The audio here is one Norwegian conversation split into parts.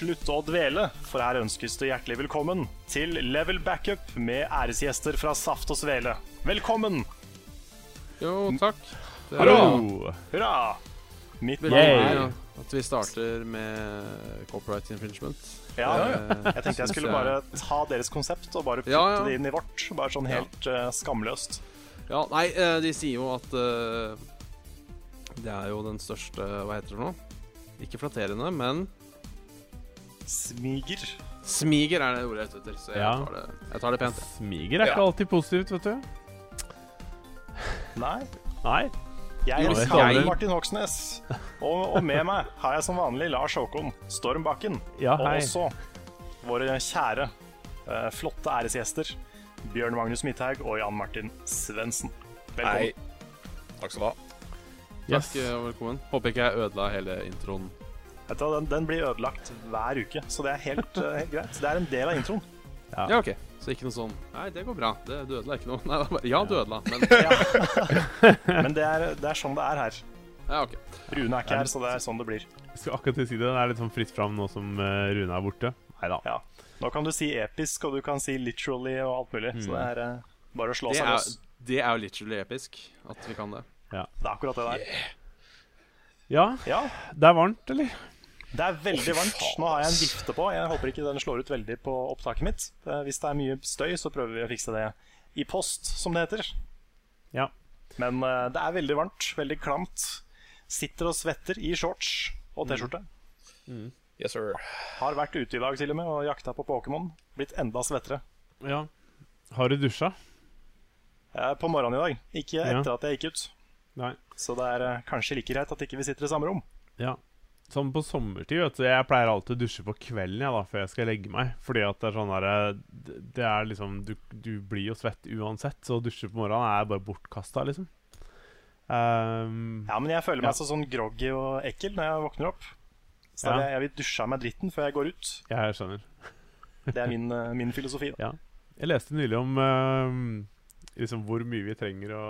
Slutte å dvele, for her ønskes det hjertelig velkommen til Level Backup med æresgjester fra Saft og Svele. Velkommen! Jo, takk. Det er Hallo! Hurra! Mitt veldig navn er at vi starter med copyright infringement. ja, Eh, Jeg tenkte jeg skulle bare ta deres konsept og bare putte Ja, ja. det inn i vårt. Bare sånn helt eh, skamløst. Ja, nei, eh, de sier jo at det er jo den største Hva heter det nå? Ikke flatterende, men Smiger. smiger er det ordet jeg er ute etter. Så jeg, Ja. tar det, jeg tar det pent. jeg. Smiger er ikke alltid positivt, vet du. Nei. Nei. Jeg er jeg- Martin Hoksnes. Og, og med meg har jeg som vanlig Lars Håkon Storm Bakken. Ja, Og også våre kjære, eh, flotte æresgjester Bjørn Magnus Midthaug og Jan Martin Svendsen. Velkommen. Takk skal du ha. Yes. Takk eh, og velkommen. Håper ikke jeg ødela hele introen. Vet du, den, den blir ødelagt hver uke, så det er helt, eh, helt greit. Det er en del av introen. Ja. Ja, OK. Så ikke noe sånn Nei, det går bra. Det, du ødela ikke noe. Nei, bare, ja, du ødela, men Men det er, det er sånn det er her. Ja, OK. Rune er ikke her, så det er sånn det blir. Jeg skal akkurat si det. Det er litt sånn fritt fram nå som eh, Rune er borte. Nei da. Ja. Nå kan du si episk, og du kan si literally og alt mulig. Så det er uh, bare å slå Det seg løs. det er jo literally episk at vi kan det. Det er akkurat det der. Ja, Ja, det er varmt, eller? Det er veldig varmt. Nå har jeg en vifte på. Jeg håper ikke den slår ut veldig på opptaket mitt. Eh, Hvis det er mye støy, så prøver vi å fikse det i post, som det heter. Ja. Men uh, det er veldig varmt, veldig klamt. Sitter og svetter i shorts og T-skjorte. Yes, sir. Har vært ute i dag til og med og jakta på Pokémon. Blitt enda svettere. ja. Har du dusja? Eh, På morgenen i dag. Ikke Ja. etter at jeg gikk ut. Nei. Så det er uh, kanskje like greit at ikke vi sitter i samme rom. Ja. Sånn på sommertid, vet du. Jeg pleier alltid å dusje på kvelden jeg da, før jeg skal legge meg. Fordi at det er sånn der, Det det er liksom du, du blir jo svett uansett, så å dusje på morgenen er bare bortkasta, liksom. Um, Ja, men jeg føler meg Ja. så sånn groggy og ekkel når jeg våkner opp. Så Ja. jeg, jeg vil dusje av meg dritten før jeg går ut. jeg skjønner. Det er min, eh, min filosofi. Da. Ja. Jeg leste nylig om ehm, liksom hvor mye vi trenger å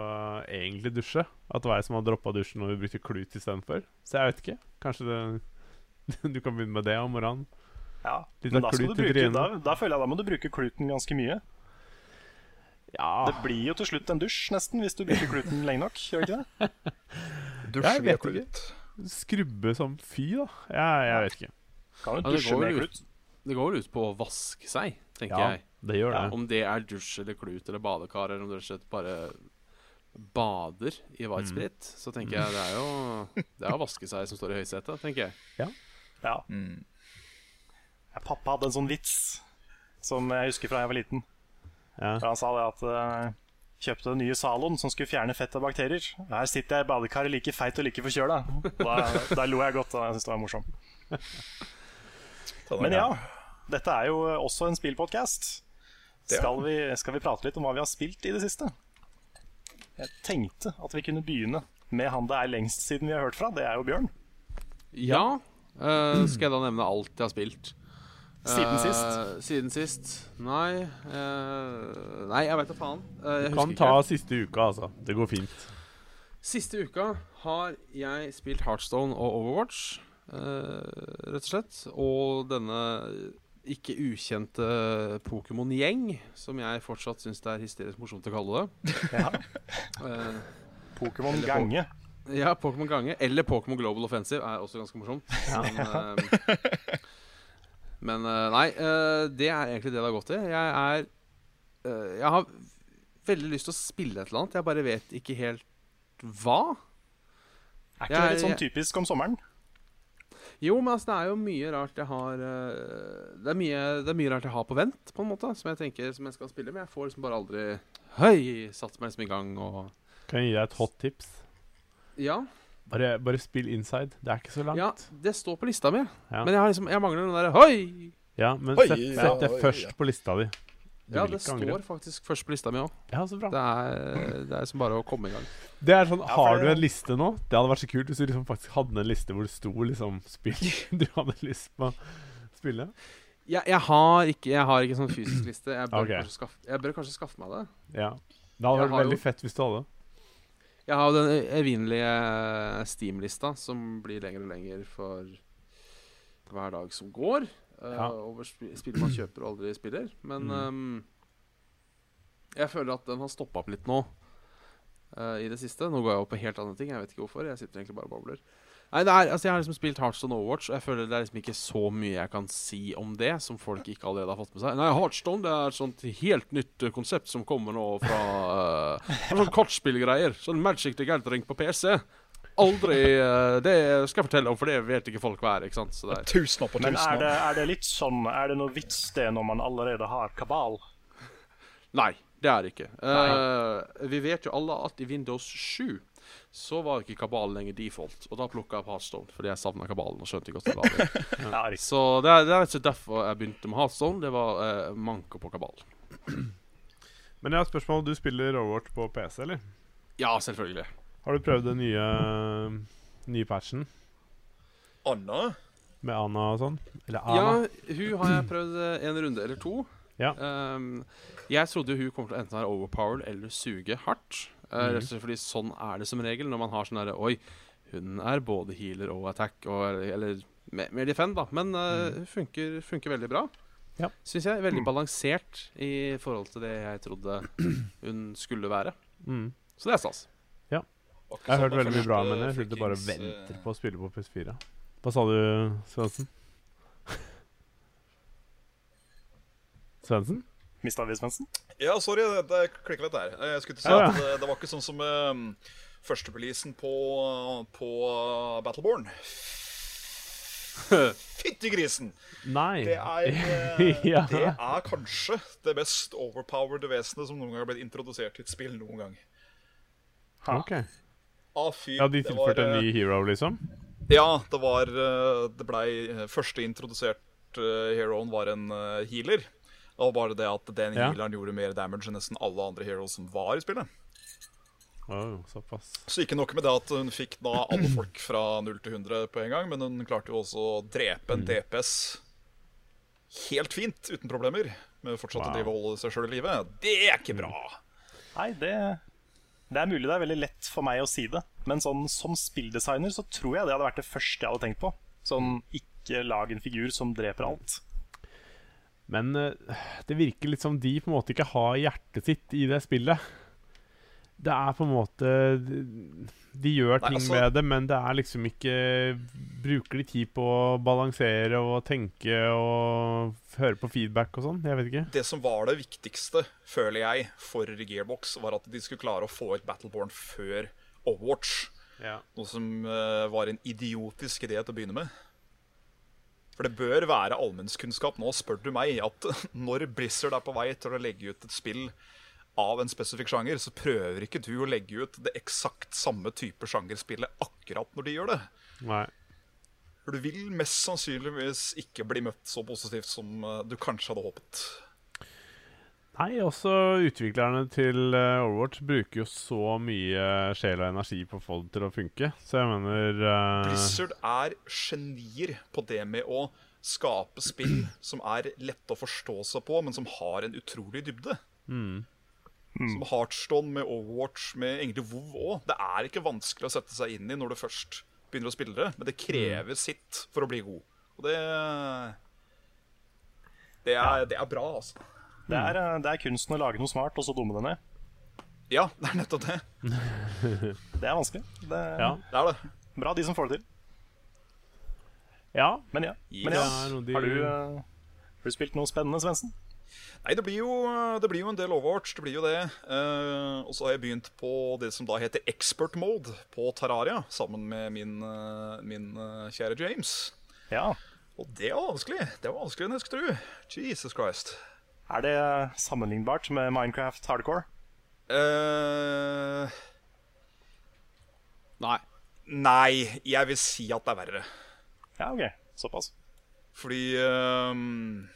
egentlig dusje. At det var jeg som hadde droppa dusjen og vi brukte klut istedenfor. Så jeg vet ikke. Kanskje det, du kan begynne med det om morgenen. Ja. Litt Men da, skal du bruke, da, da føler jeg da må du bruke kluten ganske mye. Ja, Det blir jo til slutt en dusj, nesten, hvis du bruker kluten lenge nok. Gjør ikke det? Dusj Jeg vet ikke. klut. skrubbe som fy, da. Jeg, jeg vet ikke. Kan jo Ja, det dusje går med klut. Det går vel ut på å vaske seg, tenker Ja, jeg. Det gjør det. Ja, Om det er dusj eller klut eller badekar, eller om du rett og slett bare bader i Mm. white sprit, så tenker jeg det er jo Det er å vaske seg som står i høysetet, tenker jeg. Ja. Mm. Ja, Pappa hadde en sånn vits som jeg husker fra jeg var liten. Ja. For Han sa det at uh, kjøpte den nye Zaloen som skulle fjerne fett og bakterier. Her sitter jeg i badekaret like feit og like forkjøla. Da, da lo jeg godt, og jeg syntes det var morsomt. Men ja, dette er jo også en spillpodkast. Skal, vi, skal vi prate litt om hva vi har spilt i det siste? Jeg tenkte at vi kunne begynne med han det er lengst siden vi har hørt fra. Det er jo Bjørn. Ja. Uh, skal jeg da nevne alt jeg har spilt? Siden sist? sist. Siden sist? Nei uh, Nei, jeg vet da faen. du jeg Kan ta ikke. siste uka, altså. Det går fint. Siste uka har jeg spilt Heartstone og Overwatch, eh, rett og slett. Og denne ikke ukjente Pokémon-gjeng, som jeg fortsatt syns det er hysterisk morsomt å kalle det. Ja. Eh, Pokémon gange. ja, Pokémon Gange. Eller Pokémon Global Offensive er også ganske morsomt. Men, eh, men eh, nei, eh, det er egentlig det det har gått i. Jeg er eh, Jeg har veldig lyst til å spille et eller annet. Jeg bare vet ikke helt hva. Er ikke Jeg- det litt sånn typisk om sommeren? Jo, men altså, det er jo mye rart jeg har eh, det, er mye, det er mye rart jeg har på vent, på en måte, som jeg tenker som jeg skal spille. Men jeg får liksom bare aldri Høy! Satt meg liksom i gang og Kan jeg gi deg et hot tips? Ja. Bare, bare spill inside. Det er ikke så langt. Ja, det står på lista mi. Ja. Men jeg, har liksom, jeg mangler den derre Hoi! Ja, men sett, ja, sett det først ja. på lista di. Du Ja, det angre. står faktisk først på lista mi òg. Ja, så bra. Det er, det er som bare å komme i gang. Det er sånn, Ja, Har du en liste nå? Det hadde vært så kult hvis du liksom faktisk hadde en liste hvor det sto liksom spill du hadde lyst på å spille. Jeg, jeg, har ikke, jeg har ikke sånn fysisk liste. Jeg bør, okay. kanskje, skaffe, jeg bør kanskje skaffe meg det. Ja. Det hadde vært veldig jo- fett hvis du hadde. Jeg har jo den evinnelige Steam-lista, som blir lenger og lenger for hver dag som går. Eh, Ja. over sp spill man kjøper og aldri spiller. Men Mm. um, jeg føler at den har stoppa opp litt nå uh, i det siste. Nå går jeg opp på helt andre ting. Jeg vet ikke hvorfor. Jeg sitter egentlig bare og babler. Nei, det er, altså Jeg har liksom spilt Heartstone Overwatch, og jeg føler det er liksom ikke så mye jeg kan si om det som folk ikke allerede har fått med seg. Nei, Heartstone det er et sånt helt nytt eh, konsept som kommer nå fra uh, Sånn kortspillgreier. Sånn Magic the Gathering på PC. Aldri eh, Det skal jeg fortelle om, for det vet ikke folk hva er. ikke sant? Så det er Tusener på Men er det, er det litt sånn Er det noe vits det når man allerede har kabal? Nei, det er det ikke. Uh, vi vet jo alle at i Windows 7 så var ikke kabalen lenger default. Og da plukka jeg opp Heartstone fordi jeg savna kabalen og skjønte hvordan det var. Ja. Så det er, det er ikke derfor jeg begynte med Heartstone. Det var eh, manko på kabal. Men jeg har et spørsmål. Du spiller Overwatch på PC, eller? Ja, selvfølgelig. Har du prøvd den nye, nye patchen Anna? med Anna og sånn? Eller Ja, hun har jeg prøvd eh, en runde eller to. Ja. Um, jeg trodde hun kom til å enten være overpowered eller suge hardt. Mhm. Og slett fordi sånn er det som regel når man har sånn derre Oi, hun er både healer og attack, og, eller, mer, mer defend, da. Men uh, hun funker, funker veldig bra. Mhm. Ja. Syns jeg. Veldig balansert i forhold til det jeg trodde hun skulle være. Mm. Så det er stas. Jeg har hørt veldig mye bra om henne. Jeg sitter bare og venter på å spille på PS4. Hva sa du, Svendsen? Svendsen? Mista vi Svendsen? Ja, sorry, det, det klikka litt der. Jeg skulle til si Ja, ja. at det, det var ikke sånn som um, førstepolisen på, på Battleborn. Fytti grisen! Nei. Det er, eh, Ja. det er kanskje det mest overpowered vesenet som noen gang har blitt introdusert i et spill noen gang. Ok. Ah, fy, Ja, de det var, tilførte en eh, ny hero, liksom? Ja, det var eh, Det blei eh, Første introdusert eh, heroen var en eh, healer. Og bare det at den Ja. healeren gjorde mer damage enn nesten alle andre heroes som var i spillet. Oh, såpass. Så ikke nok med det at hun fikk da alle folk fra 0 til 100 på en gang, men hun klarte jo også å drepe Mm. en DPS helt fint, uten problemer. Med fortsatt å drive og holde seg sjøl i live. Det er ikke bra! Nei, det Det er mulig det er veldig lett for meg å si det, men sånn som spilldesigner så tror jeg det hadde vært det første jeg hadde tenkt på. Sånn ikke lag en figur som dreper alt. Men eh, det virker litt som de på en måte ikke har hjertet sitt i det spillet. Det er på en måte De, gjør Nei, ting altså- med det, men det er liksom ikke Bruker de tid på å balansere og tenke og høre på feedback og sånn? Jeg vet ikke. Det som var det viktigste, føler jeg, for Gearbox, var at de skulle klare å få ut Battleborn før Overwatch. Noe som uh, var en idiotisk idé til å begynne med. For det bør være allmennskunnskap nå, spør du meg, at når Blizzard er på vei til å legge ut et spill av en spesifikk sjanger, så prøver ikke du å legge ut det eksakt samme type sjangerspillet akkurat når de gjør det. Nei. For du vil mest sannsynligvis ikke bli møtt så positivt som eh, du kanskje hadde håpet. Nei, også utviklerne til eh, Overwatch bruker jo så mye sjel og energi på å få det til å funke, så jeg mener uh... Blizzard er genier på det med å skape spill som er lette å forstå seg på, men som har en utrolig dybde. mm. Som Heartstone med Overwatch, med egentlig WoW òg. Det er ikke vanskelig å sette seg inn i når du først begynner å spille det, men det krever sitt for å bli god. Og det Det er, det er bra, altså. Det er, eh, det er kunsten å lage noe smart, og så dumme det ned. Ja, det er nettopp det. Det er vanskelig. Det, Ja. Det er det. Bra de som får det til. ja. Men ja. Men ja. Har, du, eh, har du spilt noe spennende, Svendsen? Nei, det blir, jo, det blir jo en del Overwatch. Det blir jo det. Eh, og så har jeg begynt på det som da heter expert mode på Terraria, sammen med min, eh, min eh, kjære James. Ja. Og det var vanskelig. Det var vanskeligere enn jeg skulle tro. Jesus Christ. Er det sammenlignbart med Minecraft hardcore? Uh, Nei. nei, jeg vil si at det er verre. Ja, OK. Såpass. Fordi ehm,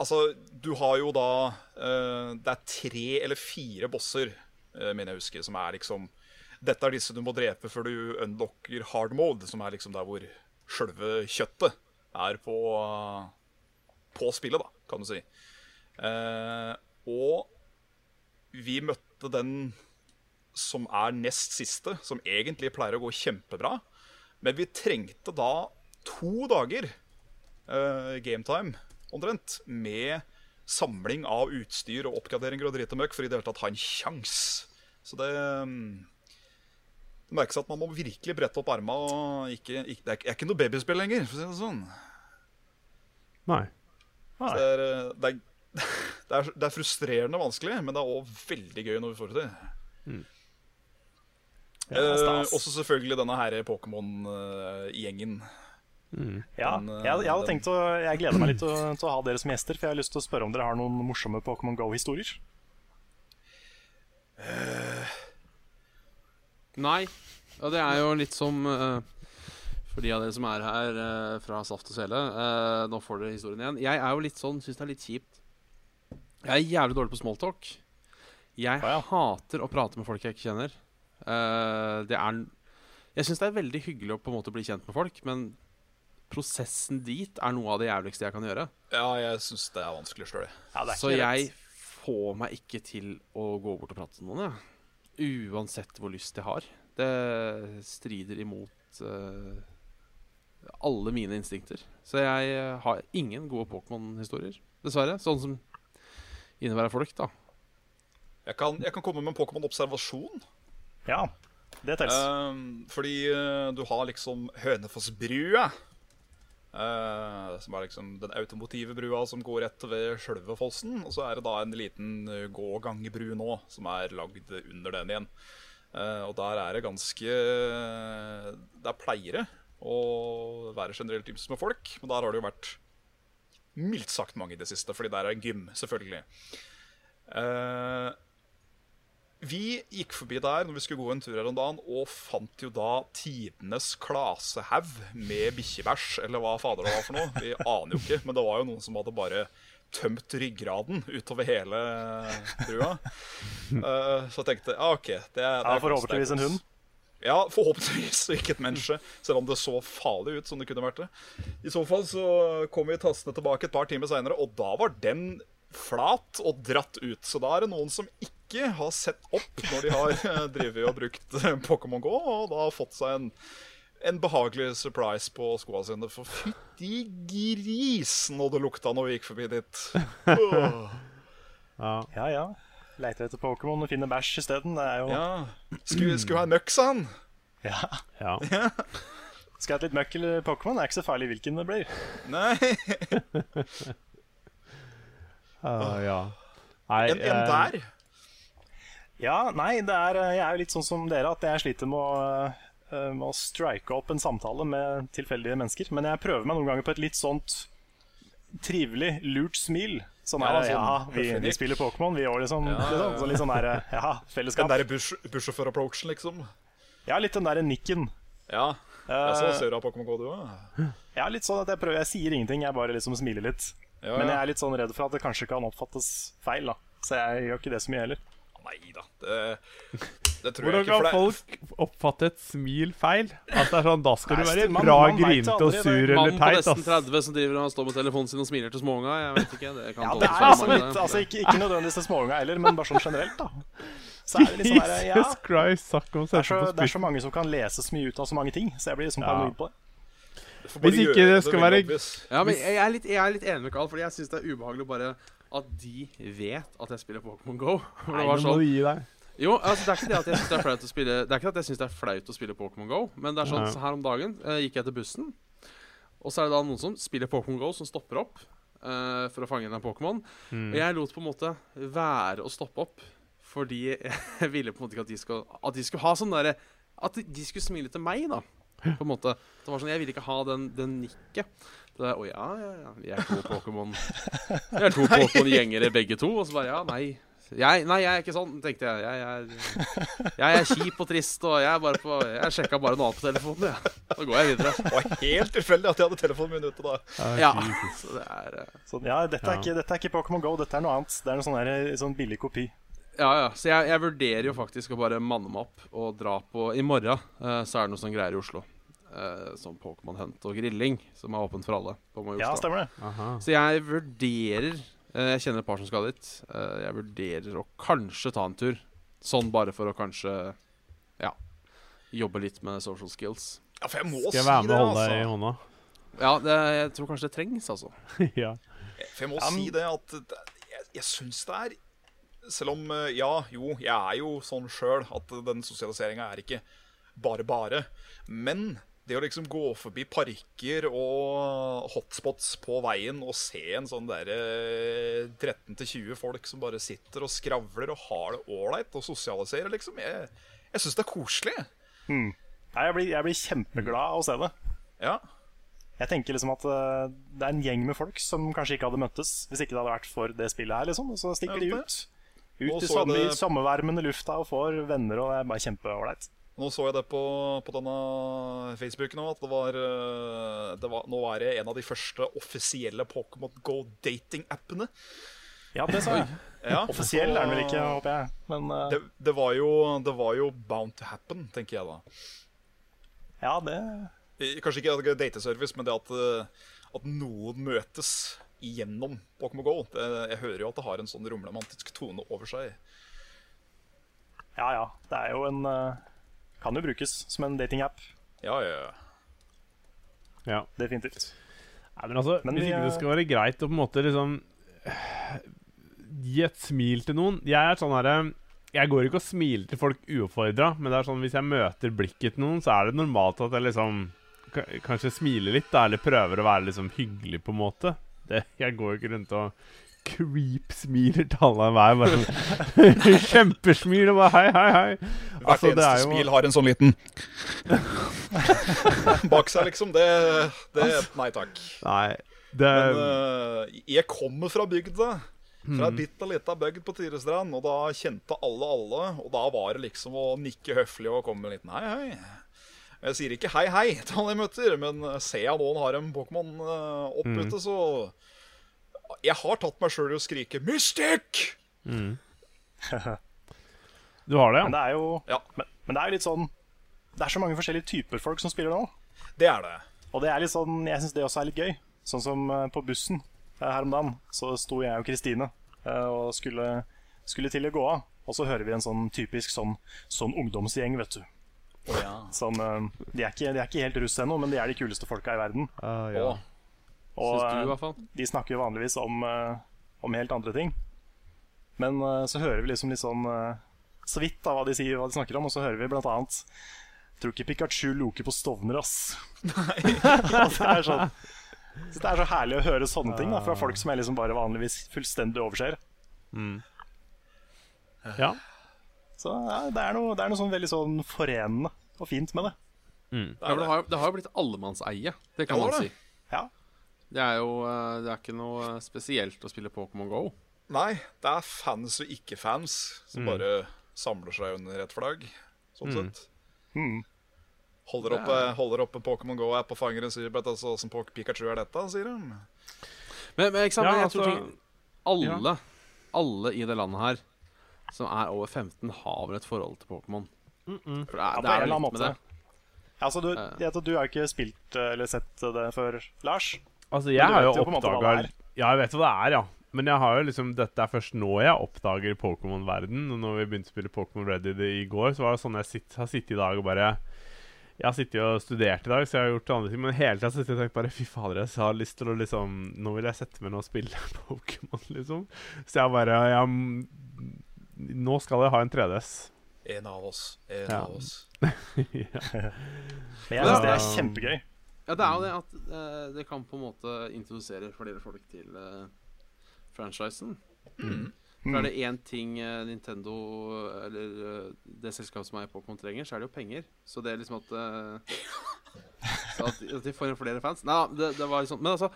Altså, du har jo da uh, Det er tre eller fire bosser, uh, mener jeg husker, som er liksom Dette er disse du må drepe før du unlocker hard mode, som er liksom der hvor sjølve kjøttet er på, på spillet, da, kan du si. Eh, og vi møtte den som er nest siste, som egentlig pleier å gå kjempebra. Men vi trengte da to dager uh, gametime omtrent med samling av utstyr og oppgraderinger og drit og møkk for i det hele tatt ha en sjans. Så det um, Det merkes at man må virkelig brette opp arma. Og ikke, ikke, det er ikke- noe babyspill lenger, for å si det sånn. Nei. Så det, er, eh, det, er, det, er, det er frustrerende vanskelig, men det er òg veldig gøy når vi får det til. Ja, Eh, også selvfølgelig denne her Pokémon-gjengen. Ja, Den, eh, jeg, jeg hadde tenkt å, jeg gleder meg litt til å, til å ha dere som gjester, for jeg har lyst til å spørre om dere har noen morsomme Pokémon Go-historier. Nei. Og det er jo litt som uh, For de av dere som er her uh, fra Saft og Svele. eh, nå får dere historien igjen. Jeg er jo litt sånn, syns det er litt kjipt. Jeg er jævlig dårlig på smalltalk. Jeg Å, ja. hater å prate med folk jeg ikke kjenner. Eh, det er Jeg syns det er veldig hyggelig å på en måte bli kjent med folk, men prosessen dit er noe av det jævligste jeg kan gjøre. Ja, jeg syns det er vanskelig sjøl. Ja, Så jeg rett. får meg ikke til å gå bort og prate med noen, jeg. Uansett hvor lyst jeg har. Det strider imot uh, alle mine instinkter. Så jeg eh, har ingen gode Pokémon-historier, dessverre. Sånn som innebærer folk, da. Jeg kan, jeg kan komme med en Pokémon-observasjon. Ja, det telles. Uh, fordi uh, du har liksom Hønefossbrua. Eh, som er liksom den automotive brua som går rett ved sjølve fossen. Og så er det da en liten gågangebru gågangbru nå, som er lagd under den igjen. Uh, og der er det ganske Der pleier det å være generelt ymse med folk, men der har det jo vært mildt sagt mange i det siste, fordi der er en gym, selvfølgelig. Eh, vi gikk forbi der når vi skulle gå en tur her om dagen, og fant jo da tidenes klasehaug med bikkjebæsj, eller hva fader det var for noe. Vi aner jo ikke, men det var jo noen som hadde bare tømt ryggraden utover hele brua. Uh, så jeg tenkte ja, OK. Det er, det Ja, er forhåpentligvis en hund. Ja, forhåpentligvis, ikke et menneske. Selv om det så farlig ut som det kunne vært det. I så fall så kom vi tassende tilbake et par timer seinere, og da var den flat og dratt ut. Så da er det noen som ikke har sett opp når de har eh, drevet og brukt eh, Pokémon GO, og da har fått seg en, en behagelig surprise på skoa sine. For fytti grisen, og det lukta når vi gikk forbi dit. Ja. Ja, ja. Leiter etter Pokémon og finner bæsj isteden. Det er jo Ja. Skulle, skulle ha en møkk, sa han. ja. ja. Skal jeg ha litt møkk eller Pokémon? Det er ikke så farlig hvilken det blir. Nei. Ah, ja. Nei, En, en eh, der. Ja, nei, det er, jeg er jo litt sånn som dere, at jeg sliter med å, eh, med å strike opp en samtale med tilfeldige mennesker. Men jeg prøver meg noen ganger på et litt sånt trivelig, lurt smil. Sånn Ja, er det, sånn ja, vi, vi spiller Pokémon, vi òg, liksom. Ja, ja, liksom. ja. Så litt sånn der, ja, Den fellesskap. derre bush, bussjåfør-approachen, liksom. Ja, litt den derre nikken. Ja. ja så Eh, ser du av Pokémon GO, du òg. Ja, litt sånn at jeg prøver, jeg sier ingenting, jeg bare liksom smiler litt. Ja, Men jeg er litt sånn redd for at det kanskje kan oppfattes feil, da. Så jeg gjør ikke det så mye heller. Nei da. Det, det tror Hvordan jeg ikke. kan For det, folk oppfatte et smil feil? At det er sånn, Da skal du være man- bra grinete og sur eller Mannen på nesten 30 som driver og står med telefonen sin og smiler til småunga. Jeg vet ikke, det kan Ja, det er altså litt, altså ikke, ikke nødvendigvis til småunga heller, men bare sånn generelt, da. Så er det liksom der, ja, Jesus Christ, snakk om å det er, sette så, det er så mange som kan lese så mye ut av så mange ting, så jeg blir liksom Ja. paranoid på det. Hvis ikke det skal være Ja, men jeg er litt, jeg er litt enig med Carl, fordi jeg syns det er ubehagelig bare at de vet at jeg spiller Pokémon Go. For Nei, det var nå må sånn du gi deg. Jo, altså det er ikke det at jeg syns det er flaut å spille Det er ikke at jeg synes det er flaut å spille Pokémon Go, men det er sånn så her om dagen eh, gikk jeg til bussen, og så er det da noen som spiller Pokémon Go, som stopper opp eh, for å fange en Pokémon. Mm. Og jeg lot på en måte være å stoppe opp, fordi jeg ville på en måte ikke at de skulle, at de skulle ha sånn derre At de skulle smile til meg, da. På en måte. Det var sånn, Jeg ville ikke ha den, den nikket. Det der, Å ja, ja, ja. Vi er to Pokémon Vi er to Pokémon-gjengere begge to. Og så bare Ja, nei. Jeg, nei, jeg er ikke sånn, tenkte jeg. Jeg, er, jeg er kjip og trist, og jeg er bare på Jeg sjekka bare noe annet på telefonen, Ja. Så går jeg videre. Det var helt tilfeldig at jeg hadde telefonen min ute da. Ja, så det er eh, Så, ja, dette er, ikke, dette er ikke Pokémon Go, dette er noe annet. Det er en sånn, der, sånn billig kopi. Ja, ja. Så jeg, jeg vurderer jo faktisk å bare manne meg opp og dra på I morgen uh, så er det noe sånn greier i Oslo. Eh, som Pokémon Hunt og grilling, som er åpent for alle. på Ja, stemmer det. Aha. Så jeg vurderer eh, Jeg kjenner et par som skal dit. Eh, jeg vurderer å kanskje ta en tur. Sånn bare for å kanskje Ja. Jobbe litt med social skills. Ja, for jeg må Skal jeg si være med og holde deg i altså. hånda? Ja, det, jeg tror kanskje det trengs, altså. ja. For jeg må si det at jeg, jeg syns det er Selv om eh, Ja, jo, jeg er jo sånn sjøl at den sosialiseringa er ikke bare bare. Men det å liksom gå forbi parker og hotspots på veien og se en sånn derre 13-20 folk som bare sitter og skravler og har det ålreit og sosialiserer, liksom Jeg, jeg syns det er koselig. Nei, jeg, blir, jeg blir kjempeglad av å se det. Ja. Jeg tenker liksom at eh, det er en gjeng med folk som kanskje ikke hadde møttes hvis ikke det hadde vært for det spillet her, liksom. Og så stikker de ut. Ut i samme, det- sommervarmen i lufta og får venner, og det er bare kjempeålreit. Nå så jeg det på, på denne Facebooken òg, at det var, eh, det var Nå er det en av de første offisielle Pokémon Go dating-appene. Ja, det sa jeg. Ja, Offisiell er den vel ikke, håper jeg. Men uh... Det, det, var jo, det var jo bound to happen, tenker jeg da. ja, det Kanskje ikke er dateservice, men det at, eh, at noen møtes gjennom Pokémon GO. Det, jeg hører jo at det har en sånn romromantisk tone over seg. Ja ja. Det er jo en eh, Kan jo brukes som en datingapp. Ja, ja, ja. ja. Definitivt. Nei, men altså, Men Hvis ikke det skal være greit å på en måte liksom Gi et smil til noen Jeg er sånn herre Jeg går ikke og smiler til folk uoppfordra, men det er sånn hvis jeg møter blikket til noen, så er det normalt at jeg liksom Kanskje smiler litt, da, eller prøver å være liksom hyggelig, på en måte. Det, jeg går jo ikke rundt og creep-smiler til alle meg. Bare sånn Kjempesmil og bare hei, hei, hei. Hvert Altså, det eneste jo- smil har en sånn liten bak seg, liksom. Det, det Nei takk. Nei, det Men uh, jeg kommer fra bygda. Fra ei bitte lita bygd på Tyrestrand. Og da kjente alle alle. Og da var det liksom å nikke høflig og komme med en liten hei, hei. Jeg sier ikke hei, hei til alle jeg møter, men eh, ser jeg noen har en Pokémon uh, opp Mm. ute, så Jeg har tatt meg sjøl i å skrike 'Mystic!' Du har det, Men ja? det er jo Ja, men, men det er jo litt sånn Det er så mange forskjellige typer folk som spiller nå. det er det. Og det er litt sånn, jeg syns det også er litt gøy. Sånn som eh, på bussen eh, her om dagen, så sto jeg og Kristine eh, og skulle, skulle til å gå av. Og så hører vi en sånn typisk sånn, sånn ungdomsgjeng, vet du. Som, eh, de, er ikke, de er ikke helt russ ennå, men de er de kuleste folka i verden. Uh, ja. Å, Og du, i eh, de snakker jo vanligvis om, eh, om helt andre ting. Men eh, så hører vi liksom litt sånn så vidt da hva de sier, hva de snakker om, og så hører vi blant annet Tror ikke Pikachu loker på Stovner, ass. Nei det, er sånn, så det er så herlig å høre sånne ting da, fra folk som jeg liksom bare vanligvis fullstendig overser. ja. Så ja, det, er noe, det er noe sånn veldig sånn forenende og fint med det. Mm. det, har, det har jo blitt allemannseie, det kan man si. Ja, Det er jo eh, Det er ikke noe spesielt å spille Pokémon GO. Nei, det er fans og ikke-fans som bare samler seg under et flagg, sånn sett. Holder oppe, holder oppe Pokémon Go-app og fanger en sier altså åssen Pikachu er dette, sier de. Men, men ikke sant, Ja, men jeg tror altså- ting, alle, alle i det landet her som er over 15, har vel et forhold til Pokémon. For det er, på det er jo annen litt med det. Altså, du, jeg tror du har ikke spilt eh, eller sett det før, Lars. Altså, jeg har jo oppdaga. Ja, jeg vet hva det er, ja. Men jeg har jo liksom dette er først nå jeg oppdager Pokémon-verden. Når vi begynte å spille Pokémon Ready i går, så var det sånn jeg sitt, har sittet i dag og bare Jeg har sittet og studert i dag, så jeg har gjort andre ting. Men hele tida har jeg tenkt bare Fy fader, jeg har lyst til å liksom Nå vil jeg sette meg ned og spille Pokémon, liksom. Så jeg bare jeg, Nå skal jeg ha en 3DS. En av oss. En Ja. av oss. Men jeg syns det er kjempegøy. Ja, det er jo det at eh, det kan på en måte introdusere flere folk til eh, franchisen. For er det én ting eh, Nintendo eller eh, det selskapet som er i Pokémon trenger, så er det jo penger. Så det er liksom at eh, at, at de får inn flere fans. Nei, det, det var liksom Men altså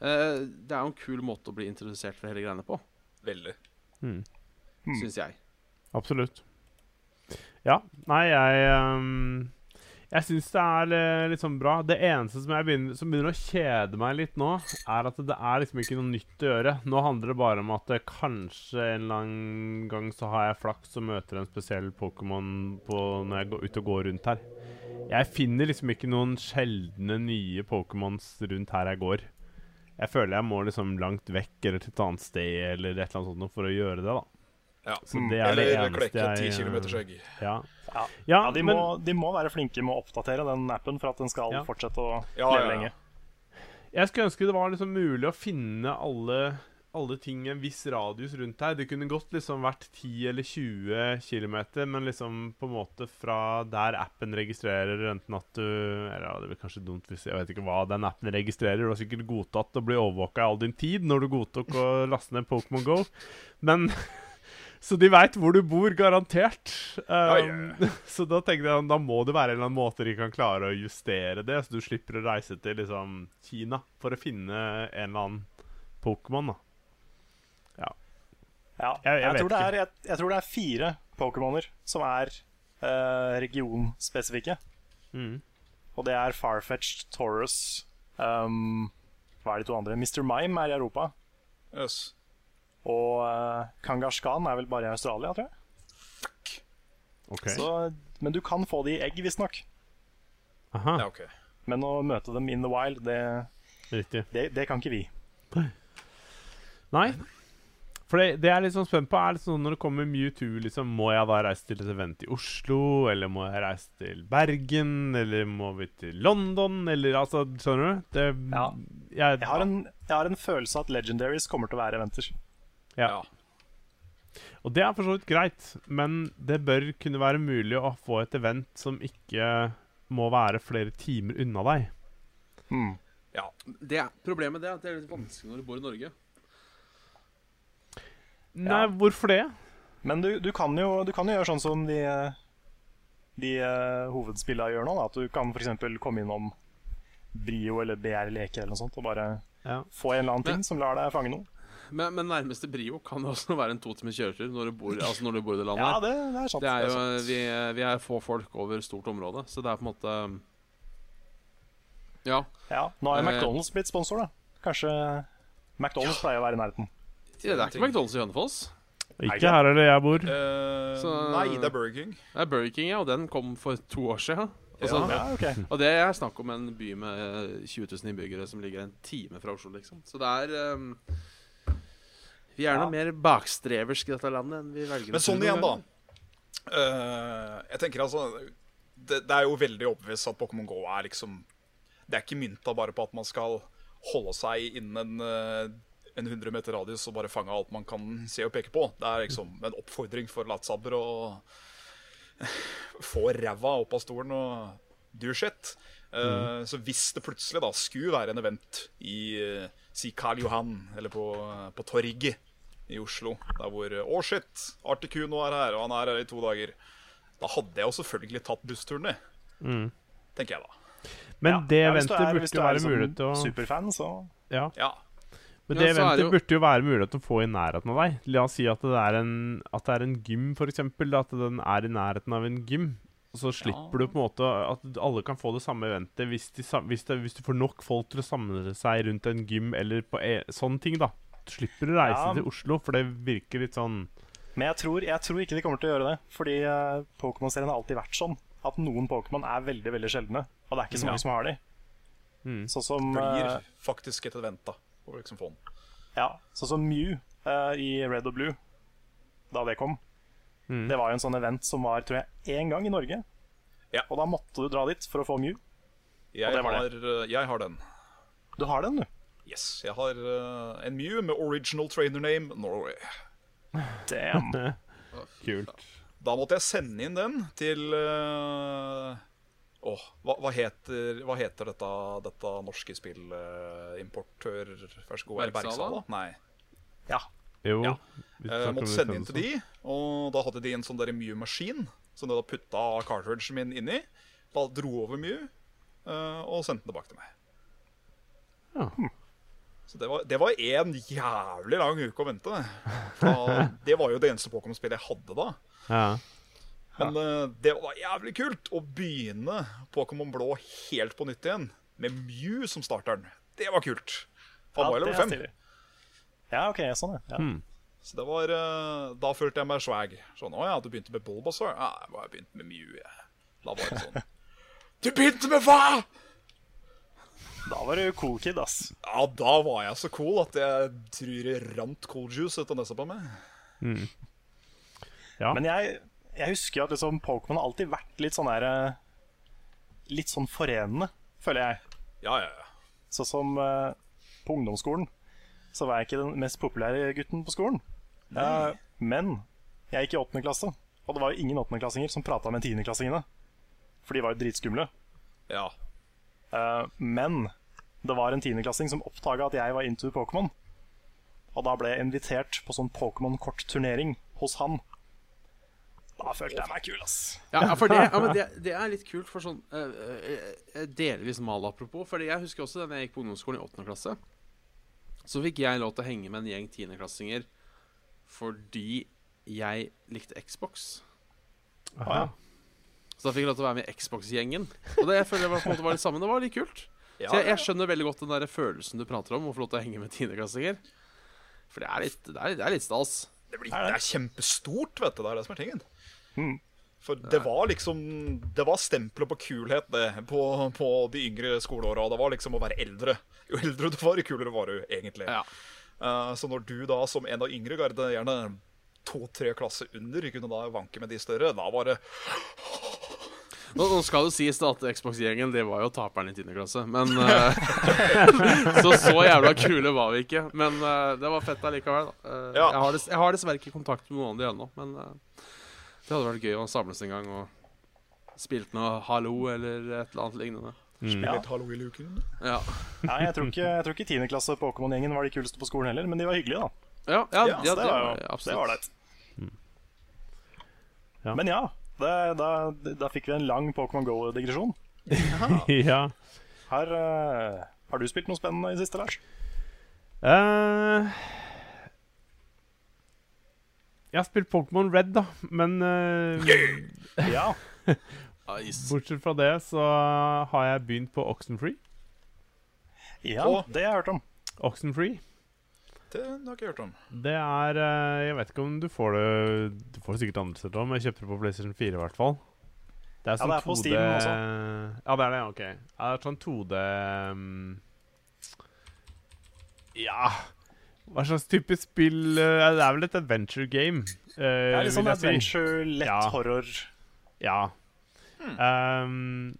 eh, Det er jo en kul måte å bli introdusert for hele greiene på, Veldig. Mm. syns jeg. Absolutt. Ja. Nei, jeg um, Jeg syns det er eh, litt sånn bra. Det eneste som, begynner, som begynner å kjede meg litt nå, er at det er liksom ikke noe nytt å gjøre. Nå handler det bare om at kanskje en eller annen gang så har jeg flaks og møter en spesiell Pokémon når jeg går ut og går rundt her. Jeg finner liksom ikke noen sjeldne nye Pokémons rundt her jeg går. Jeg føler jeg må liksom langt vekk eller til et annet sted eller et eller annet sånt for å gjøre det, da. Ja. Så det er Eller klekke ti jeg, kilometer skjegg. Ja. Ja, Ja, de, men- må, de må være flinke med å oppdatere den appen for at den skal Ja. fortsette å Ja, leve ja, ja. lenge. Jeg skulle ønske det var liksom mulig å finne alle, alle ting i en viss radius rundt her. Det kunne godt liksom vært 10 eller 20 km, men liksom på en måte fra der appen registrerer enten at du Eller ja, det blir kanskje dumt hvis jeg vet ikke hva den appen registrerer. Du har sikkert godtatt å bli overvåka i all din tid når du godtok å laste ned Pokémon GO, men Så de veit hvor du bor, garantert. Um, ja, så da tenkte jeg da må det være en eller annen måte de kan klare å justere det, så du slipper å reise til liksom Kina for å finne en eller annen Pokémon. da. Ja, Jeg- jeg, jeg vet tror det ikke. er, jeg, jeg tror det er fire Pokémoner som er uh, regionspesifikke. Mm. Og det er Farfetched, Taurus um, Hva er de to andre? Mr. Mime er i Europa. Yes. Og uh, Kangaskhan er vel bare i Australia, tror jeg. Okay. Så, men du kan få de i egg, visstnok. Aha, Ja, ok. Men å møte dem in the wild, det, det, det kan ikke vi. Nei. For det, det jeg er litt sånn spent på, er litt sånn når det kommer Mewtwo, liksom, må jeg da reise til et event i Oslo, eller må jeg reise til Bergen, eller må vi til London, eller altså Skjønner du? Det, Ja. Jeg, Jeg har, en, jeg har en følelse av at Legendaries kommer til å være eventer. Ja. Ja. Og det er for så vidt greit, men det bør kunne være mulig å få et event som ikke må være flere timer unna deg. Hmm. ja. Det er, problemet det er at det er litt vanskelig når du bor i Norge. Nei, hvorfor det? Men du, du, kan jo, du kan jo gjøre sånn som de, de uh, hovedspillene gjør nå. Da. At du kan f.eks. komme innom Brio eller BR Leker eller noe sånt og bare Ja. få en eller annen ting Men- som lar deg fange noe. Men, men nærmeste Brio kan også være en to timers kjøretur når du bor, altså når du bor i det landet. Ja, det, det er sant. Det er jo, sant. vi, vi er få folk over stort område, så det er på en måte Ja. Ja, nå er jo Eh. McDonald's blitt sponsor, da. Kanskje McDonald's pleier å være i nærheten. Det er ikke McDonald's i Hønefoss. Ikke her eller jeg bor. Uh, Så- Nei, det er Burger King. Det er Burger King, ja, og den kom for to år siden. Altså, Ja, ok. Og det er snakk om en by med eh, 20 000 innbyggere som ligger en time fra Oslo, liksom. Så det er um, Vi er Ja. noe mer bakstreversk i dette landet enn vi velger Men sånn igjen, da. Eh, jeg tenker altså det, det er jo veldig overbevist at Pokémon GO er liksom Det er ikke mynta bare på at man skal holde seg innen en, eh, en 100 meter radius og bare fange alt man kan se og peke på. Det er liksom en oppfordring for latsabber å få ræva opp av stolen og do shit. Eh, Så hvis det plutselig da skulle være en event i eh, si Karl Johan eller på, på Torget i Oslo, der hvor Å, shit, Articuno er her, og han er her i to dager. Da hadde jeg jo selvfølgelig tatt bussturen det. Mm. Tenker jeg da. Men Ja, det ja, eventet er- burde jo være liksom mulig til å Superfan, så ja. Ja. Men det eventet det jo- burde jo være mulig å få i nærheten av deg. La oss si at det er en, at det er en gym, f.eks. At den er i nærheten av en gym. Så slipper du på en måte at alle kan få det samme eventet hvis, de, hvis, de, hvis du får nok folk til å samle seg rundt en gym eller på e sånne ting, da. Du slipper å reise Ja. til Oslo, for det virker litt sånn Men jeg tror, jeg tror ikke de kommer til å gjøre det. Fordi uh, Pokémon-serien har alltid vært sånn. At noen Pokémon er veldig veldig sjeldne. Og det er ikke så mange som har de. Mm. Sånn som, Blir eh, faktisk et event, da. Liksom ja, sånn som Mew uh, i Red og Blue, da det kom. Mm. Det var jo en sånn event som var, tror jeg, én gang i Norge. Ja. Og da måtte du dra dit for å få Mew. Jeg det var har, eh, jeg har den. Du har den, du. Yes, jeg har uh, en Mew med original trainer name Norway. Damn. Kult. Da måtte jeg sende inn den til uh, Åh, hva, hva, heter, hva heter dette, dette norske spillimportør Vær så god. Er? Bergsala? Nei. Ja. Jo. Ja. Jeg måtte sende inn til de, og da hadde de en sånn der Mew-maskin som de da putta cartridgen min inn i. Da dro over Mew eh, og sendte den tilbake til meg. Ja. Så det var, det var en jævlig lang uke å vente. Da, det var jo det eneste Pokémon-spillet jeg hadde da. Ja. Men eh, det var jævlig kult å begynne Pokémon Blå helt på nytt igjen. Med Mew som starteren. Det var kult. Han var det level er 5. Ja, OK. Sånn, ja. Mm. Så det var, eh, Da følte jeg meg swag. Sånn, å ja, du begynte med Bulbasaur? Ja, jeg bare begynte med Mew. Jeg. Da var det sånn Du begynte med hva?! Da var du cool kid, ass. Ja, da var jeg så cool at jeg tror det rant cool juice ut av nesa på meg. Ja. Men jeg, jeg husker at liksom Pokémon har alltid vært litt sånn der eh, Litt sånn forenende, føler jeg. Ja, ja, ja. Sånn som uh, på ungdomsskolen så var jeg ikke den mest populære gutten på skolen. Eh, men jeg gikk i åttende klasse, og det var jo ingen åttendeklassinger som prata med tiendeklassingene. For de var jo dritskumle. ja. Eh, men det var en tiendeklassing som oppdaga at jeg var into Pokémon. Og da ble jeg invitert på sånn Pokémon-kortturnering hos han. Da følte jeg meg kul, ass. Ja, for det, ja, men det, det er litt kult for sånn uh, uh, Delvis mal apropos. For jeg husker også da jeg gikk på ungdomsskolen i åttende klasse. Så fikk jeg lov til å henge med en gjeng tiendeklassinger fordi jeg likte Xbox. Aha. ja. Så da fikk jeg lov til å være med i Xbox-gjengen. Og det jeg føler var, på en måte var litt sammen. Det var litt kult. Ja, Så jeg, jeg skjønner veldig godt den der følelsen du prater om, å få lov til å henge med tiendeklassinger. For det er litt, det er, det er litt stas. Det, blir, det er kjempestort, vet du. Det er det som er tingen. Mm. For det var liksom Det var stempelet på kulhet, det, på, på de yngre skoleåra. Det var liksom å være eldre. Jo eldre du var, jo kulere var du egentlig. Ja. Uh, så når du da som en av yngre garde, gjerne to-tre klasser under, kunne da vanke med de større, da var det Nå, skal det sies da at Xbox-gjengen Det var jo taperen i 10. klasse. Men uh, Så så jævla kule var vi ikke. Men uh, det var fett allikevel. Eh, Ja. jeg, har jeg har dessverre ikke kontakt med noen av de ennå, men det hadde vært gøy å samles en gang og spilt noe Hallo eller et eller annet lignende. Spill Ja. litt Hallo i luken. Ja, Nei, jeg tror ikke, jeg tror ikke 10. klasse Pokémon-gjengen var de kuleste på skolen heller, men de var hyggelige, da. ja, ja, Ja, det var jo det var det. Ja. Men ja, det, da, da fikk vi en lang Pokémon Go-digresjon. ja. Her uh, Har du spilt noe spennende i siste, Lars? Eh, jeg har spilt Pokémon Red, da, men eh, Ja. Nice. bortsett fra det så har jeg begynt på Oxenfree. ja Og- det har jeg hørt om. Oxenfree. Det har jeg ikke hørt om. Det er uh, Jeg vet ikke om du får det Du får det sikkert andre steder òg, men jeg kjøpte det på PlayStation 4 i hvert fall. Det er Ja, sånn det er på 2D Steam også. Ja, det er det. Ok. Ja, det er sånn 2D um, Ja Hva slags type spill eh, Det er vel et adventure game. Uh, Det er litt sånn adventure, si. lett Ja. horror. Ja. Um,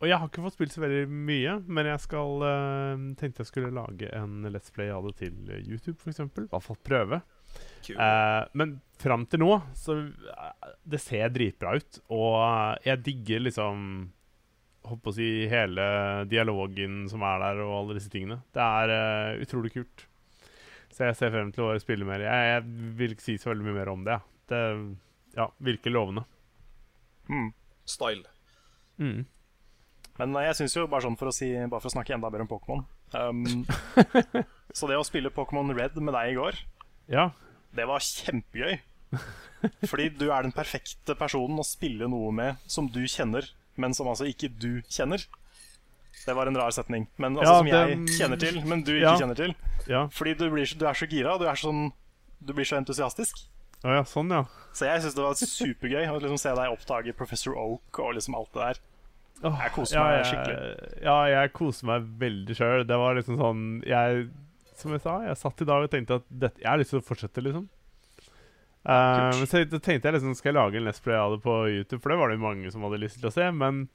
og jeg har ikke fått spilt så veldig mye, men jeg skal uh, tenkte jeg skulle lage en Let's Play av det til YouTube, f.eks. I hvert fall prøve. Eh, men fram til nå så uh, Det ser dritbra ut, og jeg digger liksom Holdt på å si hele dialogen som er der, og alle disse tingene. Det er utrolig kult. Så jeg ser frem til å spille mer. Jeg, jeg vil ikke si så veldig mye mer om det. ja. Det ja, virker lovende. Mm. Style. Mm. Men eh, jeg syns jo, bare sånn for si, bare for å snakke enda bedre om Pokémon um, Så det å spille Pokémon Red med deg i går, Ja. det var kjempegøy. Fordi du er den perfekte personen å spille noe med som du kjenner, men som altså ikke du kjenner. Det var en rar setning, men altså Ja, som jeg den- kjenner til, men du ikke Ja. kjenner til. Ja. Fordi du, blir, du er så gira, du er sånn Du blir så entusiastisk. Oh, ja, sånn, ja. Så jeg syns det var supergøy å liksom se deg oppdage Professor Oak og liksom alt det der. Jeg koser ja, meg skikkelig. Ja, jeg koser meg veldig sjøl. Det var liksom sånn jeg, Som jeg sa, jeg satt i dag og tenkte at dette, jeg har lyst til å fortsette, liksom. Uh, men så tenkte jeg liksom skal jeg lage en Let's Play av det på YouTube, for det var det mange som hadde lyst til å se. Men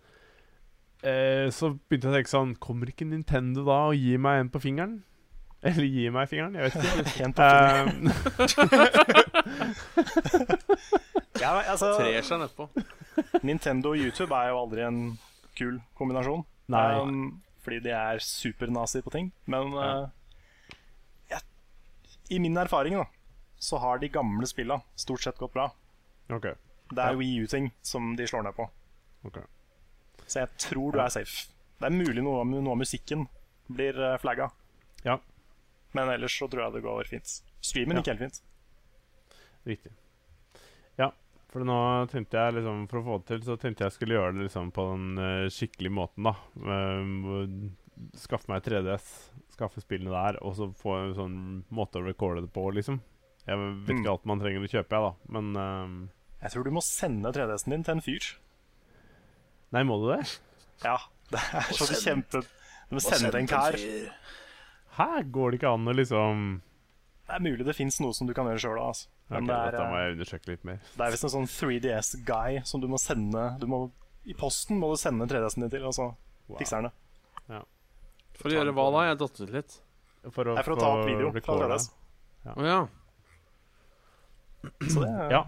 uh, så begynte jeg å tenke sånn Kommer ikke Nintendo da og gir meg en på fingeren? Eller gir meg fingeren? Jeg vet ikke. En på fingeren. ja, altså, Trer seg nedpå. Nintendo og YouTube er jo aldri en kul kombinasjon. Nei. Um, fordi de er supernazi på ting. Men uh, jeg, i min erfaring da så har de gamle spilla stort sett gått bra. Ok Det er Wii U-ting som de slår ned på. Ok. Så jeg tror du er safe. Det er mulig noe, noe av musikken blir uh, flagga. Ja, Men ellers så tror jeg det går fint. Streamen Ja. gikk helt fint. riktig. Ja, for nå tenkte jeg liksom For å få det til, så tenkte jeg skulle gjøre det liksom på den eh, skikkelige måten, da. Um, skaffe meg 3DS, skaffe spillene der, og så få en sånn måte å recorde det på, liksom. Jeg vet Mm. ikke alt man trenger å kjøpe, jeg, da. Men um, Jeg tror du må sende 3DS-en din til en fyr. Nei, må du det? Ja, det er så kjempe Du må sende en kar. Hæ? Går det ikke an å liksom Det er mulig det fins noe som du kan gjøre sjøl. Altså. Men okay, det er, dette må eh, jeg undersøke litt mer. det er visst en sånn 3DS-guy som du må sende du må, I posten må du sende 3DS-en din til, og så Wow. fikser han det. For å gjøre hva da? Jeg datt ut litt. For å, er for å ta opp video fra 3DS. Å ja. Så det er Ja.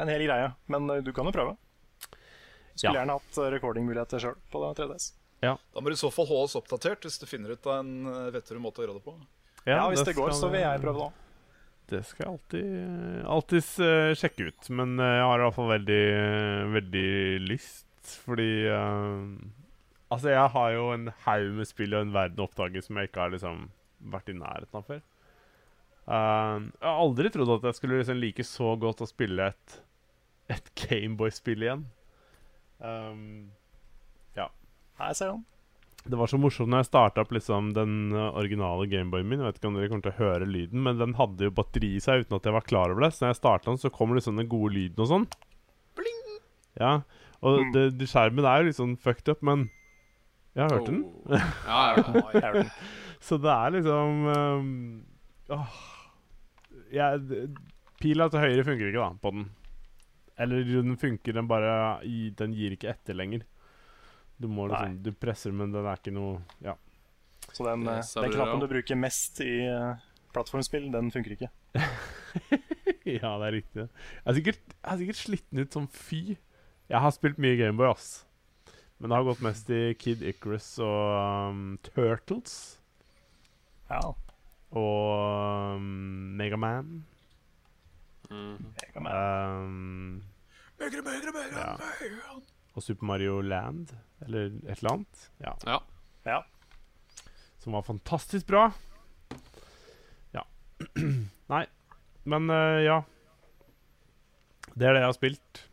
en hel greie. Men eh, du kan jo prøve. Skulle Ja. gjerne hatt eh, recordingmuligheter sjøl på 3DS. Da må du i så fall holde oss oppdatert hvis du finner ut av en eh, vettere måte å gjøre det på. Ja, Hvis det går, så vil jeg prøve det òg. Det skal jeg alltid alltid eh, sjekke ut. Men jeg har i hvert fall veldig, veldig lyst, fordi Altså, jeg har jo en haug med spill og en verden å oppdage som jeg ikke har liksom vært i nærheten av før. Jeg har aldri trodd at jeg skulle liksom like så godt å spille et, et Gameboy-spill igjen. Um, Nei, ser han. Det var så morsomt når jeg starta opp liksom den uh, originale Gameboyen min. Jeg vet ikke om dere kommer til å høre lyden, men den hadde jo batteri i seg uten at jeg var klar over det. Så når jeg starta den, så kommer liksom den gode lyden og sånn. Ja, og Mm. det, det, skjermen er jo litt sånn fucked up, men jeg har hørt den. Oh. Ja, ja. Ja, jeg har hørt den. Så det er liksom um, åh, jeg, Pila til høyre funker ikke, da, på den. Eller den funker, den bare Den gir ikke etter lenger. Du må liksom Du presser, men den er ikke noe Ja. Så den, eh, den knappen du bruker mest i eh, plattformspill, den funker ikke. ja, det er riktig. Jeg er sikkert, jeg er sikkert sliten ut som fy. Jeg har spilt mye Gameboy, ass. Men det har gått mest i Kid Icarus og um, Turtles. Ja, Og um, Megaman. Mm. Megaman. Um, Megre, megre, megre, Ja. og Super Mario Land, eller et eller annet. Ja. ja. Ja. Som var fantastisk bra. Ja. Nei, men uh, ja. Det er det jeg har spilt.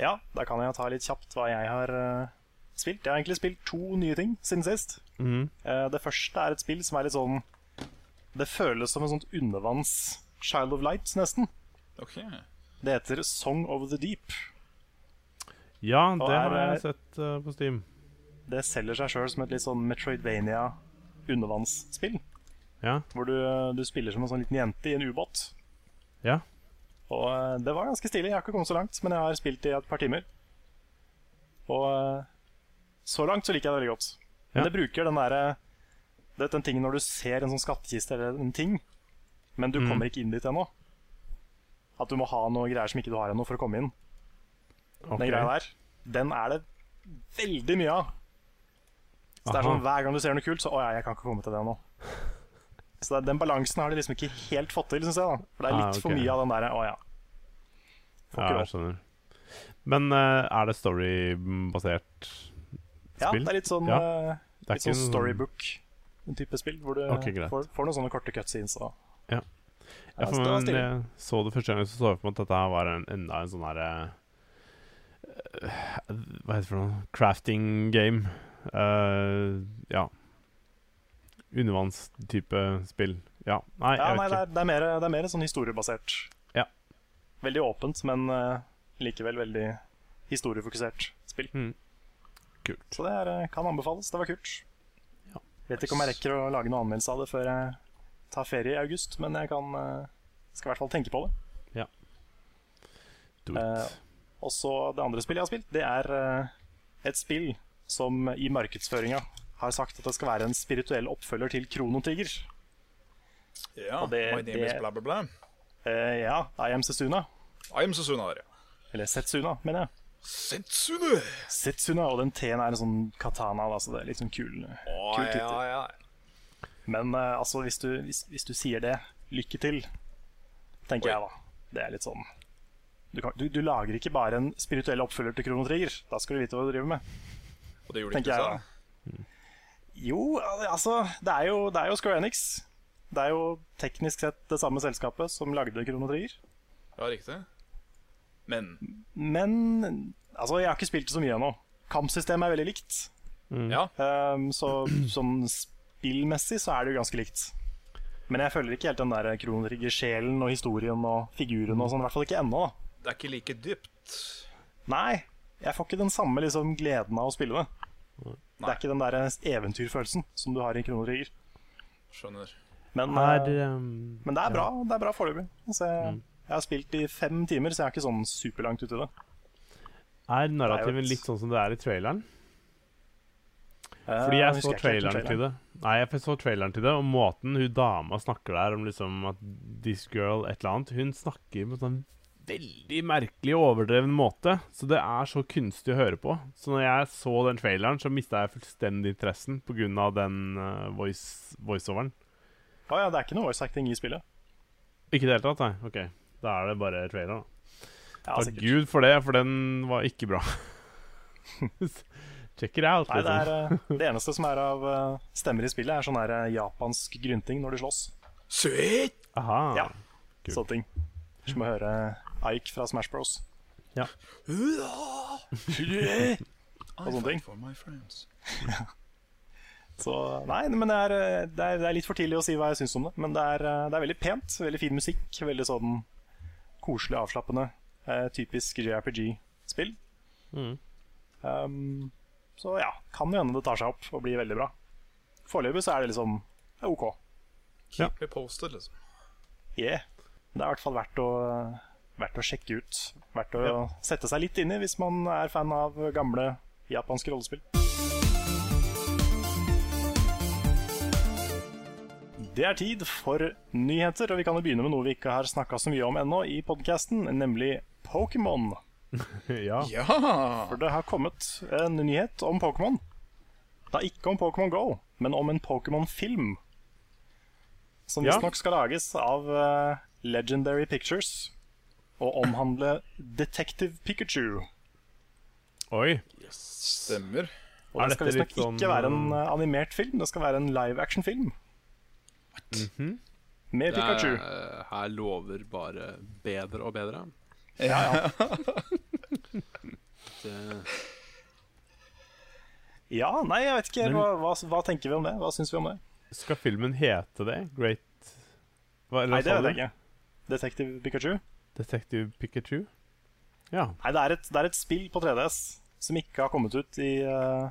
ja, da kan jeg ta litt kjapt hva jeg har uh, spilt. Jeg har egentlig spilt to nye ting siden sist. Mhm. Uh, det første er et spill som er litt sånn Det føles som en sånt undervanns Child of Light, nesten. Ok. Det heter Song of the Deep. Ja, det er, har jeg eh, sett uh, på Steam. Det selger seg sjøl som et litt sånn Metroidvania undervannsspill. Ja. Hvor du, du spiller som en sånn liten jente i en ubåt. Ja. Og eh, det var ganske stilig. Jeg har ikke kommet så langt, men jeg har spilt i et par timer. Og eh, så langt så liker jeg det veldig godt. Men det bruker den derre Det er den tingen når du ser en sånn skattkiste eller en ting, men du Mm. kommer ikke inn dit ennå. At du må ha noe greier som ikke du har ennå for å komme inn. Okay. Den greia der, den er det veldig mye av. Så det er sånn Hver gang du ser noe kult, så Å ja, jeg kan ikke komme til det nå. Så det, den balansen har de liksom ikke helt fått til, syns jeg. da For det er Ah, litt for mye av den derre Å ja. Får Ja, jeg skjønner. Men uh, er det storybasert Ja, spill? det er litt sånn, Ja. uh, Det litt sånn storybook. En type spill hvor du okay, får, får noen sånne korte cutscenes. Og, Ja. Ja, for stilig. jeg så det første gang, så så jeg for meg at dette her var en, enda en sånn herre Hva heter det for noe? Crafting game. Uh, ja. Undervannstype spill. Ja. Nei, ja, jeg vet det ikke. det er mer, det er mer sånn historiebasert. Ja. Veldig åpent, men uh, likevel veldig historiefokusert spill. Mm. Kult. Så det er, eh, kan anbefales. Det var kult. Ja. Vet ikke om jeg rekker å lage noen anmeldelse av det før jeg tar ferie i august, men jeg kan eh, skal i hvert fall tenke på det. Ja. Eh, og så det andre spillet jeg har spilt, det er eh, et spill som i markedsføringa har sagt at det skal være en spirituell oppfølger til Kronotiger. Trigger. Ja, Og det- My name is det- bla, bla, bla. Eh, ja, I am Setsuna. I am Sesuna ja. Eller Setsuna, mener jeg. Setsune! Setsuna, og den T-en er en sånn katana, da, så det er litt sånn kul, Åh, kul ja, ja. Men uh, altså, hvis du, hvis, hvis du sier det, lykke til, tenker Oi. jeg da. Det er litt sånn du, kan, du, du lager ikke bare en spirituell oppfølger til Krono Trigger. Da skal du vite hva du driver med. Og det gjorde ikke jeg da. Jo, altså Det er jo, det er jo Square Enix. Det er jo teknisk sett det samme selskapet som lagde Krono Trigger. Ja, riktig. Men Men altså, jeg har ikke spilt det så mye ennå. Kampsystemet er veldig likt. ja, Um, så sånn spillmessig så er det jo ganske likt. Men jeg følger ikke helt den der Chrono Trigger-sjelen og historien og figuren og sånn. I hvert fall ikke ennå, da. det er ikke like dypt. Nei, jeg får ikke den samme liksom, gleden av å spille det. Det er ikke den der eventyrfølelsen som du har i Chrono Skjønner. Men, Her, eh, um, men det er bra Det er bra foreløpig. Altså, jeg, jeg har spilt i fem timer, så jeg er ikke sånn superlangt ute i det. er er narrativet litt sånn som det er i traileren? Fordi jeg jeg så traileren trailer. til det. Nei, jeg så traileren til det, og måten hun dama snakker der om liksom at this girl et eller annet Hun snakker på en sånn veldig merkelig overdreven måte. Så det er så kunstig å høre på. Så når jeg så den traileren, så mista jeg fullstendig interessen pga. den uh, voice, voiceoveren. Å ja, det er ikke noe voice acting i spillet. Ikke i det hele tatt, nei. OK. Da er det bare traileren, da. Ja, Takk. Gud for det, for den var ikke bra. Check it out, Nei, det, er, liksom. eh, det eneste som er av eh, stemmer i spillet, er sånn her eh, japansk grynting når de slåss. Sweet! Aha. Ja. cool. Sånne ting. Som å høre Ike fra Smash Bros. Ja. Og sånne ting. For. Så nei, men det er, det, er, det er litt for tidlig å si hva jeg syns om det. Men det er, det er veldig pent. Veldig fin musikk. Veldig sånn koselig, avslappende. eh, typisk JRPG-spill. Mm. Um, så ja, kan jo hende det tar seg opp og blir veldig bra. Foreløpig så er det liksom er OK. Keep me posted, liksom. Yeah. Det er i hvert fall verdt å, verdt å sjekke ut. Verdt å Ja. sette seg litt inn i hvis man er fan av gamle japanske rollespill. Det er tid for nyheter, og vi kan jo begynne med noe vi ikke har snakka så mye om ennå i podkasten, nemlig Pokémon. ja. Ja! For det har kommet en nyhet om Pokémon. Det er ikke om Pokémon Go, men om en Pokémon-film. Som Ja. visstnok skal lages av eh, Legendary Pictures og omhandle Detective Pikachu. Oi. Stemmer. Og det skal visstnok sånn, ikke være en eh, animert film, det skal være en live action-film. Mhm. Med Det Pikachu. er, her lover bare bedre og bedre. Ja, ja. Ja, nei, jeg vet ikke. Hva, hva, hva tenker vi om det? Hva syns vi om det? Skal filmen hete det? Great Hva, eller Nei, det vet jeg ikke. Detective Pikachu? Detective Pikachu? Ja. Nei, det er, et, det er et spill på 3DS som ikke har kommet ut i uh,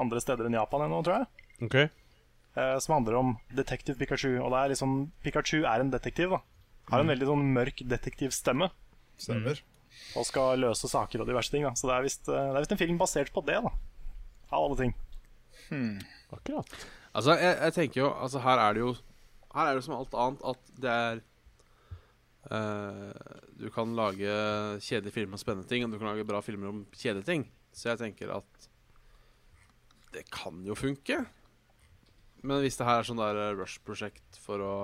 andre steder enn Japan ennå, tror jeg. Okay. Uh, som handler om Detective Pikachu. Og det er liksom Pikachu er en detektiv. da Har en veldig sånn mørk detektivstemme Stemmer. Og skal løse saker og diverse ting. da Så det er visst eh, det er visst en film basert på det, da av alle ting. Akkurat. altså, jeg, jeg tenker jo Altså, her er det jo Her er det som alt annet at det er uh, Du kan lage kjedelige filmer om spennende ting, og du kan lage bra filmer om kjedelige ting. Så jeg tenker at det kan jo funke. Men hvis det her er sånn der eh, Rush-prosjekt for å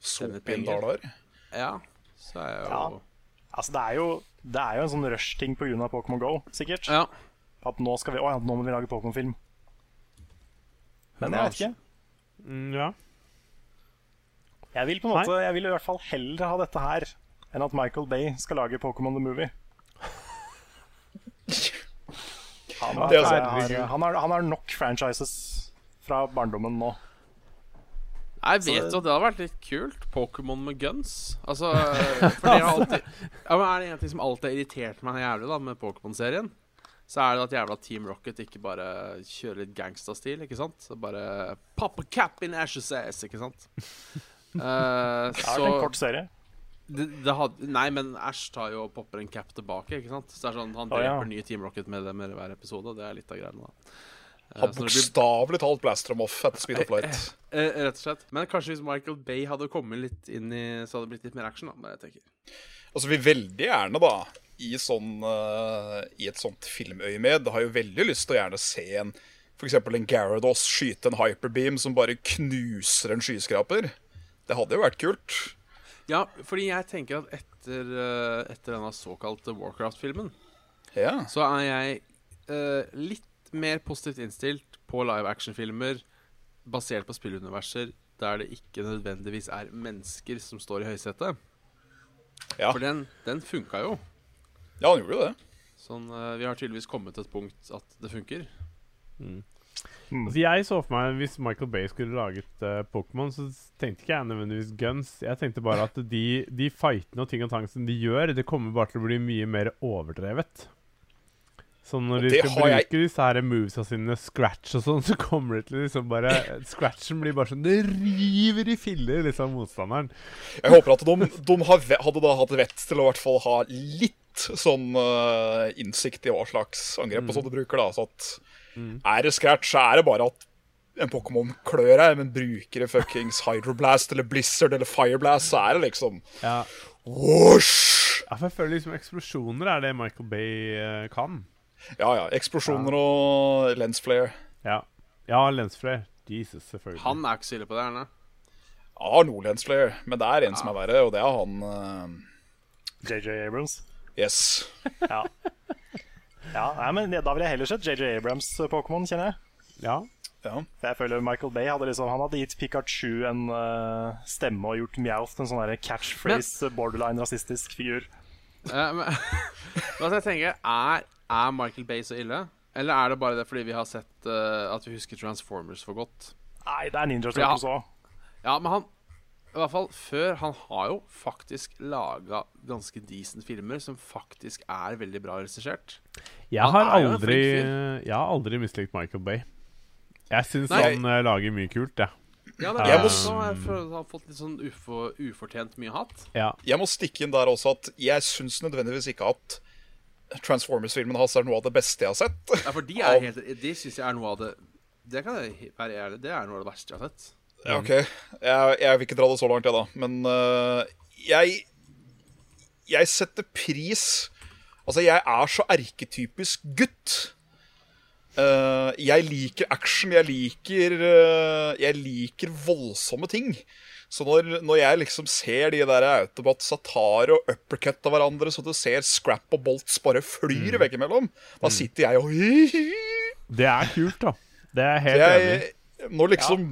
Tjene penger. dollar? Ja, så er jeg jo Ja. Altså Det er jo Det er jo en sånn rush-ting pga. Pokémon Go, sikkert. Ja. At nå skal vi Å ja, nå må vi lage Pokémon-film. Men jeg vet ikke. Mm, ja. Jeg vil på en måte Jeg vil i hvert fall heller ha dette her enn at Michael Bay skal lage Pokémon the Movie. Han, Det har, han, har, han har nok franchises fra barndommen nå. Jeg vet jo at det hadde vært litt kult. Pokémon med guns. Altså, for det har alltid Ja, men Er det en ting som alltid har irritert meg jævlig da med Pokémon-serien, så er det at jævla Team Rocket ikke bare kjører litt gangsta-stil, ikke sant? Så bare Pop a cap in ashes ass, ikke sant? Eh, Det er så en kort serie. det, det hadde, Nei, men Ash tar jo og popper en cap tilbake. ikke sant? Så det er sånn, Han Å, ja. dreper nye Team Rocket med det med hver episode. Det er litt av greiene, da. Eh, blir- bokstavelig talt blaster dem off etter Speed of Light. eh, rett og slett. Men kanskje hvis Michael Bay hadde kommet litt inn i Så hadde det blitt litt mer action, da. Men jeg tenker Altså, vi veldig gjerne, da, i, sånn, uh, i et sånt filmøyemed, har jo veldig lyst til å gjerne se en F.eks. en Gyarados skyte en hyperbeam som bare knuser en skyskraper. Det hadde jo vært kult. Ja, fordi jeg tenker at etter, eh, etter denne såkalte Warcraft-filmen, Ja. så er jeg uh, litt mer positivt innstilt på live action-filmer basert på spilluniverser der det ikke nødvendigvis er mennesker som står i høysetet. Ja. For den, den funka jo. ja, den gjorde jo det. Sånn, eh, vi har tydeligvis kommet til et punkt at det funker. Altså jeg så for meg Hvis Michael Bay skulle laget uh, Pokémon, så tenkte ikke jeg nødvendigvis guns. Jeg tenkte bare at de, de fightene og ting og tang som de gjør, det kommer bare til å bli mye mer overdrevet. Så når de skal bruke jeg- disse her movesa sine, scratch og sånn, så kommer det til liksom bare Scratchen blir bare sånn Det river i filler, liksom, motstanderen. Jeg håper at de, de har, hadde da hatt vett til å i hvert fall ha litt sånn uh, innsikt i hva slags angrep og sånt du bruker. da, så at Er det scratch, så er det bare at en Pokémon klør deg, men bruker det fuckings Hydroblast eller Blizzard eller Fireblast, så er det liksom Ja. Whoosh! ja, for jeg føler liksom eksplosjoner er det Michael Bay eh, kan. Ja ja. Eksplosjoner og lensflare. Ja. Ja, lensflare. Jesus, selvfølgelig. Han er ikke så ille på det, er? Jeg har noe lensflare, men det er en som er verre, og det er han uh... JJ Abrams. Yes. Ja. ja nei, men Da ville jeg heller sett JJ Abrams eh, Pokémon, kjenner jeg. Ja. Ja. For jeg føler Michael Bay hadde liksom Han hadde gitt Pikachu en uh, stemme og gjort til en sånn catchphrase, borderline rasistisk figur. Men, hva skal jeg tenke? Er, er Michael Bay så ille? Eller er det bare det fordi vi har sett uh, at vi husker Transformers for godt? Nei, det er Ninja Ja. Turtles òg. Ja, men han I hvert fall før Han har jo faktisk laga ganske decent filmer som faktisk er veldig bra regissert. Jeg. Jeg har aldri mislikt Michael Bay. Jeg syns han eh, lager mye kult, jeg. Ja, det er Jeg jeg, må også, jeg føler har fått litt sånn ufo, ufortjent mye hat. Ja. Jeg må stikke inn der også at jeg syns nødvendigvis ikke at Transformers-filmen hans er noe av det beste jeg har sett. Ja, for de er helt De syns jeg er noe av det Det kan jeg være ærlig Det er noe av det verste jeg har sett. Ja, OK, jeg, jeg vil ikke dra det så langt, jeg, da. Men uh, jeg Jeg setter pris Altså, jeg er så erketypisk gutt. Eh, jeg liker action, jeg liker uh, Jeg liker voldsomme ting. Så når, når jeg liksom ser de der autobatsa satar og uppercut av hverandre, så du ser scrap og bolts bare flyr veggimellom, da sitter jeg og Det er kult, da. Det er jeg helt enig Når liksom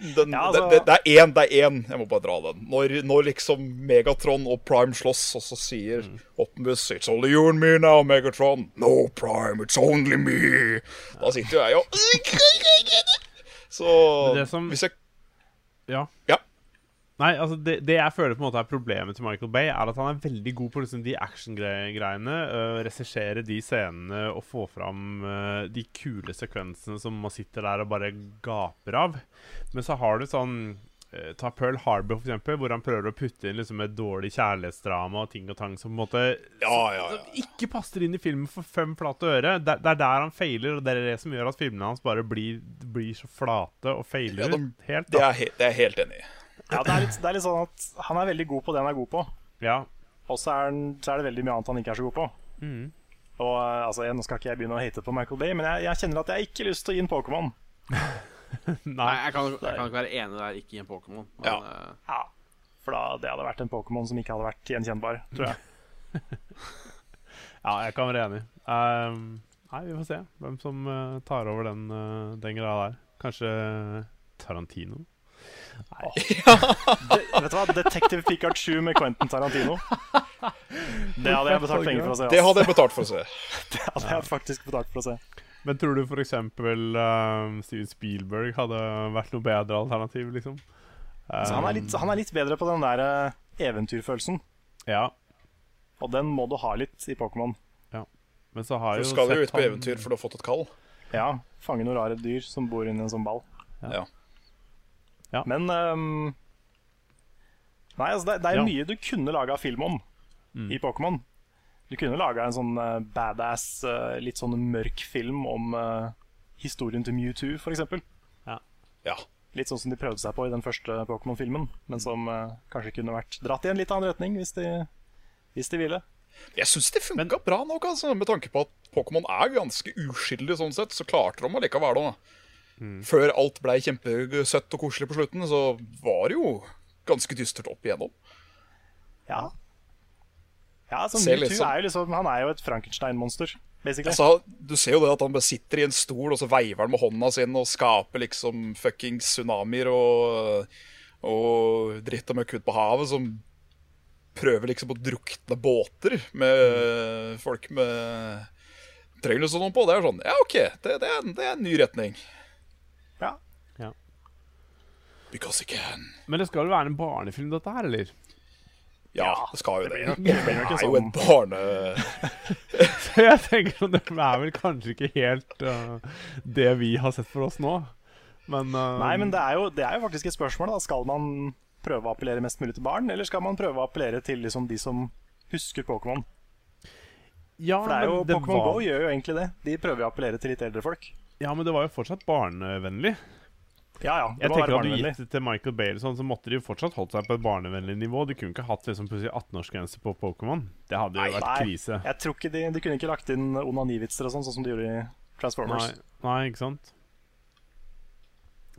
den, Ja, altså- det, det, det er én, det er én. Jeg må bare dra den. Når, når liksom Megatron og Prime slåss, og så sier Mm. Optimus It's only you and me now, Megatron. No, Prime, it's only me. Da sitter jo jeg og Så det som- hvis jeg Ja. Ja. Nei, altså det, det jeg føler på en måte er problemet til Michael Bay, er at han er veldig god på liksom de actiongreiene. Uh, Regissere de scenene og få fram uh, de kule sekvensene som man sitter der og bare gaper av. Men så har du sånn øh, Ta Pearl Harbor, for eksempel, hvor han prøver å putte inn liksom et dårlig kjærlighetsdrama og ting og tang som på en måte Ja, ja, ja. som ikke passer inn i filmen for fem flate øre. Det, det er der han feiler, og det er det som gjør at filmene hans bare blir, blir så flate og feiler Ja, de- helt. Er, det er jeg helt enig i. Ja, det, er litt, det er litt sånn at han er veldig god på det han er god på. Ja. Og så er, så er det veldig mye annet han ikke er så god på. Mm. Og eh, altså, jeg, Nå skal ikke jeg begynne å hate på Michael Bay, men jeg, jeg kjenner at jeg ikke har lyst til å gi en Pokémon. Nei, jeg kan, jeg kan ikke være enig der, ikke i en Pokémon. Ja. Uh... Ja, For da, det hadde vært en Pokémon som ikke hadde vært gjenkjennbar, tror jeg. ja, jeg kan være enig. Um, nei, vi får se hvem som uh, tar over den, uh, den greia der. Kanskje Tarantino? Det, vet du hva? Detective Pikachu med Quentin Tarantino. Det hadde jeg betalt penger for å se. Altså. Det hadde jeg betalt for å se. Det hadde jeg faktisk betalt for å se. Men tror du f.eks. Uh, Steven Spielberg hadde vært noe bedre alternativ, liksom? Um, han, er litt, han er litt bedre på den der uh, eventyrfølelsen. Ja, Og den må du ha litt i Pokémon. men så har Du jo skal jo ut på han- eventyr for du har fått et kall. Ja, fange noen rare dyr som bor inni en sånn ball. Ja. Ja. Men um, Nei, altså det, det er Ja. mye du kunne laga film om Mm. i Pokémon. Du kunne laga en sånn eh, badass, eh, litt sånn mørk film om eh, historien til Mewtwo, f.eks. Ja. Litt sånn som de prøvde seg på i den første Pokémon-filmen, men som kanskje kunne vært dratt i en litt annen retning hvis de, hvis de ville. Jeg syns det funka bra nok, altså, med tanke på at Pokémon er ganske uskyldig sånn sett. Så klarte de allikevel da. Før alt blei kjempesøtt og koselig på slutten, så var det jo ganske dystert opp igjennom. Ja. Ja, så Mewtwo liksom- er jo liksom Han er jo et Frankenstein-monster. Altså, du ser jo det at han bare sitter i en stol, og så veiver han med hånda sin og skaper liksom fuckings tsunamier og, og dritt og møkk ut på havet som prøver liksom å drukne båter med folk med trenger og sånn på. Det er sånn Ja, OK, det, det, er, en- det er en ny retning. Ja. Ja. Because he can. Men det skal vel være en barnefilm, dette her, eller? Ja, det skal jo det. blir nok- Det det blir er jo sånn- en barne... Så jeg tenker at det er vel kanskje ikke helt uh, det vi har sett for oss nå. Men, uh, Nei, men det er, jo, det er jo faktisk et spørsmål. da Skal man prøve å appellere mest mulig til barn, eller skal man prøve å appellere til liksom de som husker Pokémon? ja, For det er jo, Pokémon var- Go gjør jo egentlig det. De prøver å appellere til litt eldre folk. Ja, men det var jo fortsatt barnevennlig. Ja, ja, det Jeg tenker at du gitt det til Michael Bale, sånn, så måtte de jo fortsatt holdt seg på et barnevennlig nivå. De kunne ikke hatt liksom, plutselig 18-årsgrense på Pokémon. Det hadde jo vært Nei, krise. jeg tror ikke de, de kunne ikke lagt inn onanivitser og sånn, sånn som de gjorde i Transformers. Nei, nei, ikke sant?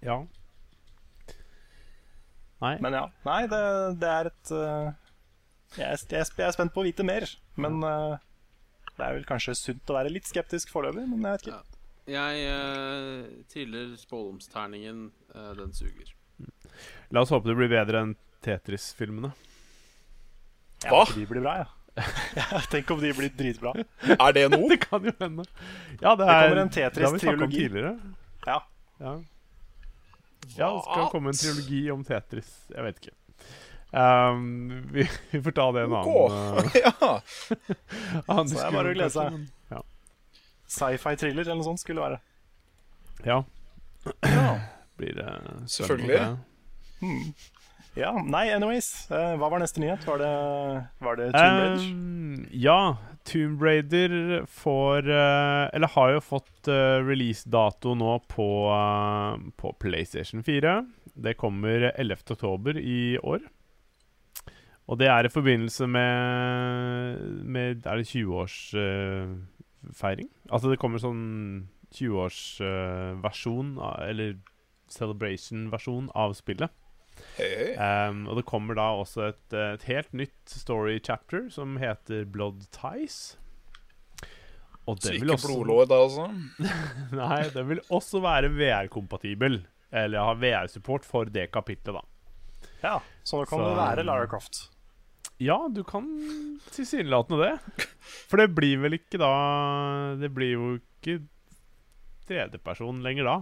Ja. Nei. Men ja. Nei, det, det er et uh, jeg, er, jeg, er jeg er spent på å vite mer. Men uh, det er vel kanskje sunt å være litt skeptisk foreløpig. Men jeg vet ikke. Jeg uh, triller spådomsterningen. Uh, den suger. La oss håpe det blir bedre enn Tetris-filmene. Hva? de blir bra, ja. ja. Tenk om de blir dritbra. Er det noe? Det kan jo hende. Ja, det, Det er, kommer en det snakket om Tetris-triologi. Ja. Ja. ja, det skal komme en triologi om Tetris. Jeg vet ikke. Um, vi, vi får ta det en annen, uh, ja. annen Så det er bare å glede seg. men- Sci-fi-thriller eller noe sånt skulle være. Ja. ja. Blir det spennende, Selvfølgelig. det. Ja, nei, anyways. Uh, hva var neste nyhet? Var det, var det Tomb Raider? Um, ja, Tomb Raider får uh, Eller har jo fått uh, releasedato nå på, på PlayStation 4. Det kommer 11. oktober i år. Og det er i forbindelse med, med Er det 20-årsfeiring? altså det kommer sånn 20-årsversjon, eller celebration-versjon av spillet. Hey. Um, og det kommer da også et, eh, et helt nytt story chapter som heter Blood Ties. Og Så ikke også blodlår da, altså? Nei, den vil også være VR-kompatibel. Eller ha VR-support for det kapitlet, da. Ja, så nå kan Så- det være Lara Croft. Ja, du kan tilsynelatende det. For det blir vel ikke da Det blir jo ikke tredjeperson lenger da.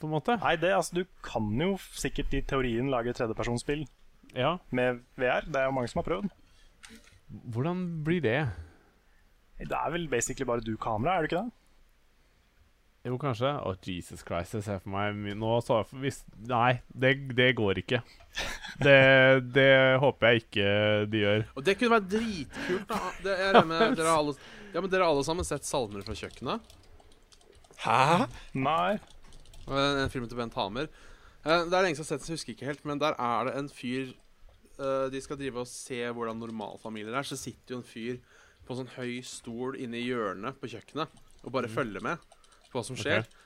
På en måte. Nei, det, altså, du kan jo sikkert i teorien lage tredjepersonsspill Ja. med VR. Det er jo mange som har prøvd. Hvordan blir det? Det er vel basically bare du kamera, er det ikke det? Jo, kanskje. Å, Jesus Christ, jeg ser for meg Nå så jeg for, hvis, Nei, det, det går ikke. Det, det håper jeg ikke de gjør. Og det kunne vært dritkult. da det, jeg regner med dere har alle, Ja, men Dere har alle sammen sett 'Salmer fra kjøkkenet'? Hæ? Nei. En, en film til Bent Hamer. Eh, det er lenge siden jeg har sett den, husker ikke helt. Men der er det en fyr eh, De skal drive og se hvordan normalfamilier er. Så sitter jo en fyr på en sånn høy stol inne i hjørnet på kjøkkenet og bare følger med på hva som skjer. Okay.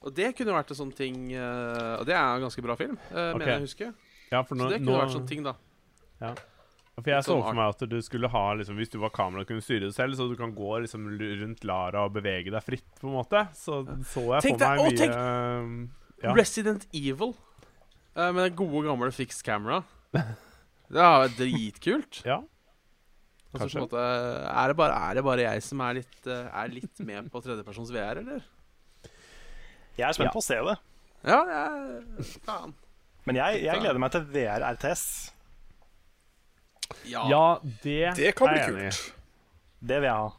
Og det kunne vært en sånn ting uh, Og det er en ganske bra film, uh, okay. mener jeg å huske. Ja, for Så det kunne nå vært sånn ting, da. For jeg så sånn for meg at du skulle ha liksom, Hvis du var kamera og kunne styre det selv, så du kan gå liksom rundt Lara og bevege deg fritt, på en måte. Så så jeg Tenk for meg mye tenk- uh, ja. Resident Evil uh, med den gode, gamle fixed camera. Det er dritkult. ja. Og så på en måte, er, det bare, er det bare jeg som er litt, eh, er litt med på tredjepersons VR, eller? Jeg er spent Ja. på å se det. Ja, jeg Faen. Men jeg, jeg gleder meg til VR RTS. Ja. ja, det, Det kan bli kult. Det vil jeg ha.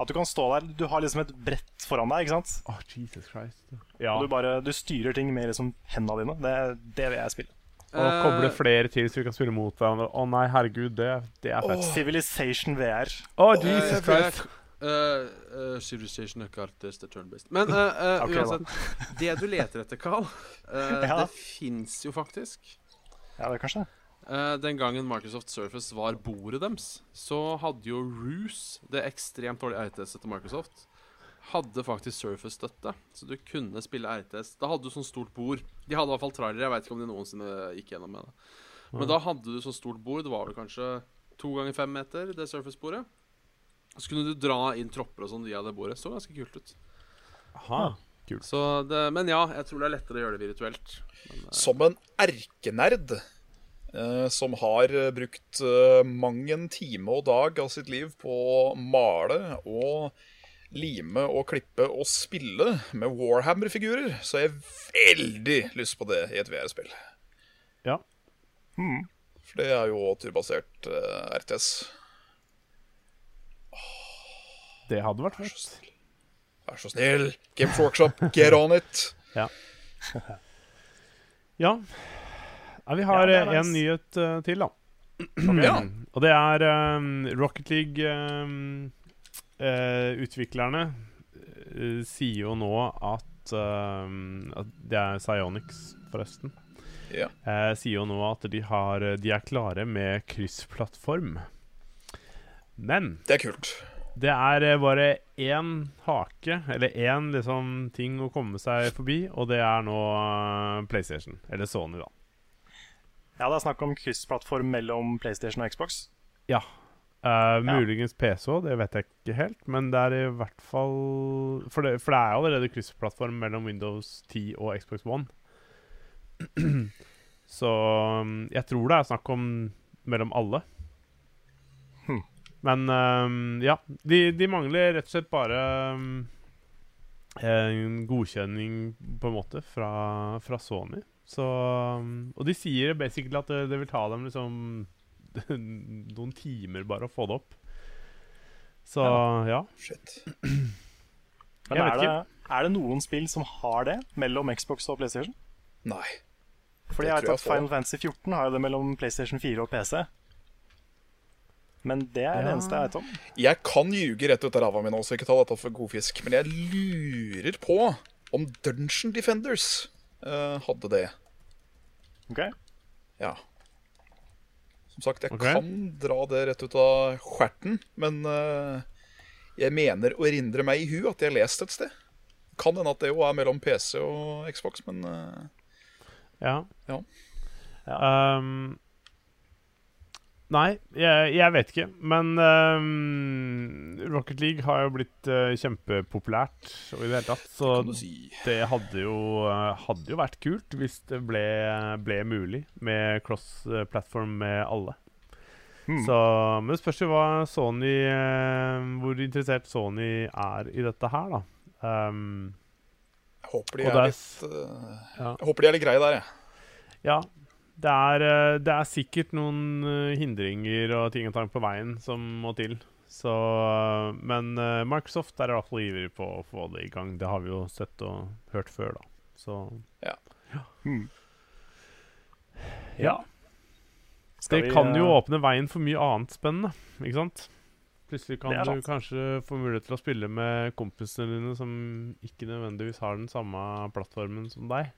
At du kan stå der Du har liksom et brett foran deg, ikke sant? Oh, Jesus Christ. Ja. Og du bare du styrer ting med liksom hendene dine. Det, det vil jeg spille. Og Eh, koble flere til så vi kan spille mot hverandre. Å nei, herregud, det, det er fett. Civilization VR. Å, Eh, Jesus uh, Christ. Uh, Civilization er ikke alltid det turn-based. Men uh, uh, Ok, da. uansett, det du leter etter, Carl, uh, Ja. det fins jo faktisk. Ja, det er kanskje det. Uh, den gangen Microsoft Surface var bordet deres, så hadde jo Roose, det ekstremt dårlige RTS-et til Microsoft, hadde faktisk Surface-støtte. Så du kunne spille RTS. Da hadde du sånn stort bord. De hadde i hvert fall trailere. Jeg veit ikke om de noensinne gikk gjennom med det. Men da hadde du sånn stort bord. Det var vel kanskje to ganger fem meter, det Surface-bordet. Så kunne du dra inn tropper og sånn via det bordet. Så ganske kult ut. Aha. Så det, men ja, jeg tror det er lettere å gjøre det virtuelt. Men, uh... Som en erkenerd eh, som har eh, brukt eh, mang en time og dag av sitt liv på å male og lime og klippe og spille med Warhammer-figurer, så har jeg veldig lyst på det i et VR-spill. Ja. For det er jo turbasert uh, RTS. Det hadde vært fett. Vær så snill, Games Workshop, get on it! Ja. ja. Vi har Ja, eh, en nyhet uh, til, da. Ja. Og det er um, Rocket League um, eh, Utviklerne uh, sier jo nå at, um, at Det er Psyonix, forresten. Ja. Eh, sier jo nå at de, har, de er klare med kryssplattform. Men Det er kult. det er eh, bare én hake, eller én liksom, ting å komme seg forbi, og det er nå eh, PlayStation. Eller Sony, da. Ja, det er snakk om kryssplattform mellom PlayStation og Xbox. Ja. Eh, muligens PC òg, det vet jeg ikke helt. Men det er i hvert fall For det, for det er allerede kryssplattform mellom Windows 10 og Xbox One. Så um, jeg tror det er snakk om mellom alle. Hm. Men um, ja, de, de mangler rett og slett bare um, en godkjenning, på en måte, fra, fra Sony. Så um, Og de sier basically at det, det vil ta dem liksom noen timer bare å få det opp. Så ja. Shit. Men er det, er det noen spill som har det mellom Xbox og PlayStation? Nei. Fordi jeg vet at. Final Fantasy 14 har jo det mellom PlayStation 4 og PC. Men det er det eneste jeg vet om. Jeg kan ljuge rett ut av ræva mi nå, så ikke ta dette for god fisk, men jeg lurer på om Dungeon Defenders uh, hadde det. Ok? Ja. Som sagt, jeg okay. kan dra det rett ut av skjerten, men eh, jeg mener å erindre meg i hu at jeg har lest et sted. Kan hende at det jo er mellom PC og Xbox, men Ja Ja. Ja. Um, nei, jeg, jeg vet ikke. Men um, Rocket League har jo blitt uh, kjempepopulært og i det hele tatt. Så kan si. det hadde jo, eh, hadde jo vært kult hvis det ble, ble mulig med cross-platform med alle. Hmm. Så, men det spørs jo hva Sony uh, Hvor interessert Sony er i dette her, da. Um, Jeg håper de er, er litt uh, eh, ja. Jeg håper de er litt greie der, jeg. Ja. Det er, eh, det er sikkert noen eh, hindringer og ting og tang på veien som må til. Så, eh, men Microsoft er i hvert fall ivrig på å få det i gang. Det har vi jo sett og hørt før, da. Så Ja. Hmm. Ja. Skal det vi, kan jo åpne veien for mye annet spennende, ikke sant? Plutselig kan du kanskje få mulighet til å spille med kompisene dine som ikke nødvendigvis har den samme plattformen som deg.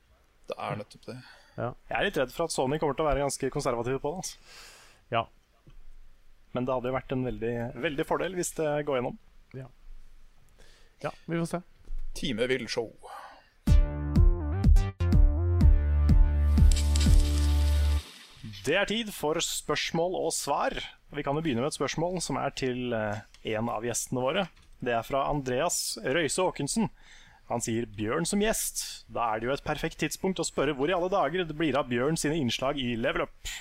Det er nettopp det. Jeg er litt redd for at Sony kommer til å være ganske konservative på det. Altså. Ja. Men det hadde jo vært en veldig, veldig fordel hvis det går gjennom. Ja, vi får se. Time vil show. Det er tid for spørsmål og svar. Vi kan jo begynne med et spørsmål som er til eh, en av gjestene våre. Det er fra Andreas Røise Aakensen. Han sier 'Bjørn som gjest'. Da er det jo et perfekt tidspunkt å spørre hvor i alle dager det blir av Bjørn sine innslag i Level Up.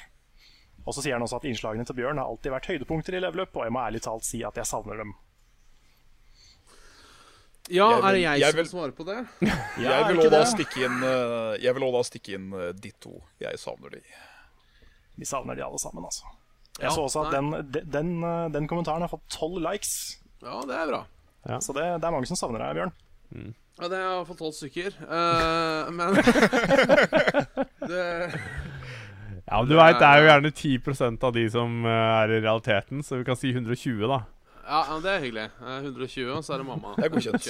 Og så sier han også at innslagene til Bjørn har alltid vært høydepunkter i Level Up, og jeg må ærlig talt si at jeg savner dem. Ja, Jeg vil- er det jeg, jeg som vil- svarer på det? Ja, jeg vil òg da stikke inn eh, Jeg vil også da stikke inn de to. Jeg savner de. Vi savner de alle sammen, altså. Jeg Ja, så også at den, den, eh, den kommentaren har fått tolv likes. Ja, det er bra. Så det, det er mange som savner deg, Bjørn. Ja, det har fått tolv stykker. Uh, men det Ja, du veit det er jo gjerne 10% av de som uh, er i realiteten, så vi kan si 120, da. Ja, det er hyggelig. 120, og så er det mamma. Det er godkjent.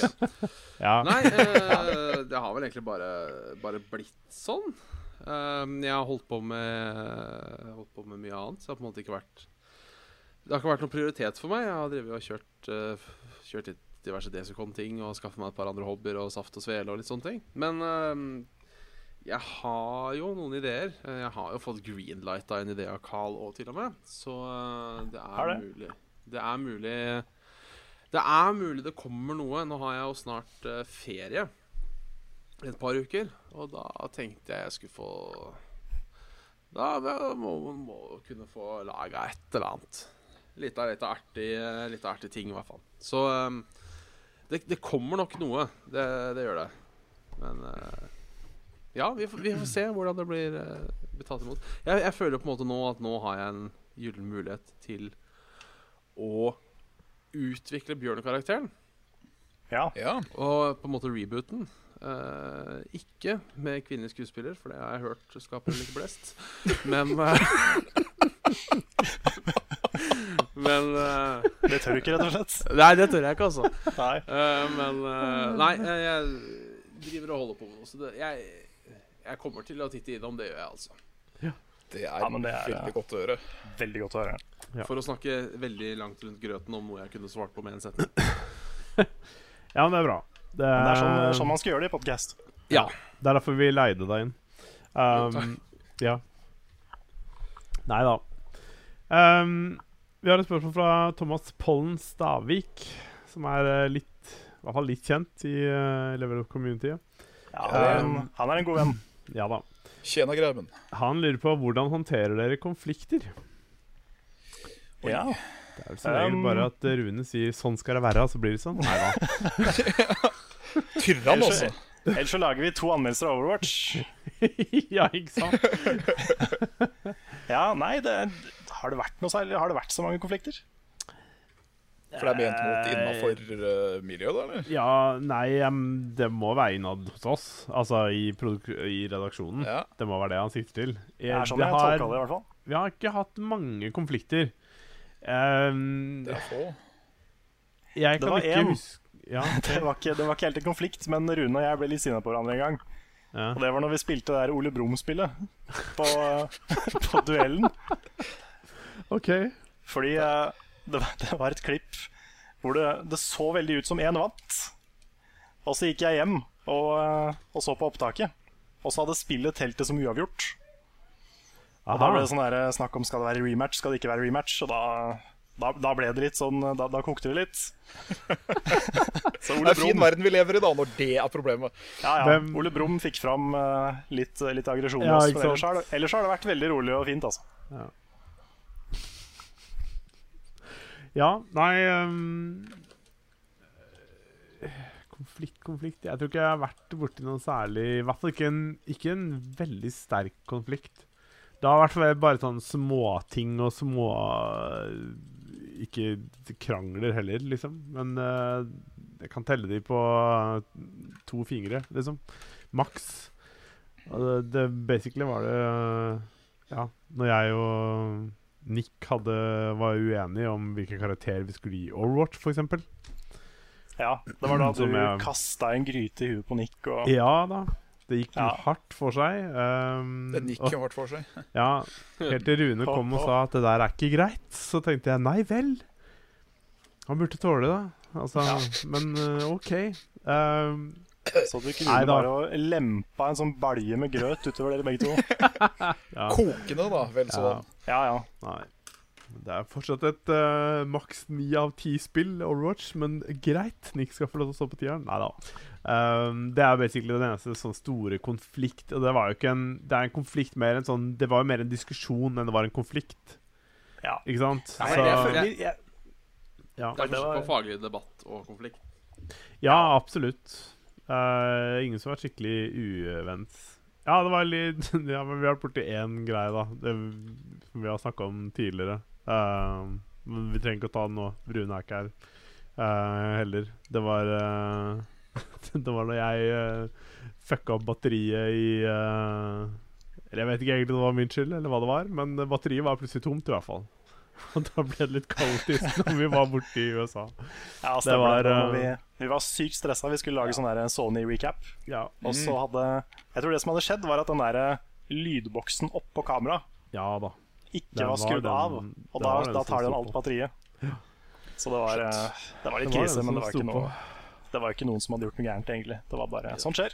ja. Nei, uh, det har vel egentlig bare, bare blitt sånn. Uh, jeg har holdt på med Holdt på med mye annet, så det har på en måte ikke vært Det har ikke vært noen prioritet for meg. Jeg har drevet og kjørt, uh, kjørt diverse Desicon-ting og skaffe meg et par andre hobbyer og saft og svele og litt sånne ting. Men um, jeg har jo noen ideer. Jeg har jo fått greenlighta en idé av Carl òg, til og med. Så uh, det er det? mulig. Det er mulig Det er mulig det kommer noe. Nå har jeg jo snart ferie et par uker. Og da tenkte jeg jeg skulle få Da må man kunne få laga et eller annet. Litt av, litt artig, litt artig ting, i hvert fall. Så det, det, kommer nok noe. Det, det gjør det. Men uh, ja, vi får, vi får, se hvordan det blir, uh, blir tatt imot. Jeg, jeg, føler på en måte nå at nå har jeg en gyllen mulighet til å utvikle Bjørne-karakteren. Ja. ja. Og på en måte rebooten. Uh, ikke med kvinnelig skuespiller, for det har jeg hørt skaper like blest. Men uh, Men uh, Det tør du ikke, rett og slett? Nei, det tør jeg ikke, altså. Nei. men Nei, jeg driver og holder på med noe, så det, jeg, jeg kommer til å titte innom. Det gjør jeg, altså. Ja. Det er, ja, det er veldig godt å høre. Veldig godt å høre. Ja. For å snakke veldig langt rundt grøten om noe jeg kunne svart på med en setning. ja, men det er bra. Det er, det er sånn, sånn, man skal gjøre det i podkast. Ja. Det er derfor vi leide deg inn. Um, ja. Nei da. Um, vi har et spørsmål fra Thomas Pollen Stavik, som er uh, litt I hvert fall litt kjent i uh, Level Up Community. Ja, um, han er en god venn. Ja da. Tjena Graumen. Han lurer på hvordan håndterer dere konflikter? Oi. Ja. Det er vel som regel bare at Rune sier 'sånn skal det være', og så blir det sånn. Nei da. Tyrann, altså. Ellers så lager vi to anmeldelser av Overwatch. ja, ikke sant? ja, nei, det, har det vært noe særlig Har det vært så mange konflikter? For det er ment mot innafor uh, miljøet, da? eller? Ja, nei, um, det må være innad hos oss. Altså i, i redaksjonen. Ja. Det må være det han sikter til. Jeg, det er sånn jeg har, det, i hvert fall. Vi har ikke hatt mange konflikter. Um, det er få. Jeg kan ikke en. huske ja, det, var ikke, det, var ikke, helt en konflikt, men Rune og jeg ble litt sinna på hverandre en gang. Ja. Og det var når vi spilte det der Ole Brumm-spillet på, på, duellen. Ok Fordi uh, det, var, det, var et klipp hvor det, det så veldig ut som én vant. Og så gikk jeg hjem og, uh, og, så på opptaket. Og så hadde spillet telt det som uavgjort. Aha. Og da ble det sånn der, eh, snakk om skal det være rematch, skal det ikke være rematch. Og da da, da, ble det litt sånn Da, da kokte det litt. Så Ole det er fin verden vi lever i da, når det er problemet. Ja, ja. Hvem... Ole Brumm fikk fram uh, litt, litt aggresjon. Ja, ellers, har det, ellers har det vært veldig rolig og fint, altså. Ja, ja nei um... Konflikt, konflikt Jeg tror ikke jeg har vært borti noe særlig I hvert fall ikke en, ikke en veldig sterk konflikt. Det har vært bare sånn småting og små ikke krangler heller, liksom. Men uh, jeg kan telle de på to fingre, liksom. Maks. Det, det, basically var det Ja, når jeg og Nick hadde, var uenig om hvilken karakter vi skulle gi Overwatch, f.eks. Ja, det var da du jeg, kasta en gryte i huet på Nick og Ja da. Det gikk ja. hardt for seg. Um, det gikk jo hardt for seg. ja, Helt til Rune kom og sa at det der er ikke greit. Så tenkte jeg nei vel. Han burde tåle det, altså, ja. Men uh, OK. Um, så du kunne Nei, bare og lempa en sånn balje med grøt utover dere begge to? ja. Kokende, da. Vel så. Ja, ja. Nei. Det er fortsatt et uh, maks ni av ti spill Overwatch, men greit. Nick skal få lov til å stå på tieren. Nei da. Um, det er basically den eneste sånn store konflikt. Og det var jo ikke en Det er en konflikt mer en sånn Det var jo mer en diskusjon enn det var en konflikt. Ja. Ikke sant? Ja, Så, jeg føler, jeg, jeg, ja. Det er forskjell på faglig debatt og konflikt. Ja, absolutt. Uh, ingen som har vært skikkelig uvent. Ja, det var litt Ja, men vi har vært borti én greie, da. Det vi har snakka om tidligere. Uh, men vi trenger ikke å ta den nå. Rune er ikke her uh, heller. Det var Det var da jeg uh, fucka opp batteriet i uh, jeg vet ikke egentlig om det var min skyld, eller hva det var, men batteriet var plutselig tomt, i hvert fall. Og da ble det litt kaotisk når vi var borte i USA. Ja, Det var, det. var eh, Vi, vi var sykt stressa. Vi skulle lage sånn Sony-recap. Ja. Og så hadde Jeg tror det som hadde skjedd, var at den der lydboksen oppå kameraet Ja da. ikke Den var var skrudd den- av. Og da, da tar den alt på. batteriet. Så det var, eh, det var litt Det var krise, men det var, ikke noe, det var ikke noen som hadde gjort noe gærent, egentlig. Det var bare Sånt skjer.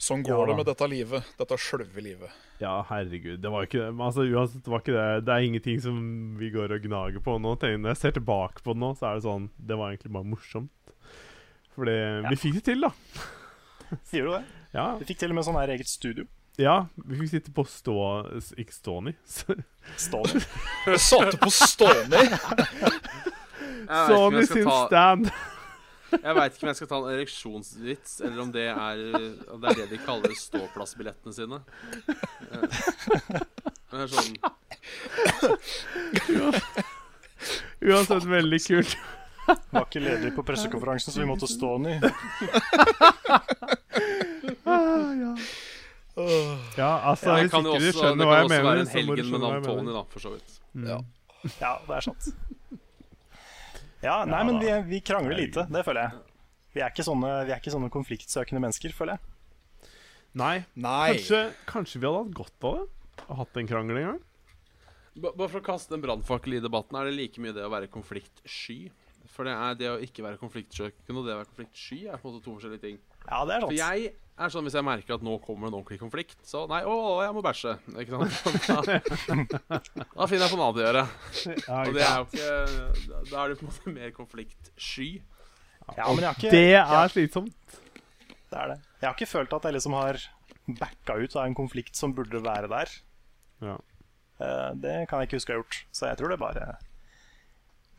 Sånn Ja går det med dette livet. Dette sjølve livet. Ja, herregud. Det var ikke men altså, uansett, det var ikke det. Det er ingenting som vi går og gnager på nå. Når jeg ser tilbake på det nå, så er det sånn Det var egentlig bare morsomt. Fordi vi fikk det til, da. Sier du det? Ja, Vi fikk til og med sånn her eget studio. ja vi fikk sitte på stå... Ikke ståni. Stående. Satte på ståni? Sony sin ta- stand. Jeg veit ikke om jeg skal ta en ereksjonsvits, eller om det er, om det, er det de kaller ståplassbillettene sine. Eh, Det er sånn Uansett veldig kult. Var ikke ledig på pressekonferansen, så vi måtte stå den i. Ja, altså, Det hvis kan jo ikke du også, det skjønner hva jeg også mener, være en så må du helgen med skjønne hva navn jeg Tony, mener. da, for så vidt. Ja. Ja, det er sant. Ja, nei, men vi, vi krangler lite, det føler jeg. Vi er ikke sånne, vi er ikke sånne konfliktsøkende mennesker, føler jeg. Nei. Nei. Kanskje, kanskje vi hadde hatt godt av det? Og hatt en krangel en gang? Ba- Bare for å kaste en brannfakkel i debatten, er det like mye det å være konfliktsky? For det er det å ikke være konfliktsøkende og det å være konfliktsky er på en måte to forskjellige ting. Ja, det er For jeg er sånn hvis jeg merker at nå kommer en ordentlig konflikt, så nei, å, å, jeg må bæsje. Ikke sant? Da, da finner jeg på noe annet å gjøre. Og det er jo ikke Da er det på en måte mer konfliktsky. Ja, men jeg har ikke, Det er slitsomt. det er det. Jeg har ikke følt at jeg liksom har backa ut av en konflikt som burde være der. Ja. Eh, Det kan jeg ikke huske jeg har gjort. Så jeg tror det bare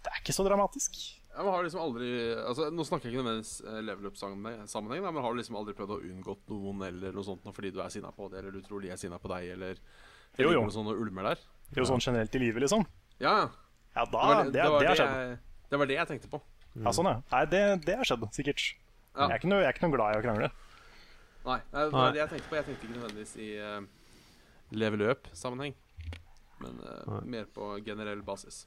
Det er ikke så dramatisk. Men har liksom aldri Altså, Nå snakker jeg ikke nødvendigvis eh, level up-sammenheng, men har du liksom aldri prøvd å unngått noen eller noe sånt fordi du er sinna på det, eller du tror de er sinna på deg, eller Jo, jo. ligger noe sånt og ulmer der? Det er jo sånn generelt i livet, liksom. Ja, ja. Ja, da, Det det, det, det, var det det, har skjedd. jeg, det var det jeg tenkte på. Ja, sånn, ja. Nei, det, det har skjedd, sikkert. Ja. Jeg, er ikke noe, jeg er ikke noe glad i å krangle. Nei, det var det jeg tenkte på. Jeg tenkte ikke nødvendigvis i uh, level up-sammenheng, men uh, mer på generell basis.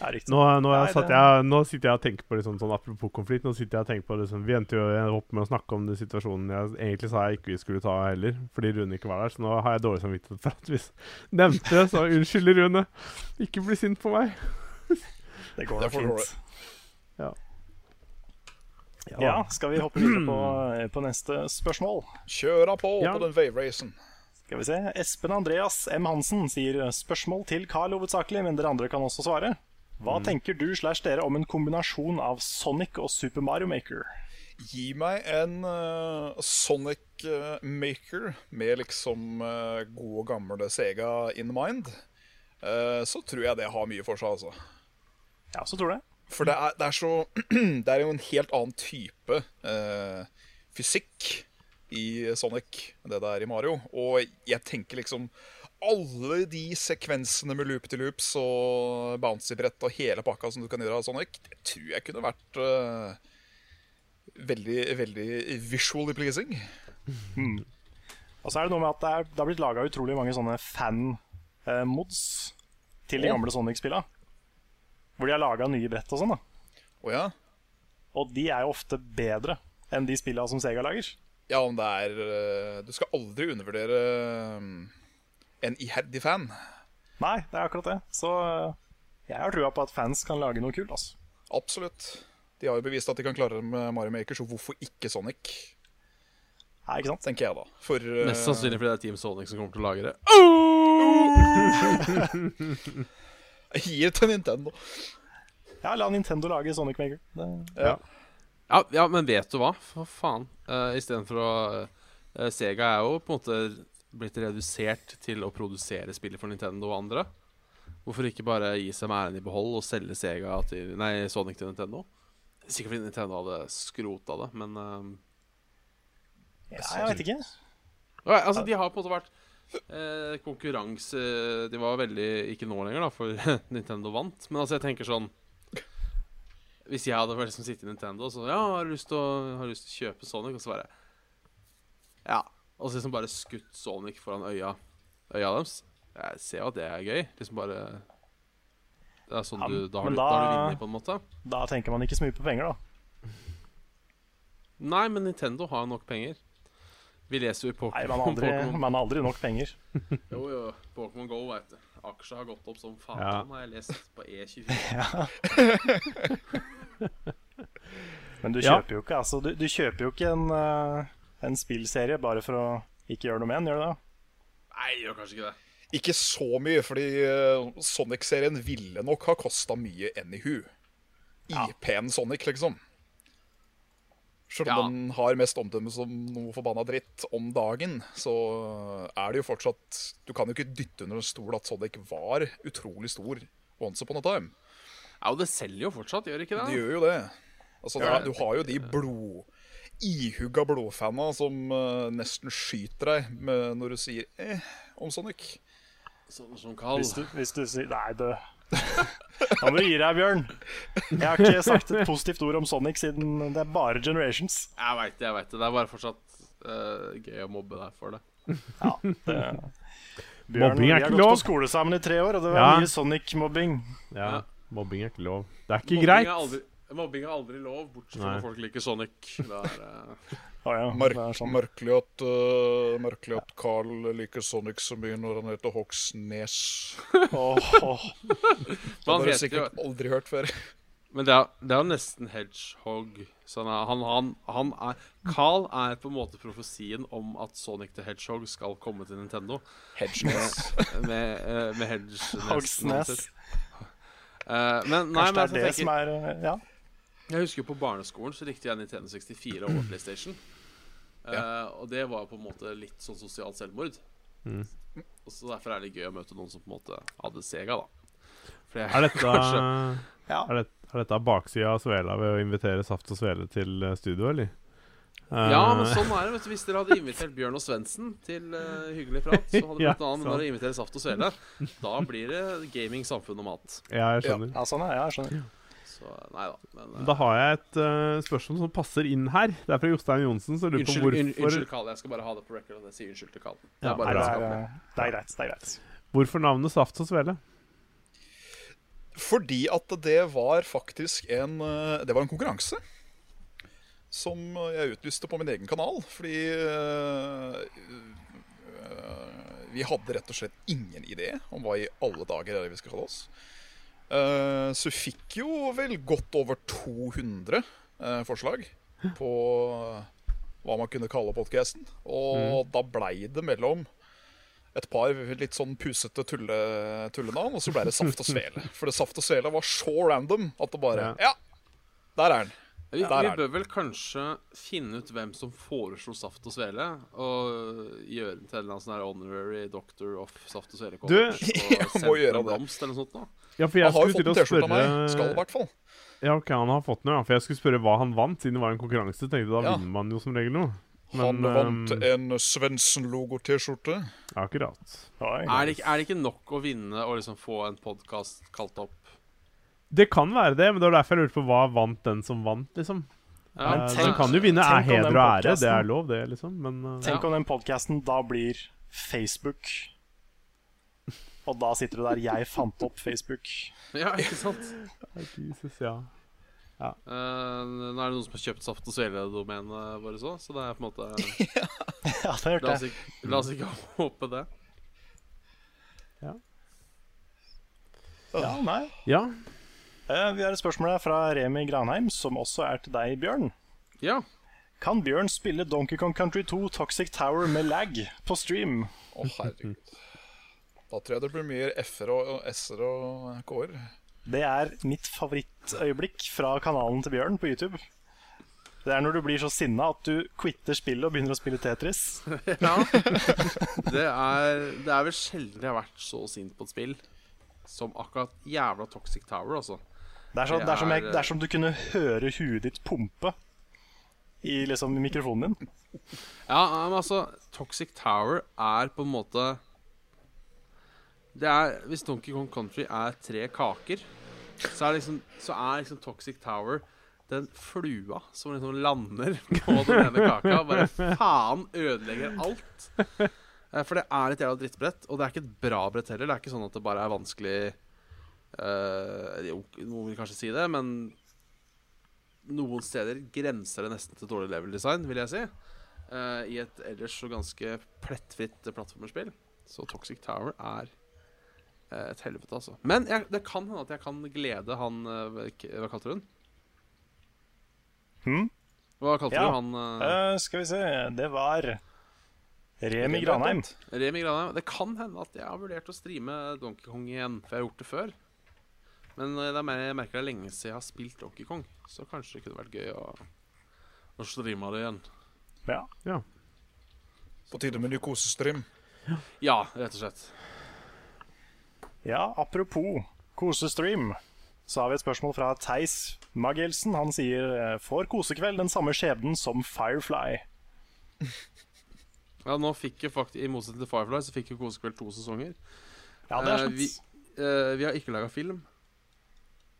Ja. Nå, nå, Nei, satt det- jeg, nå sitter jeg og tenker på liksom, sånn Apropos konflikt. Nå sitter jeg og tenker på liksom, Vi endte jo opp med å snakke om den situasjonen jeg egentlig sa jeg ikke vi skulle ta heller, fordi Rune ikke var der. Så nå har jeg dårlig samvittighet for at vi nevnte det. Så unnskyld, Rune. Ikke bli sint på meg. Det går da fint. Ja, skal vi hoppe videre på, på neste spørsmål? Kjøra på Ja. på den wave-racen. Skal vi se. Espen Andreas M. Hansen sier spørsmål til Carl hovedsakelig, men dere andre kan også svare. Hva tenker du slash dere om en kombinasjon av Sonic og Super Mario Maker? Gi meg en uh, Sonic eh, Maker med liksom uh, gode, gamle Sega in mind. Uh, så tror jeg det har mye for seg, altså. Ja, så tror det. For det er, det er så Det er jo en helt annen type uh, fysikk i Sonic enn det det er i Mario. Og jeg tenker liksom Alle de sekvensene med loop til loops og bouncy-brett og hele pakka som du kan gjøre av Sonic, det tror jeg kunne vært uh, veldig, veldig visually pleasing. Og så er det noe med at det, er, det har blitt laga utrolig mange sånne fan-mods til de Å. gamle Sonic-spilla. Hvor de har laga nye brett og sånn. da oh, ja? Og de er jo ofte bedre enn de spilla som Sega lager. Ja, om det er eh, Du skal aldri undervurdere eh, en iherdig fan. Nei, det er akkurat det. Så eh, jeg har trua på at fans kan lage noe kult. altså Absolutt. De har jo bevist at de kan klare det med Mario Maker, så hvorfor ikke Sonic? Nei, ikke sant? Tenker jeg, da. For eh, Mest sannsynlig fordi det er Team Sonic som kommer til å lage det. Jeg gir det til Nintendo. Ja, la Nintendo lage Sonic Maker. Det, Ja. Ja, ja, men vet du hva? For faen. Uh, Istedenfor å uh, Sega er jo på en måte blitt redusert til å produsere spillet for Nintendo og andre. Hvorfor ikke bare gi seg med æren i behold og selge Sega til Nei, Sonic til Nintendo? Sikkert fordi Nintendo hadde skrota det, men eh, ja, jeg vet ikke. Nei, Altså, de har på en måte vært eh, konkurranse De var veldig Ikke nå lenger, da, for Nintendo vant. Men altså, jeg tenker sånn Hvis jeg hadde liksom sittet i Nintendo og så Ja, har du lyst til å, lyst til å kjøpe Sonic? Og så bare Ja. Og så liksom bare skutt Sonic foran øya øya deres. Jeg ser jo at det er gøy. Liksom bare Det er sånn Ja, du Da har du, da da- vunnet, på en måte. Da tenker man ikke så mye på penger, da. Nei, men Nintendo har nok penger. Vi leser jo i Nei, Pokémon. man har aldri, man har aldri nok penger. Jo, jo. Pokémon Go, veit du. Aksjer har gått opp som faen, Ja. har jeg lest på E E24. Men du Ja. kjøper jo ikke altså, du, du kjøper jo ikke en, eh, en spillserie bare for å ikke gjøre noe med den, gjør du det? Nei, gjør kanskje ikke det. Ikke så mye, fordi eh, Sonic-serien ville nok ha kosta mye anywho. IP-en Sonic, liksom. Selv om Ja. den har mest omdømme som noe forbanna dritt om dagen, så er det jo fortsatt Du kan jo ikke dytte under en stol at Sonic var utrolig stor once upon a time. Ja, og det selger jo fortsatt, gjør det ikke Det det? gjør jo det. Altså, det er, du har jo de blod ihugga blodfana som eh, nesten skyter deg med, når du sier eh om Sonic. Sånn som Carl. Hvis du, hvis du sier Nei, du Da må du gi deg, Bjørn. Jeg har ikke sagt et positivt ord om Sonic siden det er bare Generations. Jeg veit det, jeg vet det. Det er bare fortsatt uh, gøy å mobbe deg for det. Ja, det Bjørn, Mobbing er vi har ikke gått på skole sammen i tre år, og det var Ja. mye Sonic-mobbing. Ja, Ja. Mobbing er ikke lov. Det er ikke Mobbing greit. Er aldri, mobbing er aldri lov, bortsett fra når folk liker Sonic. Det er, eh, Å ja, Merk, det er sånn. merkelig, at, uh, merkelig at Carl liker Sonic så mye når han heter Hogsnes. Åh, åh. Det har du sikkert jo aldri hørt før. Men det er, det er jo nesten Hedgehog. Så han, er- han, han, han er Carl er på en måte profesien om at Sonic the Hedgehog skal komme til Nintendo. Hedgenes. Med, eh, med Hedge Hogsnes. Uh, men nei, Kanskje men det er det tenker, som er Ja. Jeg husker på barneskolen så likte jeg Nintendo 64 over PlayStation. Eh, og det var på en måte litt sånn sosialt selvmord. Mm. Og så Derfor er det gøy å møte noen som på en måte hadde Sega, da. For jeg, Er dette, kanskje, Ja. er dette, er dette baksida av Svela ved å invitere Saft og Svele til eh, studio, eller? Ja, men Eh, sånn er det. vet du Hvis dere hadde invitert Bjørn og Svendsen til uh, hyggelig prat, så hadde det Ja, blitt noe annet enn sant. å invitere Saft og Svele. Da blir det gaming, samfunn og mat. Ja, jeg skjønner. ja, sånn er det, jeg skjønner. Så nei da. Men Da har jeg et uh, spørsmål som passer inn her. Det er fra Jostein Johnsen. Så lurer på unnskyld, un, hvorfor, unnskyld, Karl. Jeg skal bare ha det på record jeg sier unnskyld til Karl. Det Ja, er bare Nei, det, er, det er greit. Det er greit. hvorfor navnet Saft og Svele? Fordi at det var faktisk en eh, Det var en konkurranse. Som jeg utlyste på min egen kanal. Fordi øh, øh, vi hadde rett og slett ingen idé om hva i alle dager er vi skal kalle oss. Eh, så vi fikk jo vel godt over 200 uh, forslag på hva man kunne kalle podkasten. Og da blei det mellom et par litt sånn pusete tulle, tullenavn, og så ble det Saft og Svele. For det Saft og Svele var så random at det bare Ja, der er den. Vi, vi bør vel kanskje finne ut hvem som foreslo Saft og Svele, og gjøre den til en eller annen sånn her honorary doctor of Saft og Svele. Du- Jeg må gjøre det. blomst eller noe sånt. da Ja, for Han har jo fått en T-skjorte av meg. Skal i hvert fall. Ja, ok, han har fått noe, ja. For jeg skulle spørre hva han vant, siden det var en konkurranse. Tenkte jeg, Da Ja. vinner man jo som regel noe. Han vant ehm, en Svendsen-logo-T-skjorte. Akkurat. Er det, ikke- er det ikke nok å vinne og liksom få en podkast kalt opp? Det kan være det, men det var derfor jeg lurte på hva vant den som vant, liksom. Ja, men tenk- den kan jo vinne er heder og ære, det er lov, det, liksom. Men uh, Tenk om den podkasten da blir Facebook. Og da sitter du der 'Jeg fant opp Facebook'. ja ikke sant? Jesus, ja. Eh, nå er det noen som har kjøpt Saft og Svele-domenet vårt òg, så det er på en måte Ja, det har La oss det ikke, la oss ikke håpe det. Ja, nei. Ja, Eh, Vi har et spørsmål her fra Remi Granheim, som også er til deg, Bjørn. Ja. Kan Bjørn spille Donkey Kong Country 2 Toxic Tower med lag på stream? Å, herregud. Da tror jeg det blir mye F-er og S-er og K-er. Det er mitt favorittøyeblikk fra kanalen til Bjørn på YouTube. Det er når du blir så sinna at du quitter spillet og begynner å spille Tetris. ja. Det er, det er vel sjelden jeg har vært så sint på et spill som akkurat jævla Toxic Tower, altså. Det er, så, det, er som jeg, Det er- det er som du kunne høre huet ditt pumpe i liksom mikrofonen din. Ja, men altså Toxic Tower er på en måte Det er Hvis Donkey Kong Country er tre kaker, så er liksom, så er liksom Toxic Tower den flua som liksom lander på den ene kaka. Bare faen ødelegger alt. Eh, For det er et jævla drittbrett, og det er ikke et bra brett heller. Det er ikke sånn at det bare er vanskelig Jo, noen vil kanskje si det, men noen steder grenser det nesten til dårlig level design, vil jeg si. Uh, I et ellers så ganske plettfritt plattformerspill. Så Toxic Tower er uh, et helvete, altså. Men jeg, det kan hende at jeg kan glede han Hva kalte du den? Hmm? Hva kalte Ja. du han? skal vi se Det var Remi Granheim. Remi Granheim. Det kan hende at jeg har vurdert å streame Donkey Kong igjen, for jeg har gjort det før. Men eh, det er mer, jeg merker det er lenge siden jeg har spilt Donkey Kong, så kanskje det kunne vært gøy å, å streame det igjen. Ja. ja. På tide med ny kosestream. Ja, rett og slett. ja, apropos kosestream, så har vi et spørsmål fra Theis Magelsen. Han sier eh, Får kosekveld den samme skjebnen som Firefly? Ja, nå fikk jo faktisk, I motsetning til Firefly så fikk jo Kosekveld to sesonger. Ja, det er Eh, vi, eh, vi har ikke laga film.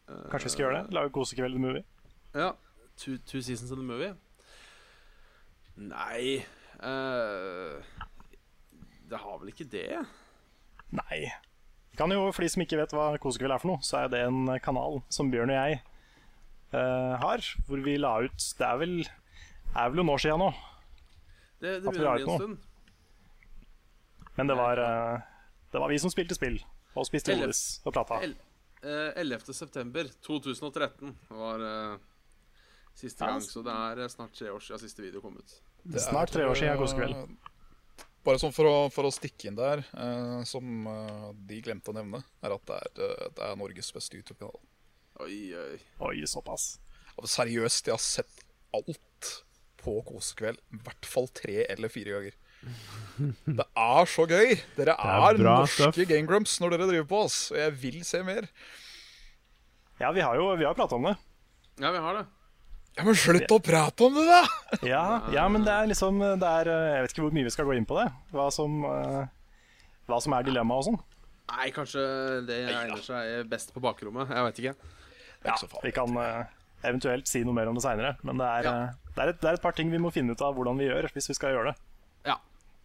Kanskje vi skal gjøre det? Lage kosekveld movie? Ja. Two, two seasons of the movie. Nei uh, Det har vel ikke det? Nei. Kan jo, For de som ikke vet hva kosekveld er for noe, så er det en kanal som Bjørn og jeg uh, har. Hvor vi la ut Det er vel, er vel noen år siden nå, Det, det begynner å bli en stund. men det var, uh, det var vi som spilte spill. Og spiste Ollis og prata. El- eh, 11. september 2013 var eh, siste gang, så det er eh, snart tre år siden siste video kom ut. Det Snart tre år siden eh, kosekveld. Bare sånn for å, for å stikke inn der, eh, som eh, de glemte å nevne, er at det er, eh, det er Norges beste YouTube-kanal. Oi, oi. Oi, såpass. Og seriøst, jeg har sett alt på Kosekveld. I hvert fall tre eller fire ganger. Det er så gøy! Dere er er, norske. Game Grumps når dere driver på, ass. Og jeg vil se mer. Ja, vi har jo vi har prata om det. Ja, vi har det. Ja, Men slutt å prate om det, da! Ja, ja, men det er liksom det er, eh, Jeg vet ikke hvor mye vi skal gå inn på det. Hva som, eh, hva som er dilemmaet og sånn. Nei, kanskje det egner seg best på bakrommet. Jeg veit ikke. Farlig. Vi kan eh, eventuelt si noe mer om det seinere. Men det er, Ja. det, er et, det er et par ting vi må finne ut av hvordan vi gjør hvis vi skal gjøre det.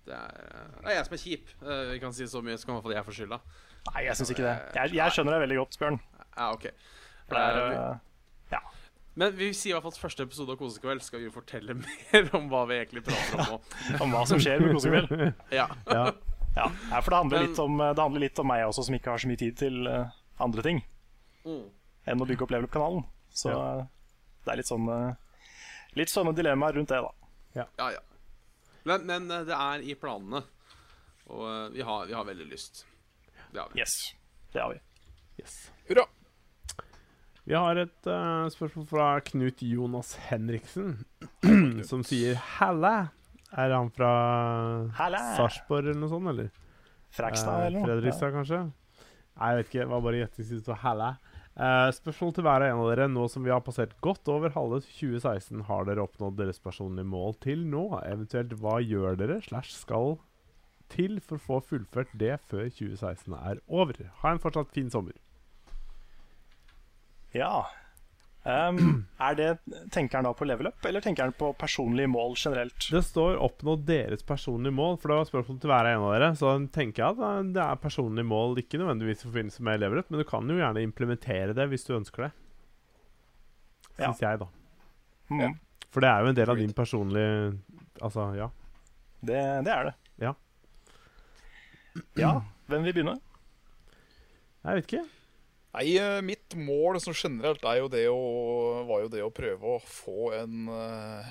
Ja. Det er, det er jeg som er kjip. Eh, Vi kan si så mye, så kan i hvert fall jeg få skylda. Nei, jeg syns ikke det. Jeg, jeg skjønner deg veldig godt, Bjørn. Ja, ok. For det er, Eh, eh, ja. Men vi sier i hvert fall at første episode av Kosekveld skal vi fortelle mer om hva vi egentlig prater om nå. Om hva som skjer med kosekveld. Ja. Ja. Ja, for det handler, Men- litt om, det handler litt om meg også, som ikke har så mye tid til eh, andre ting Mm. enn å bygge opp Level Up-kanalen. Så eh, det er litt sånn eh, Litt sånne dilemmaer rundt det, da. Ja, ja. Men, men eh, det er i planene. Og eh, vi har, vi har veldig lyst. Det har vi. Yes, det har vi. Yes. Hurra! Vi har et uh, spørsmål fra Knut Jonas Henriksen, som sier 'halla'. Er han fra Halla! Sarpsborg eller noe sånt, eller? Frekstad eller noe. Fredrikstad, kanskje? Nei, jeg vet ikke. Det var bare gjetting sist halla. Eh, spørsmål til hver og en av dere. Nå som vi har passert godt over halve 2016, har dere oppnådd deres personlige mål til nå? Eventuelt hva gjør dere slash skal til for å få fullført det før 2016 er over? Ha en fortsatt fin sommer. Ja. Um, er det, tenker han da på level up, eller tenker han på personlige mål generelt? Det står 'oppnå deres personlige mål', for det var spørsmål til hver en av dere. Så tenker jeg at eh, det er personlige mål, ikke nødvendigvis i forbindelse med level up, men du kan jo gjerne implementere det hvis du ønsker det. Ja. Syns jeg, da. Mm, For det er jo en del av din personlige Altså, ja. det, det er det. Ja. Ja, hvem vil begynne? Jeg vet ikke. Nei, eh, mitt mål som generelt er jo det å, var jo det å prøve å få en eh,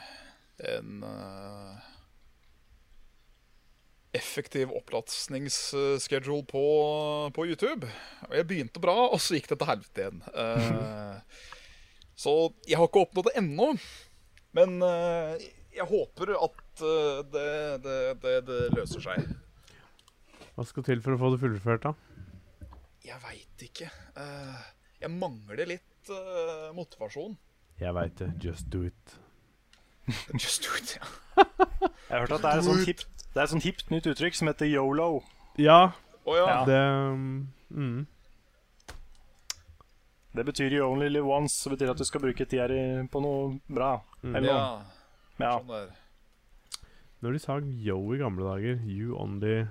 En eh, effektiv opplastningsschedule på, på YouTube. Og jeg begynte bra, og så gikk det til helvete igjen. Eh, så jeg har ikke oppnådd det ennå. Men jeg håper at det, det, det, det løser seg. Hva skal til for å få det fullført, da? Jeg veit ikke. Eh, jeg mangler litt eh, motivasjon. Jeg veit det. Just do it. Just do it, ja. Jeg har hørt at det er et sånt hipt, er sånt hipt nytt uttrykk som heter yolo. Ja, Oh, ja. Ja. det mm, Det betyr you only live once, så betyr at du skal bruke tida di på noe bra. Eller ja. Ja. Sånn der. Når de sa yo i gamle dager, you only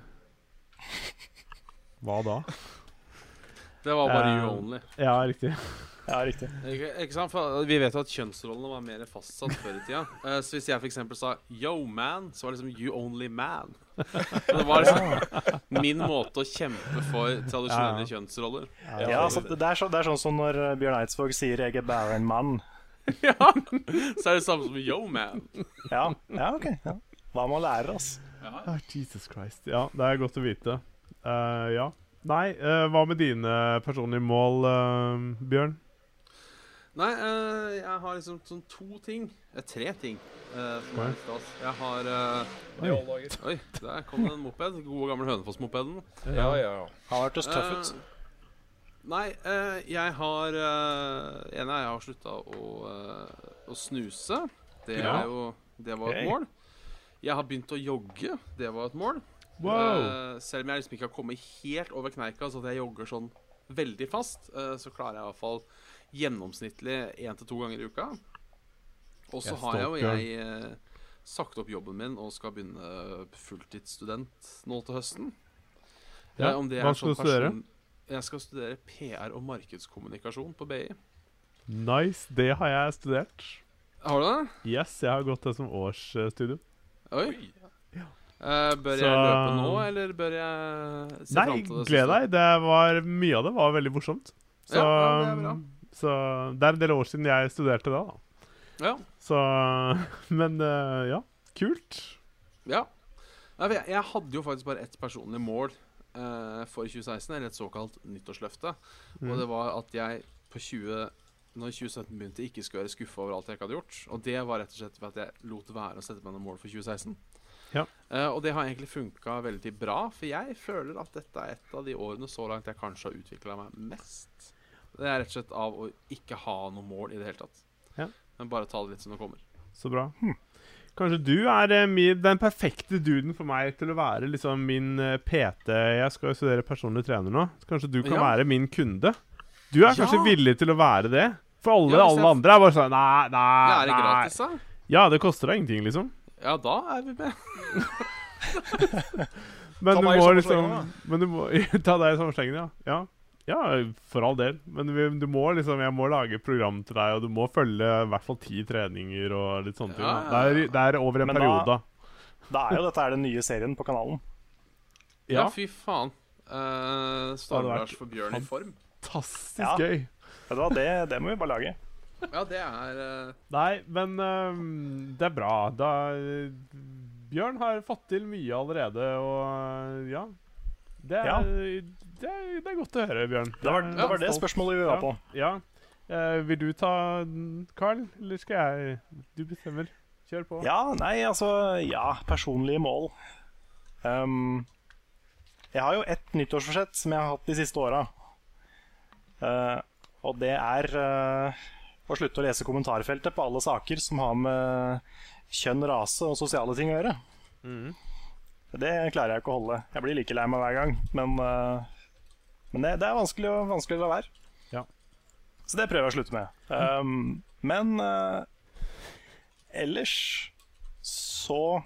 Hva da? Det var bare Eh, you only. Ja, riktig. Ja, riktig. Ikke, ikke sant? For vi vet jo at kjønnsrollene var mer fastsatt før i tida. Uh, så hvis jeg f.eks. sa 'yo, man', så var det liksom 'you only man'. Men det var liksom min måte å kjempe for tradisjonelle Ja. kjønnsroller. Ja, altså, det, er så, det er sånn som når eh, Bjørn Eidsvåg sier 'jeg er bare en mann'. ja, Så er det samme som 'yo, man'. Ja, ja ok. Ja. Hva med å lære, altså? Ah, Jesus Christ. Ja, det er godt å vite. Uh, ja. Nei, uh, hva med dine personlige mål, uh, Bjørn? Nei, uh, jeg har liksom sånn to ting. Tre ting. eh, som er stas. Jeg har eh, I. Oi, der kom det en moped. Gode, gamle Hønefoss-mopeden. Ja, ja, ja. Har vært tøff ut. Eh, Nei, eh, jeg har uh, En er jeg har slutta å, å snuse. Det Ja. er jo Det var et mål. Jeg har begynt å jogge. Det var et mål. Wow! Uh, selv om jeg liksom ikke har kommet helt over kneika, så at jeg jogger sånn veldig fast, uh, så klarer jeg i hvert fall gjennomsnittlig én til to ganger i uka. Og så har jeg jo jeg uh, sagt opp jobben min og skal begynne fulltidsstudent nå til høsten. Ja, om det hva skal sånn du studere? Jeg skal studere PR og markedskommunikasjon på BI. Nice. Det har jeg studert. Har du det? Yes, jeg har gått det som årsstudium. Oi. Eh, bør Så- jeg løpe nå, eller bør jeg se Nei, fram til det? gled deg. Det var, mye av det var veldig morsomt. Så, Ja, ja, det er bra. så det er en del år siden jeg studerte da. da. Ja. Så Men uh, ja, kult. Ja. Jeg, jeg hadde jo faktisk bare ett personlig mål uh, for 2016, eller et såkalt nyttårsløfte. Mm. Og det var at jeg på 20 når 2017 begynte, ikke skulle være skuffa over alt jeg ikke hadde gjort. Og det var rett og slett ved at jeg lot være å sette meg noen mål for 2016. Eh, og det har egentlig funka veldig bra, for jeg føler at dette er et av de årene så langt jeg kanskje har utvikla meg mest. Det er rett og slett av å ikke ha noe mål i det hele tatt. Ja. Men bare ta det litt som det kommer. Så bra. Kanskje du er eh, min, den perfekte duden for meg til å være liksom min eh, PT Jeg skal jo studere personlig trener nå. Kanskje du kan Ja. være min kunde? Du er kanskje Ja. villig til å være det? For alle, Ja, alle andre er bare sånn Nei, nei, Ja, er det nei. gratis? Ja, det koster deg ingenting, liksom. Ja, da er vi med. Men Ta du må liksom slengen, Men du må Ta deg i samme slengen, ja. ja. Ja, for all del. Men vi, du må liksom Jeg må lage program til deg, og du må følge i hvert fall ti treninger og litt sånne ting. Ja, da. ja, Det, er, det er over en Men periode. Da er jo dette er den nye serien på kanalen. Ja, Ja. fy faen. Uh, Star Wars for Bjørn i form. Fantastisk Ja. gøy. Vet du hva, det, det må vi bare lage. Ja, det er uh... Nei, men uh, det er bra. Da Bjørn har fått til mye allerede, og ja. Det er, Ja. Det, er, det er godt å høre, Bjørn. Det var det, var det spørsmålet vi var på. Ja. Eh, vil du ta Carl, eller skal jeg Du bestemmer. Kjør på. Ja, nei, altså Ja, personlige mål. Um, jeg har jo ett nyttårsforsett som jeg har hatt de siste åra. Uh, og det er eh, å slutte å lese kommentarfeltet på alle saker som har med kjønn, rase og sosiale ting å gjøre. Mm. Det klarer jeg ikke å holde. Jeg blir like lei meg hver gang. Men, eh, men det, det er vanskelig å, vanskelig å la være. Ja. Så det prøver jeg å slutte med. Um, men uh, ellers så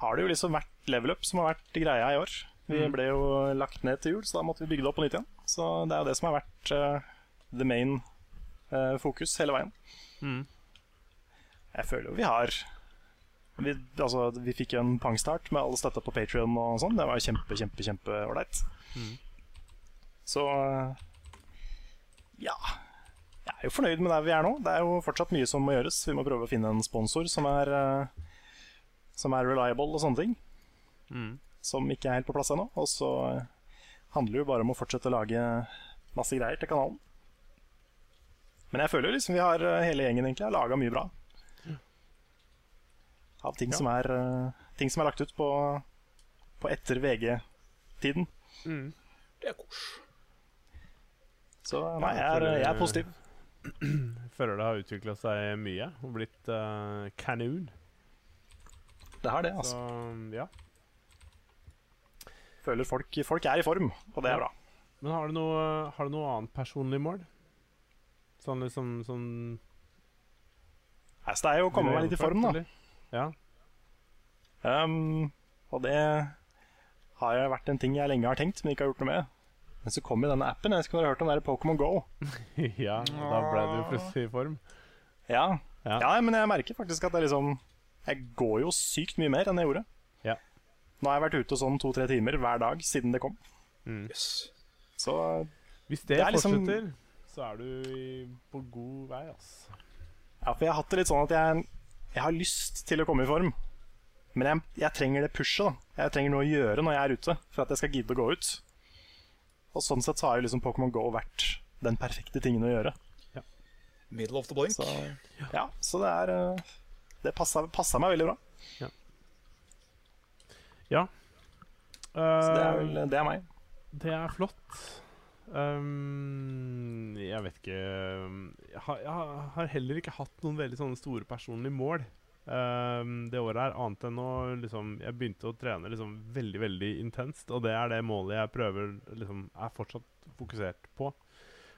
har det jo liksom vært level up som har vært greia i år. Vi mm. ble jo lagt ned til jul, så da måtte vi bygge det opp på nytt igjen. Så det er jo det som har vært uh, the main fokus hele veien. Mm. Jeg føler jo vi har vi, altså, vi fikk en pangstart med alle støtta på Patrion og sånn. Det var kjempe, kjempe, kjempe ålreit. Mhm. Så eh, ja. Jeg er jo fornøyd med der vi er nå. Det er jo fortsatt mye som må gjøres. Vi må prøve å finne en sponsor som er, eh, som er reliable og sånne ting. Mm. Som ikke er helt på plass ennå. Og så eh, handler det jo bare om å fortsette å lage masse greier til kanalen. Men jeg føler jo liksom vi har eh, hele gjengen egentlig har laga mye bra. Av ting, Ja. som er, eh, ting som er lagt ut på, på etter VG-tiden. Mm. Det er kos. Så nei, jeg er, jeg er positiv. Jeg føler det har utvikla seg mye og blitt uh, kanon. Det har det, Så altså. ja. Føler folk, folk er i form, og det er bra. Men har du noe, har du noe annet personlig mål? Sånn liksom sånn Nei, så det er jo å komme meg litt i form, da. Ja. Um, og det har jo vært en ting jeg lenge har tenkt, men ikke har gjort noe med. Men så kom jo denne appen. Jeg skulle har hørt om det Pokémon Go? ja, da ble du plutselig i form. Ja. Ja. ja, men jeg merker faktisk at det er liksom Jeg går jo sykt mye mer enn jeg gjorde. Ja. Nå har jeg vært ute sånn to-tre timer hver dag siden det kom. Yes. Så Hvis det, Det er liksom- fortsetter, så er du i, på god vei, ass. Ja, for jeg har hatt det litt sånn at jeg, jeg har lyst til å komme i form. Men jeg, jeg trenger det pushet. da Jeg trenger noe å gjøre når jeg er ute, for at jeg skal gidde å gå ut. Og sånn sett så har jo liksom Pokémon GO vært den perfekte tingen å gjøre. Ja. Middle of the blink. Så, ja, så det er eh, Det passa, meg veldig bra. Ja. Så det er Eh, vel det er meg. Det er flott. Um, jeg vet ikke jeg har, heller ikke hatt noen veldig sånne store personlige mål um, det året her, annet enn å liksom Jeg begynte å trene liksom veldig, veldig intenst, og det er det målet jeg prøver liksom er fortsatt fokusert på.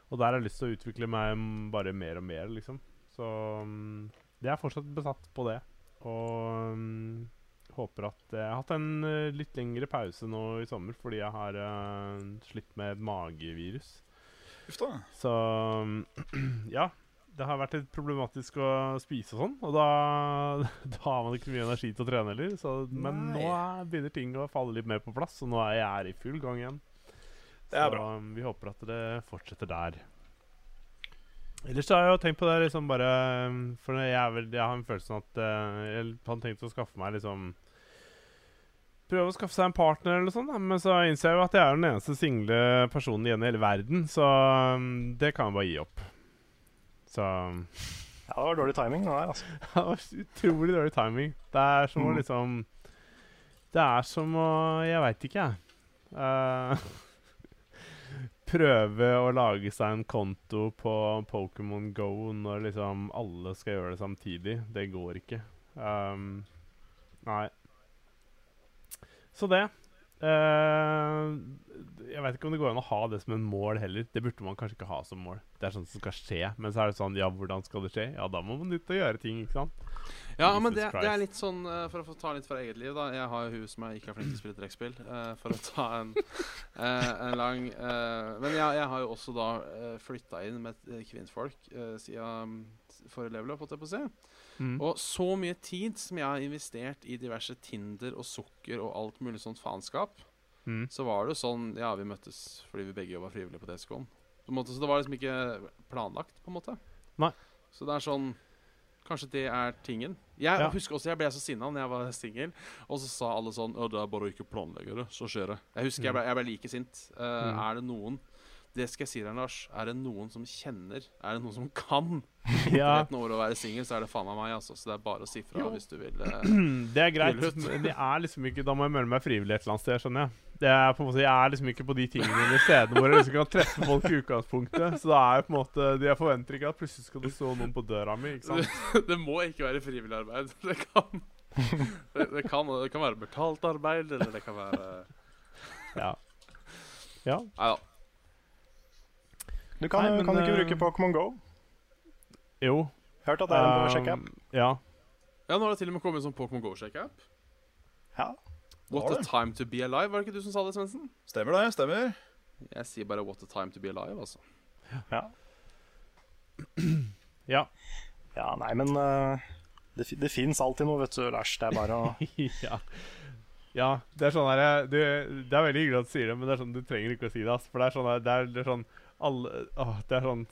Og der har jeg lyst til å utvikle meg bare mer og mer, liksom. Så um, det er fortsatt besatt på det. Og um, håper at Jeg har hatt en eh, litt lengre pause nå i sommer fordi jeg har uh, slitt med magevirus. Uff da. Så ja. Det har vært litt problematisk å spise og sånn, og da, da har man ikke mye energi til å trene heller. Så, men Nei. nå er, begynner ting å falle litt mer på plass, og nå er jeg i full gang igjen. Det er så bra. um, vi håper at det fortsetter der. Ellers har jeg jo tenkt på det liksom bare um, For jeg, vel, jeg har en følelse av at eh, jeg har tenkt å skaffe meg liksom Prøve å skaffe seg en partner, eller noe sånt, da. men så innser jeg jo at jeg er den eneste single personen igjen i hele verden, så um, det kan jeg bare gi opp. Så Ja, det var dårlig timing. Det der, altså. det var utrolig dårlig timing. Det er som å Mm. liksom Det er som å Jeg veit ikke, jeg. Uh, prøve å lage seg en konto på Pokémon Go når liksom alle skal gjøre det samtidig. Det går ikke. Um, nei. Så det. Uh, jeg vet ikke om det går an å ha det som en mål heller. Det burde man kanskje ikke ha som mål. Det er sånt som skal skje. Men så er det sånn Ja, hvordan skal det skje? Ja, da må man ut og gjøre ting, ikke sant? Ja, men det, det er litt sånn eh, For å få ta litt fra eget liv, da. Jeg har jo hun som er ikke er flink til å spille trekkspill. uh, for å ta en, uh, en lang Men jeg, jeg har jo også da uh, flytta inn med kvinnfolk siden forrige level up, holdt jeg på å si. Mm. Og så mye tid som jeg har investert i diverse Tinder og sukker og alt mulig sånt faenskap, Mm. så var det jo sånn Ja, vi møttes fordi vi begge jobba frivillig på TSK-en. På en måte, Så det var liksom ikke planlagt, på en måte. Nei. Så det er sånn Kanskje det er tingen. Jeg Ja. husker også jeg ble så sinna når jeg var singel, og så sa alle sånn det er bare å ikke planlegge det, så skjer det. Jeg husker jeg ble, jeg ble like sint. Uh, Mm. Er det noen Det skal jeg si deg, Lars. Er det noen som kjenner Er det noen som kan? Ja. 13 år å være singel, så er det faen meg meg, altså. Så det er bare å si fra hvis du vil. eh, Det er greit, det er liksom ikke Da må jeg melde meg frivillig et eller annet sted, skjønner jeg. Det er på en måte, Jeg er liksom ikke på de tingene eller stedene hvor jeg liksom kan treffe folk i utgangspunktet. Så da er jeg på en måte Jeg forventer ikke at plutselig skal det stå noen på døra mi. ikke sant? det må ikke være frivillig arbeid. Det kan, det, det kan, det kan være betalt arbeid, eller det kan være Ja. ja. Nei da. Du kan, Nei, men, kan du ikke eh, bruke Pokémon Go? Jo. Hørt at det er en på sjekk-app. Um, ja. Ja, nå har det til og med kommet en sånn Pokémon GO-sjekk-app. Ja. What a time to be alive, var det ikke du som sa det, Svendsen? Stemmer det. Stemmer. Jeg sier bare what a time to be alive, altså. Ja. ja. ja, nei, men uh, det, det fins alltid noe, vet du, Lars. Det er bare å ja. Ja, det er sånn her du, Det er veldig hyggelig at du sier det, men det er sånn, du trenger ikke å si det. ass For det er sånn her, det er, det er sånn alle, åh, Det er sånn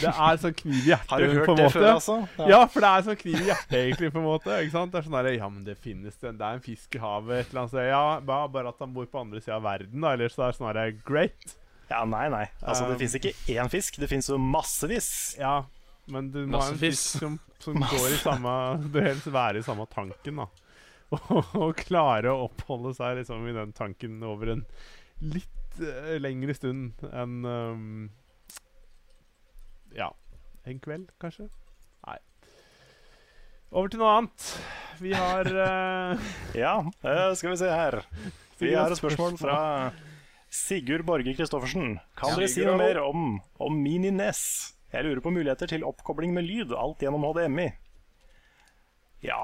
Det er sånn kniv i hjertet, Har du hørt det måte. før, altså? Ja. for det er sånn kniv i hjertet, egentlig, på en måte. Ikke sant? Det er sånn der, Ja, men det finnes det. Det er en fisk i havet et eller annet sted. Ja, bare at han bor på andre sida av verden, da. Ellers er det sånn her Great. Ja, nei, nei. Altså, Um, det fins ikke én fisk. Det fins jo massevis. Ja, men du må ha en fisk som, som går i samme Du helst være i samme tanken, da. Og, og klare å oppholde seg liksom i den tanken over en litt lengre stund enn um, Ja, en kveld, kanskje? Nei. Over til noe annet. Vi har uh, Ja, eh, skal vi se her. Vi har et spørsmål fra Sigurd Borge Kristoffersen. Kan Ja. dere si noe mer om, om Mini-NES? Jeg lurer på muligheter til oppkobling med lyd, alt gjennom HDMI. Ja.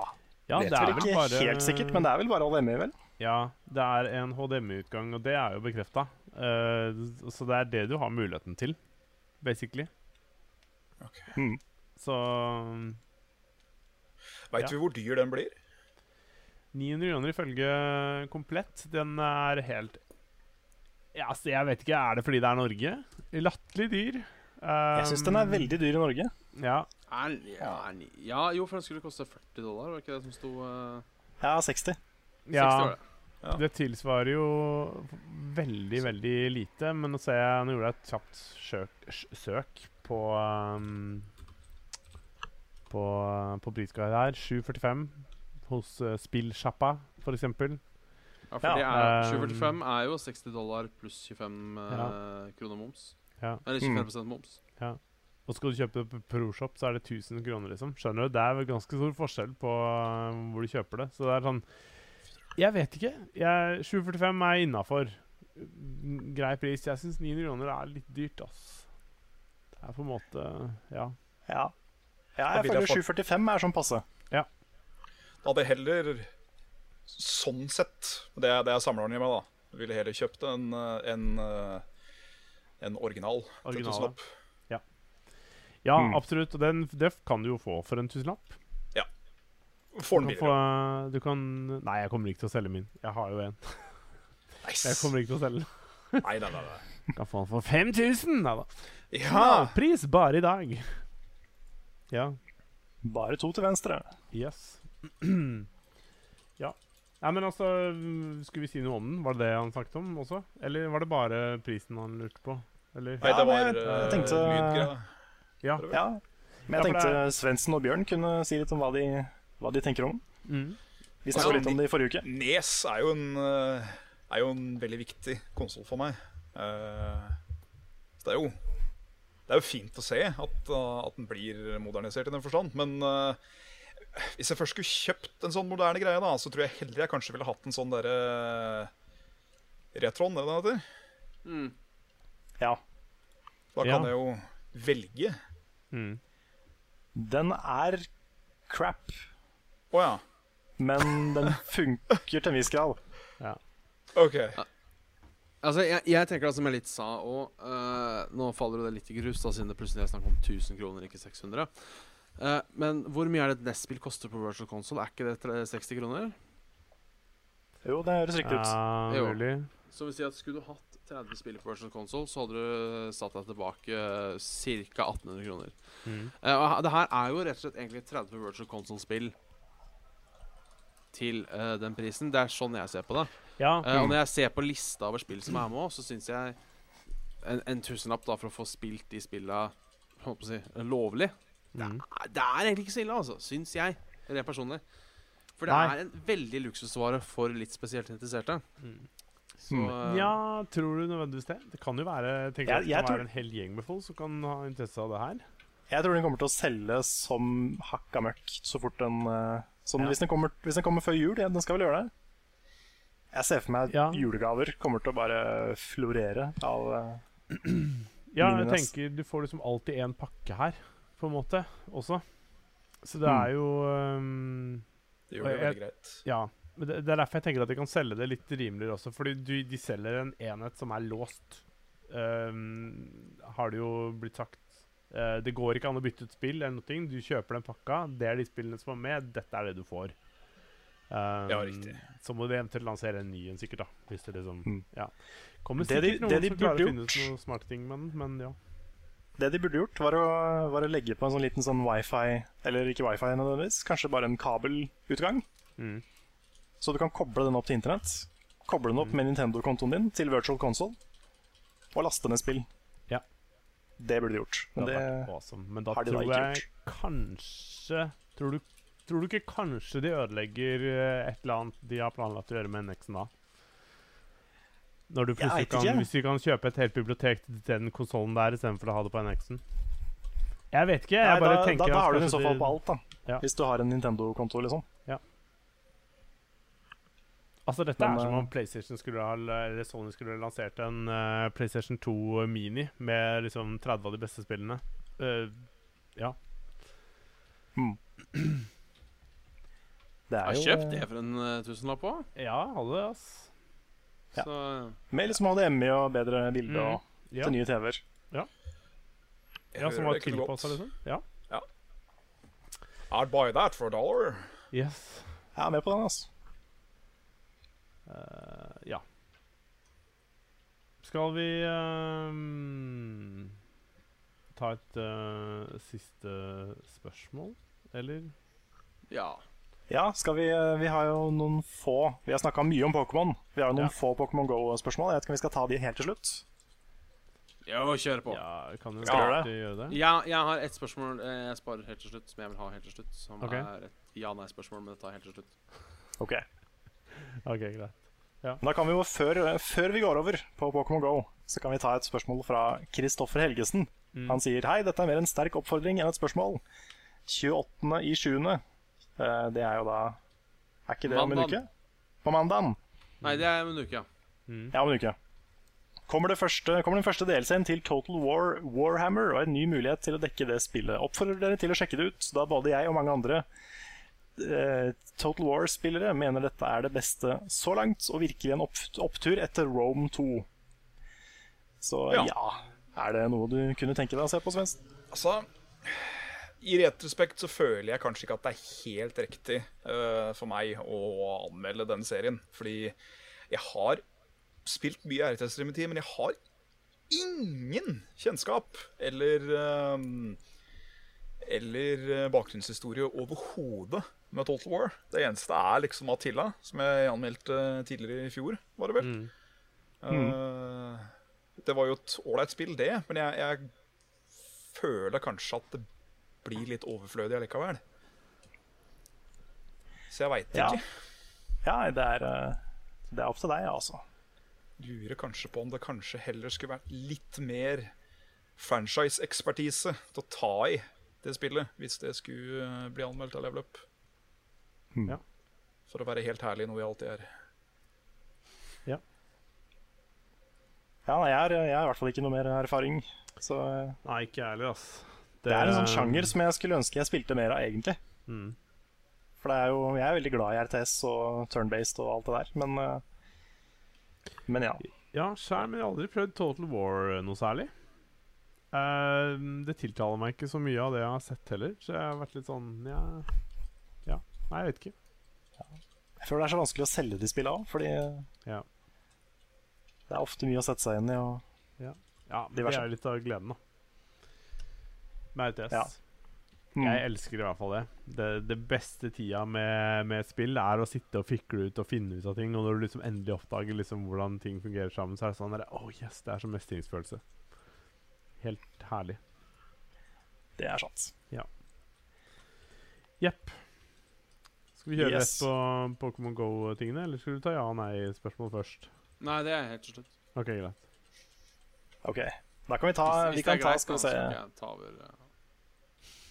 Ja, Vet er vel ikke bare helt sikkert, men det er vel bare HDMI, vel? Ja, det er en HDMI-utgang, og det er jo bekrefta. Så det er det du har muligheten til, basically. Mm. Så Veit Ja. vi hvor dyr den blir? 900 kroner ifølge Komplett. Den er helt Ja, altså, jeg vet ikke. Er det fordi det er Norge? Latterlig dyr. Jeg syns den er Um, veldig dyr i Norge. Ja. Er, ja, er, ja, jo, for den skulle koste 40 dollar, var det ikke det som sto uh, Ja, 60. 60 ja. var det. Ja. Det tilsvarer jo veldig, veldig lite. Men nå ser jeg Nå gjorde jeg et kjapt søk, søk på um, På, på prisguide her. 745 hos uh, Spillsjappa, f.eks. Ja, for Ja, det er, um, 745 er jo 60 dollar pluss 25 eh, kroner moms. Ja. Eller 25% moms. Ja. Og skal du kjøpe det på ProShop, så er det 1000 kroner, liksom. Skjønner du? Det er vel ganske stor forskjell på uh, hvor du kjøper det. Så det er sånn Jeg vet ikke. 745 er innafor. Grei pris. Jeg syns 900 kroner er litt dyrt, ass. Det er på en måte Ja. Ja, ja jeg føler 745 er sånn passe. Da hadde jeg heller sånn sett Det er det jeg samler den i meg, da. Ville heller kjøpt en, en, en original. original. Ja. Ja, Mm. absolutt. Og den, det kan du jo få for en tusenlapp. Får den billigere. Du kan Nei, jeg kommer ikke til å selge min. Jeg har jo en. Nice. Jeg kommer ikke til å selge den. Nei, nei, nei, nei. Kan få den for 5000! Nei da. Ja! Pris bare i dag. Ja. Bare to til venstre. Yes. ja. Nei, men altså Skulle vi si noe om den? Var det det han snakket om også? Eller var det bare prisen han lurte på? Eller? Nei, det var jeg- eh, jeg tenkte-. Ja. Ja. Men jeg tenkte Svendsen og Bjørn kunne si litt om hva de, hva de tenker om. Mm. Vi Altså, snakka litt om det i forrige uke. Nes er jo en, eh, er jo en veldig viktig konsoll for meg. Eh, så det er jo Det er jo fint å se at, uh, at den blir modernisert i den forstand. Men uh, hvis jeg først skulle kjøpt en sånn moderne greie, da, så tror jeg heller jeg kanskje ville hatt en sånn derre Retron, er det den heter? Mm. Ja. Da Ja. kan jeg jo velge. Mm. Den er crap, Å ja. men den funker til en viss grad. OK. Altså, jeg, jeg tenker da som jeg litt sa, òg uh, nå faller det litt i grus, da, siden det plutselig er snakk om 1000 kroner, ikke 600. Uh, men hvor mye er det et NES-spill koster på Virtual Console? Er ikke det 60 kroner? Jo, det høres riktig ut. Ja, Jo. mulig. Så vil si at skulle du hatt 30 spill på Virtual Console, så hadde du satt deg tilbake uh, ca. 1800 kroner. Mm. Uh, det her er jo rett og slett egentlig 30 Virtual Console-spill til uh, den prisen. Det er sånn jeg ser på det. Ja. Uh, og når jeg ser på lista over spill som er med òg, så syns jeg en, en tusenlapp da for å få spilt de spilla holdt på å si, lovlig Mm. Det er egentlig ikke så ille, altså. Syns jeg. Rent personlig. For det Nei. er en veldig luksusvare for litt spesielt interesserte. Mm. Så eh, Ja, tror du nødvendigvis det? Det kan jo være jeg Jeg- det kan tror- være en hel gjeng med folk som kan ha interesse av det her. Jeg tror den kommer til å selge som hakka møkk så fort den eh, som Ja. hvis, den kommer, hvis den kommer før jul. Ja, den skal vel gjøre det? Jeg ser for meg at Ja. julegaver kommer til å bare florere av uh, Ja, jeg tenker du får liksom alltid én pakke her, på en måte, også. Så det Mm. er jo um, Det gjør det jeg- veldig greit. Ja. Men det, det er derfor jeg tenker at de kan selge det litt rimeligere også. Fordi du, de selger en enhet som er låst. Um, har det jo blitt sagt. Eh, det går ikke an å bytte ut spill eller noe. Du kjøper den pakka, det er de spillene som er med, dette er det du får. Um, Ja, riktig. Så må de eventuelt lansere en ny en, sikkert. da Hvis det liksom Mm. Ja. Kommer Det de- noen det de som klarer å finne ut noen smarte ting med den, men ja. Det de burde gjort, var å, var å legge på en sånn liten sånn wifi Eller ikke wifi nødvendigvis, kanskje bare en kabelutgang. Mm. Så du kan koble den opp til internett. Koble den opp med Nintendo-kontoen din til virtual console. Og laste ned spill. Det burde de gjort. Men Det det, awesome. Men da har de da tror ikke jeg kanskje tror du, tror du ikke kanskje de ødelegger eh, et eller annet de har planlagt å gjøre med NX-en da? Når du plutselig kan, ikke. Hvis du kan kjøpe et helt bibliotek til den konsollen der istedenfor å ha det på NX-en? Jeg vet ikke. Jeg Nei, bare da, tenker da, da har du i så fall på alt, da. Ja. Hvis du har en Nintendo-konto, liksom. Altså Dette Men, er som eh, om PlayStation skulle ha Eller Sony skulle ha lansert en uh, PlayStation 2 Mini med liksom 30 av de beste spillene. Uh, ja. Det Jeg er har jo kjøpt det for en uh, tusenlapp òg. Ja, hadde det, ass. Ja. Så Med liksom HDMI og bedre bilde Mm. og Ja, til nye TV-er. ja ja, som var det tilpassa, liksom. Ja. I'd buy that for a dollar. Yes. Jeg er med på den, altså. Eh, ja. Skal vi ehm, ta et uh, siste spørsmål, eller? ja. Ja, skal vi Vi har jo noen få Vi har snakka mye om Pokémon. Vi har jo noen Ja. få Pokémon Go-spørsmål. Jeg vet ikke om vi skal ta de helt til slutt. Jo, kjør på. Ja, kan du gjøre det. Ja, jeg har ett spørsmål jeg sparer helt til slutt, som jeg vil ha helt til slutt. Som okay. er et ja-nei-spørsmål, men det tar helt til slutt. Ok Ok, greit. Men Da kan vi jo, før, før vi går over på Pokémon Go, så kan vi ta et spørsmål fra Kristoffer Helgesen. Mm. Han sier hei, dette er mer en sterk oppfordring enn et spørsmål. 28. i 7. Eh, Det er jo da Er ikke det om en uke? På mandagen. Nei, det er om en uke, ja. Ja, om en uke. Kommer, det første, kommer den første delscenen til Total War Warhammer og en ny mulighet til å dekke det spillet. Oppfordrer dere til å sjekke det ut, da både jeg og mange andre Total War-spillere mener dette er det beste så langt, og virkelig en opp, opptur etter Rome 2. Så ja. Ja. Er det noe du kunne tenke deg å se på, Svendsen? Altså, i retrospekt så føler jeg kanskje ikke at det er helt riktig uh, for meg å anmelde denne serien. Fordi jeg har spilt mye RTS-streametid, men jeg har ingen kjennskap eller eh, Eller eh, bakgrunnshistorie overhodet med Total War. Det eneste er liksom Attila, som jeg anmeldte tidligere i fjor, var det vel. Eh, det var jo et ålreit spill, det, men jeg, jeg føler kanskje at det blir litt overflødig allikevel. Så jeg veit Ja. ikke. Ja, det er, eh, det er opp til deg, altså. Lurer kanskje på om det kanskje heller skulle vært litt mer franchise-ekspertise til å ta i det spillet, hvis det skulle eh, bli anmeldt av Level Up. Ja. For å være helt herlig, noe vi alltid er. Ja, nei, jeg, jeg har i hvert fall ikke noe mer erfaring. Så eh, Nei, ikke jeg heller, ass. det er en sånn sjanger som jeg skulle ønske jeg spilte mer av, egentlig. Mm. For det er jo, jeg er veldig glad i RTS og turn-based og alt det der, men eh, Men ja. Ja, sjæl, men jeg har aldri prøvd Total War eh, noe særlig. Uh, det tiltaler meg ikke så mye av det jeg har sett heller, så jeg har vært litt sånn Ja. Ja. Nei, jeg vet ikke. Jeg føler det er så vanskelig å selge de spillene òg, fordi Ja. det er ofte mye å sette seg inn i. Og Ja, ja det er litt av gleden, da. Med RTS. Ja. Mm. Jeg elsker i hvert fall det. Det, det beste tida med, med spill er å sitte og fikle ut og finne ut av ting. Og når du liksom endelig oppdager liksom hvordan ting fungerer sammen, så er det sånn der, Oh yes, det er sånn mestringsfølelse. Helt herlig. det er sant. Jepp. Skal vi kjøre Yes. rett på Pokémon Go-tingene, eller skal du ta ja- og nei-spørsmål først? Nei, det er helt til slutt. OK, greit. Ok, Da kan vi ta Hvis- Vi hvis det kan er ta greit, Skal vi så se skal jeg ta over, eh.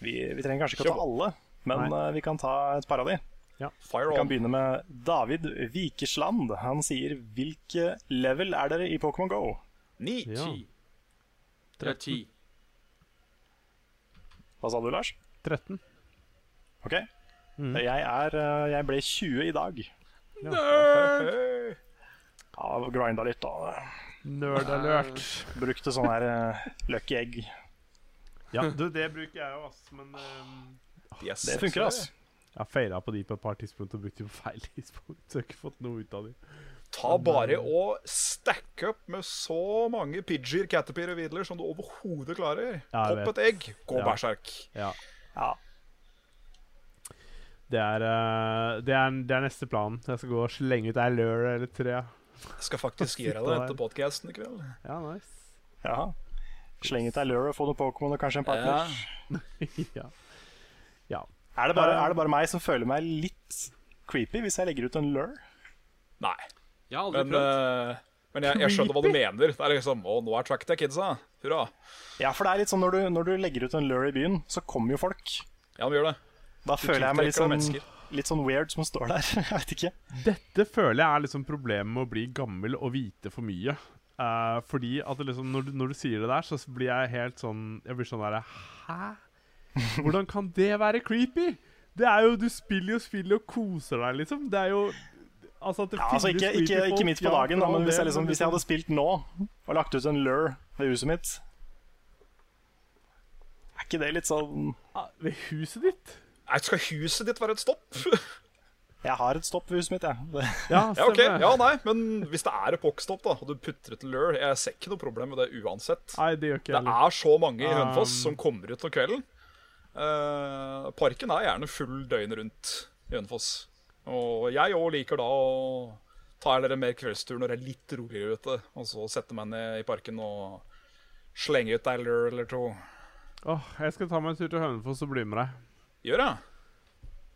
Vi, vi trenger kanskje ikke å ta alle, men eh, vi kan ta et par av de. Fire Vi kan on. begynne med David Vikesland. Han sier hvilke level er dere i Pokémon Go? Ni. Ja. Ti. Det er ti. Hva sa du, Lars? 13. Ok. Mhm. Jeg, er, eh, jeg ble 20 i dag. Nerd! Ja, Grinda litt, da. Nerdalert. Brukte sånn her uh, lucky egg. Ja, du, det bruker jeg jo, ass, men um, Yes. Det funker, ass. Jeg har feila på de på et par tidspunkt og brukt de på feil tidspunkt. Så jeg har ikke fått noe ut av de. Ta bare og stack up med så mange Pidgeer, Caterpillar og Vidler som du overhodet klarer. Ja, Popp et egg, gå Ja. berserk. Ja. Ja. Det er, eh, det, er, det er neste plan. Jeg skal gå og slenge ut ei lør eller tre. Jeg skal faktisk gjøre det etter podkasten i kveld. Ja, nice. Ja. Slenge ut ei lure, få noen Pokémon og kanskje en partner. ja. ja. Er, det bare, er det bare meg som føler meg litt creepy hvis jeg legger ut en lør? Nei. Jeg har aldri Men, prøvd. eh, men jeg, jeg skjønner hva du mener. Det er liksom Å, nå er track til kidsa. Hurra. Ja, for det er litt sånn når du, når du legger ut en lure i byen, så kommer jo folk. Ja, de gjør det. Da føler jeg meg litt sånn, litt sånn weird som står der. jeg vet ikke. Dette føler jeg er liksom problemet med å bli gammel og vite for mye. Uh, fordi at liksom, når, du, når du sier det der, så blir jeg helt sånn Jeg blir sånn derre Hæ? Hvordan kan det være creepy? Det er jo Du spiller jo spill og koser deg, liksom. Det er jo Altså at det Ja, altså ikke, ikke, ikke midt på dagen, da, men hvis jeg, liksom, hvis jeg hadde spilt nå og lagt ut en lure ved huset mitt Er ikke det litt sånn Ah, Ved huset ditt? Skal huset ditt være et stopp? Jeg har et stopp ved huset mitt, jeg. Ja, Ja, ok, ja, nei, men hvis det er epokstopp, da, og du putter ut lure Jeg ser ikke noe problem med det uansett. Nei, det gjør ikke heller. Det er så mange i Hønefoss Um, som kommer ut om kvelden. Uh, parken er gjerne full døgnet rundt i Hønefoss. Og jeg òg liker da å ta dere en mer kveldstur når det er litt roligere ute, og så sette meg ned i parken og slenge ut ei lure eller to. Åh, jeg skal ta meg en tur til Hønefoss og bli med deg. Gjør jeg?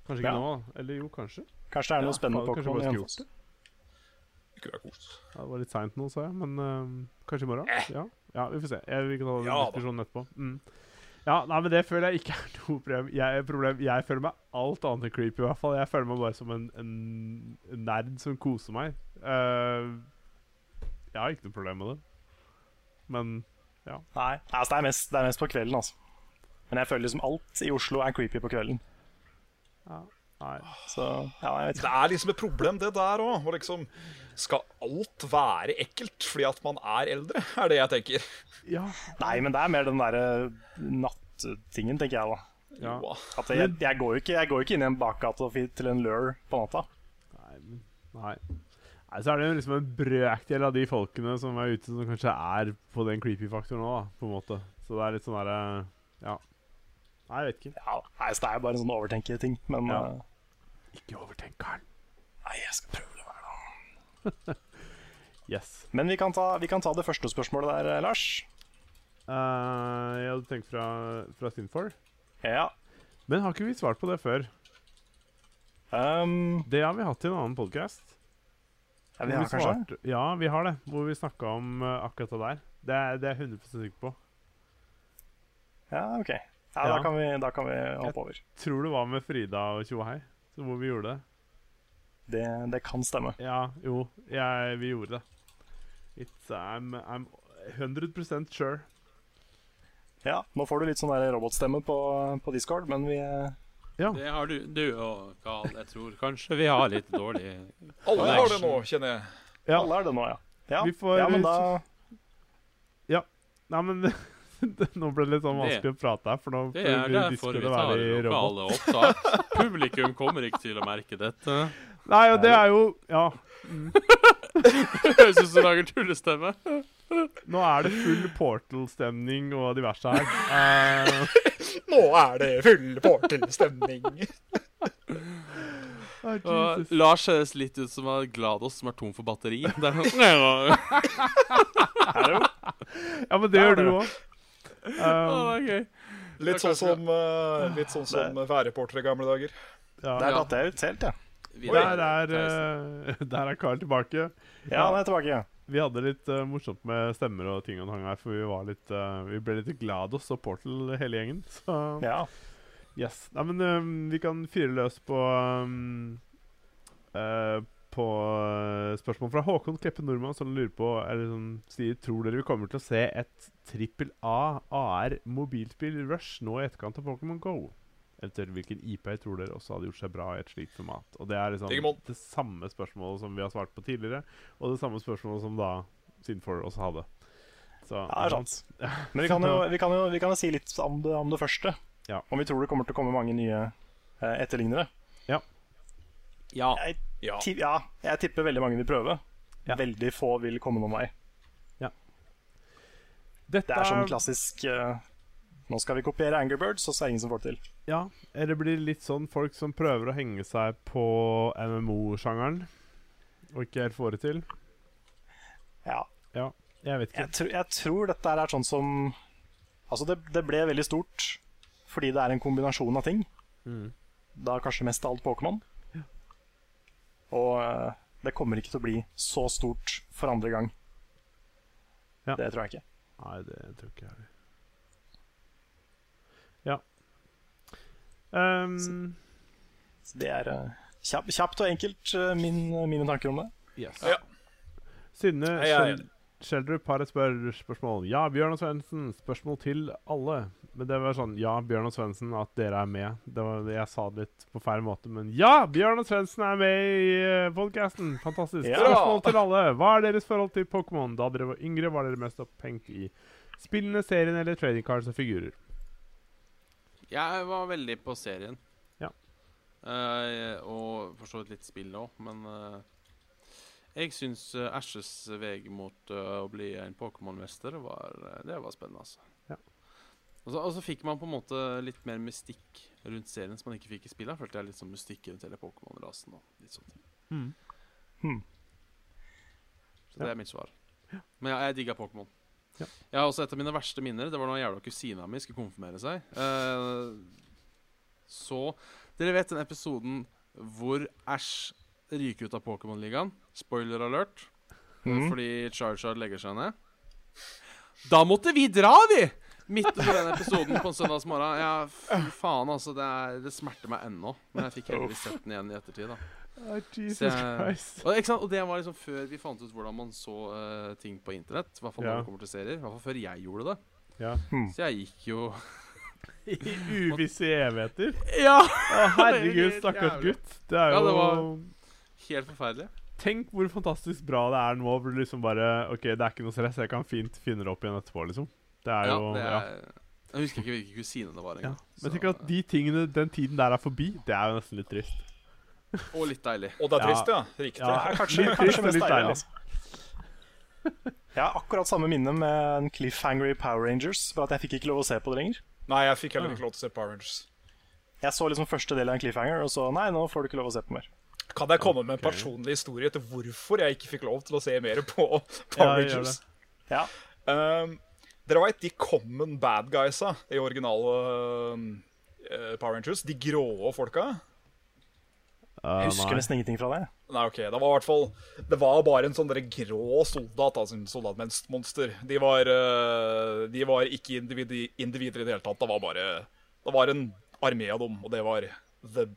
Kanskje Ja. ikke nå, eller jo, kanskje. Kanskje det er noe spennende Kanskje Pokémon bare i skulle Hønefoss. gjort det. Det kunne vært kos. Ja, det var litt seint nå, sa jeg, men uh, kanskje i morgen? Eh. Ja. ja, vi får se. Jeg, vil ikke ta den Ja diskusjonen etterpå. Mm. Ja, nei, men Det føler jeg ikke er noe problem. Jeg, problem. jeg føler meg alt annet enn creepy, i hvert fall. Jeg føler meg bare som en, en, en nerd som koser meg. Uh, jeg har ikke noe problem med det. Men ja. Nei, altså det, er mest, det er mest på kvelden, altså. Men jeg føler liksom alt i Oslo er creepy på kvelden. nei. Så ja, jeg vet Det er liksom et problem, det der òg. Liksom, skal alt være ekkelt fordi at man er eldre? Er det jeg tenker. Ja. Nei, men det er mer den derre nattingen, tenker jeg da. ja. At jeg, jeg, går jo ikke, jeg går jo ikke inn i en bakgate til en lure på natta. Nei, Nei. Nei, Så er det jo liksom en brøkdel av de folkene som er ute, som kanskje er på den creepy-faktoren òg, på en måte. Så det er litt sånn derre Ja. Nei, jeg vet ikke. Ja, nei, så Det er bare en sånn overtenke-ting. Men Ja. uh, Ikke overtenk, Karl. nei, jeg skal prøve det hver dag. Yes. Men vi kan, ta, vi kan ta det første spørsmålet der, eh, Lars. Uh, jeg hadde tenkt fra, fra Sinfor. Ja. Men har ikke vi svart på det før? Um, Det har vi hatt i en annen podkast. ja, vi har kanskje Ja, vi har det. Hvor vi snakka om akkurat det der. Det det er jeg 100 sikker på. Ja, OK. Ja, Ja. Da, kan vi, da kan vi hoppe over. Tror det var med Frida og Tjohei, så hvor vi gjorde det. Det, det kan stemme. Ja, jo, jeg, vi gjorde det. It's, I'm, I'm 100% sure. Ja, Nå får du litt sånn der robotstemme på, på Discord, men vi eh, Ja. Det har du, du og Carl. Jeg tror kanskje vi har litt dårlig Alle har det nå, kjenner jeg. Ja. Alle er det nå, ja. Ja, Vi får- ja men da Nei, men nå ble det litt sånn Det- vanskelig å prate her, for nå Det er vi derfor vi tar være i robot. lokale opptak. Publikum kommer ikke til å merke dette. Nei, og det er jo Ja, Høres ut som du lager tullestemme. nå er det full Portal-stemning og diverse her. Uh... Nå er det full portal-stemning. oh, Og Lars høres litt ut som en Glados som er tom for batteri. Det er Ja, men det gjør du òg. Å, oh, okay. Litt sånn som, uh, litt sånn som værreportere i gamle dager. Ja. Der datt jeg ut helt, ja. Der er, uh, der er Carl tilbake. Ja, han er tilbake. ja Vi hadde litt uh, morsomt med stemmer og ting og tang her, for vi var litt uh, Vi ble litt glad og Portal hele gjengen. Så Ja. yes. Nei, men um, vi kan fyre løs på um, eh, På eh, spørsmål fra Håkon Kleppe Nordmann, som lurer på Eller som sier Tror dere vi kommer til å se et trippel A AR mobilspill rush nå i etterkant av Pokémon GO? Eventuelt hvilken IP tror dere også hadde gjort seg bra i et slikt format? Og det er liksom Digimon. det samme spørsmålet som vi har svart på tidligere, og det samme spørsmålet som da Sinfor også hadde. Så, Ja, det er sant. Men vi kan jo, vi kan jo, vi kan jo si litt om det, om det første. Ja. Om vi tror det kommer til å komme mange nye eh, etterlignere. Ja. Jeg, Ja. ja, jeg tipper veldig mange vil prøve. Ja. Veldig få vil komme noen vei. Dette Det er sånn klassisk uh, Nå skal vi kopiere Angry Birds, og så er det ingen som får det til. Ja, eller blir litt sånn folk som prøver å henge seg på MMO-sjangeren, og ikke helt får det til? Ja. Jeg vet ikke. Jeg, tr jeg tror dette er sånn som Altså, det, det ble veldig stort fordi det er en kombinasjon av ting. Mm. Da kanskje mest av alt Pokémon. Og eh, det kommer ikke til å bli så stort for andre gang. Ja. Det tror jeg ikke. Nei, det tror ikke jeg heller. Ja. Um, Så det er eh, kjapt, kjapt og enkelt eh, min, mine tanker om det. yes. Ja. Synne Schjelderup har et spør spørsmål. Ja, Bjørn og Svendsen, spørsmål til alle. Men det var sånn Ja, Bjørn og Svendsen, at dere er med. Det var, jeg sa det litt på feil måte, men ja! Bjørn og Svendsen er med i uh, podkasten! Fantastisk. Ja. Spørsmål til alle. Hva er deres forhold til Pokémon? Da dere var yngre, var dere mest opphengt i spillene, serien eller trading cards og figurer? Jeg var veldig på serien. Ja. Uh, og for så vidt litt spill òg, men uh, jeg syns uh, Ashes vei mot eh, å bli en Pokémon-mester var, eh, det var spennende. altså. Ja. Og så, og så fikk man på en måte litt mer mystikk rundt serien som man ikke fikk i spillet. Følte jeg litt sånn mystikk rundt hele Pokémon-rasen. og litt sånne ting. Mm. Hmm. Så det er mitt svar. Men ja, jeg digga Pokémon. Ja. Jeg har også et av mine verste minner. Det var da jævla kusina mi skulle konfirmere seg. Eh, så Dere vet den episoden hvor Ash ryker ut av Pokémon-ligaen? Spoiler alert. Mm. Fordi Charchard legger seg ned. Da måtte vi dra, vi! Midt på den episoden på en søndagsmorgen. Ja, fy faen, altså. Det, er, det smerter meg ennå. Men jeg fikk heldigvis sett den igjen i ettertid. da Oh, Jesus jeg- Christ. og, ikke sant? og det var liksom før vi fant ut hvordan man så uh, ting på internett. I hvert fall når det kommer til serier. I hvert fall før jeg gjorde det. Ja. Så jeg gikk jo I uvisse evigheter. Ja! Å, herregud, stakkars gutt. Det er jo Ja, det var helt forferdelig. Tenk hvor fantastisk bra det er nå. Hvor du liksom bare OK, det er ikke noe stress. Jeg kan fint finne det opp igjen etterpå, liksom. Det er Ja, jo det ja. er, Jeg husker ikke hvilken kusine det var Ja. engang. Men tenk at de tingene, den tiden der er forbi. Det er jo nesten litt trist. Og litt deilig. Og det er trist, ja. Riktig. Ja. Kanskje, Litt trist kanskje mest litt deilig. deilig. Altså. Jeg har akkurat samme minne med en cliffhanger i Power Rangers, bare at jeg fikk ikke lov å se på det lenger. Nei, jeg fikk heller ikke lov til å se Power Rangers. Jeg så liksom første del av en cliffhanger, og så nei, nå får du ikke lov å se på mer. Kan jeg komme med en personlig historie til hvorfor jeg ikke fikk lov til å se mer på Power ja, Rangers? Ja. Um, dere veit de common bad guysa i originale um, eh, Power Rangers? De grå folka? Jeg husker nesten ingenting fra det. Nei, ok, det var i hvert fall Det var bare en sånn dere grå soldat, altså en soldatmonster. De var uh, De var ikke individi, individer i det hele tatt. Det var bare Det var en armé av dem, og det var the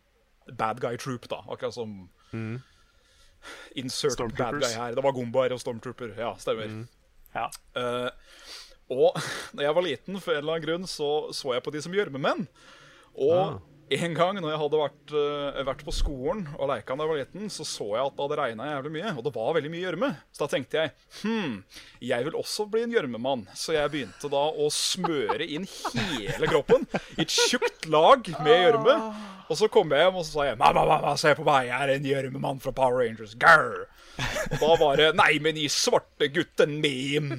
bad guy troop, da. Akkurat som Insert bad guy her. Det var Gombar og Stormtrooper. Ja, stemmer. Ja. Eh, og da jeg var liten, for en eller annen grunn, så så jeg på de som gjørmemenn. Og en gang når jeg hadde vært, uh, vært på skolen og leika da jeg var liten, så så jeg at det hadde regna jævlig mye, og det var veldig mye gjørme. Så da tenkte jeg hm, jeg vil også bli en gjørmemann. Så jeg begynte da å smøre inn hele kroppen i et tjukt lag med gjørme. Og så kom jeg hjem og så sa jeg, mamma, mamma, se på meg, jeg er en gjørmemann fra Power Rangers. Grr. Og da var det Nei, men i svarte gutten min!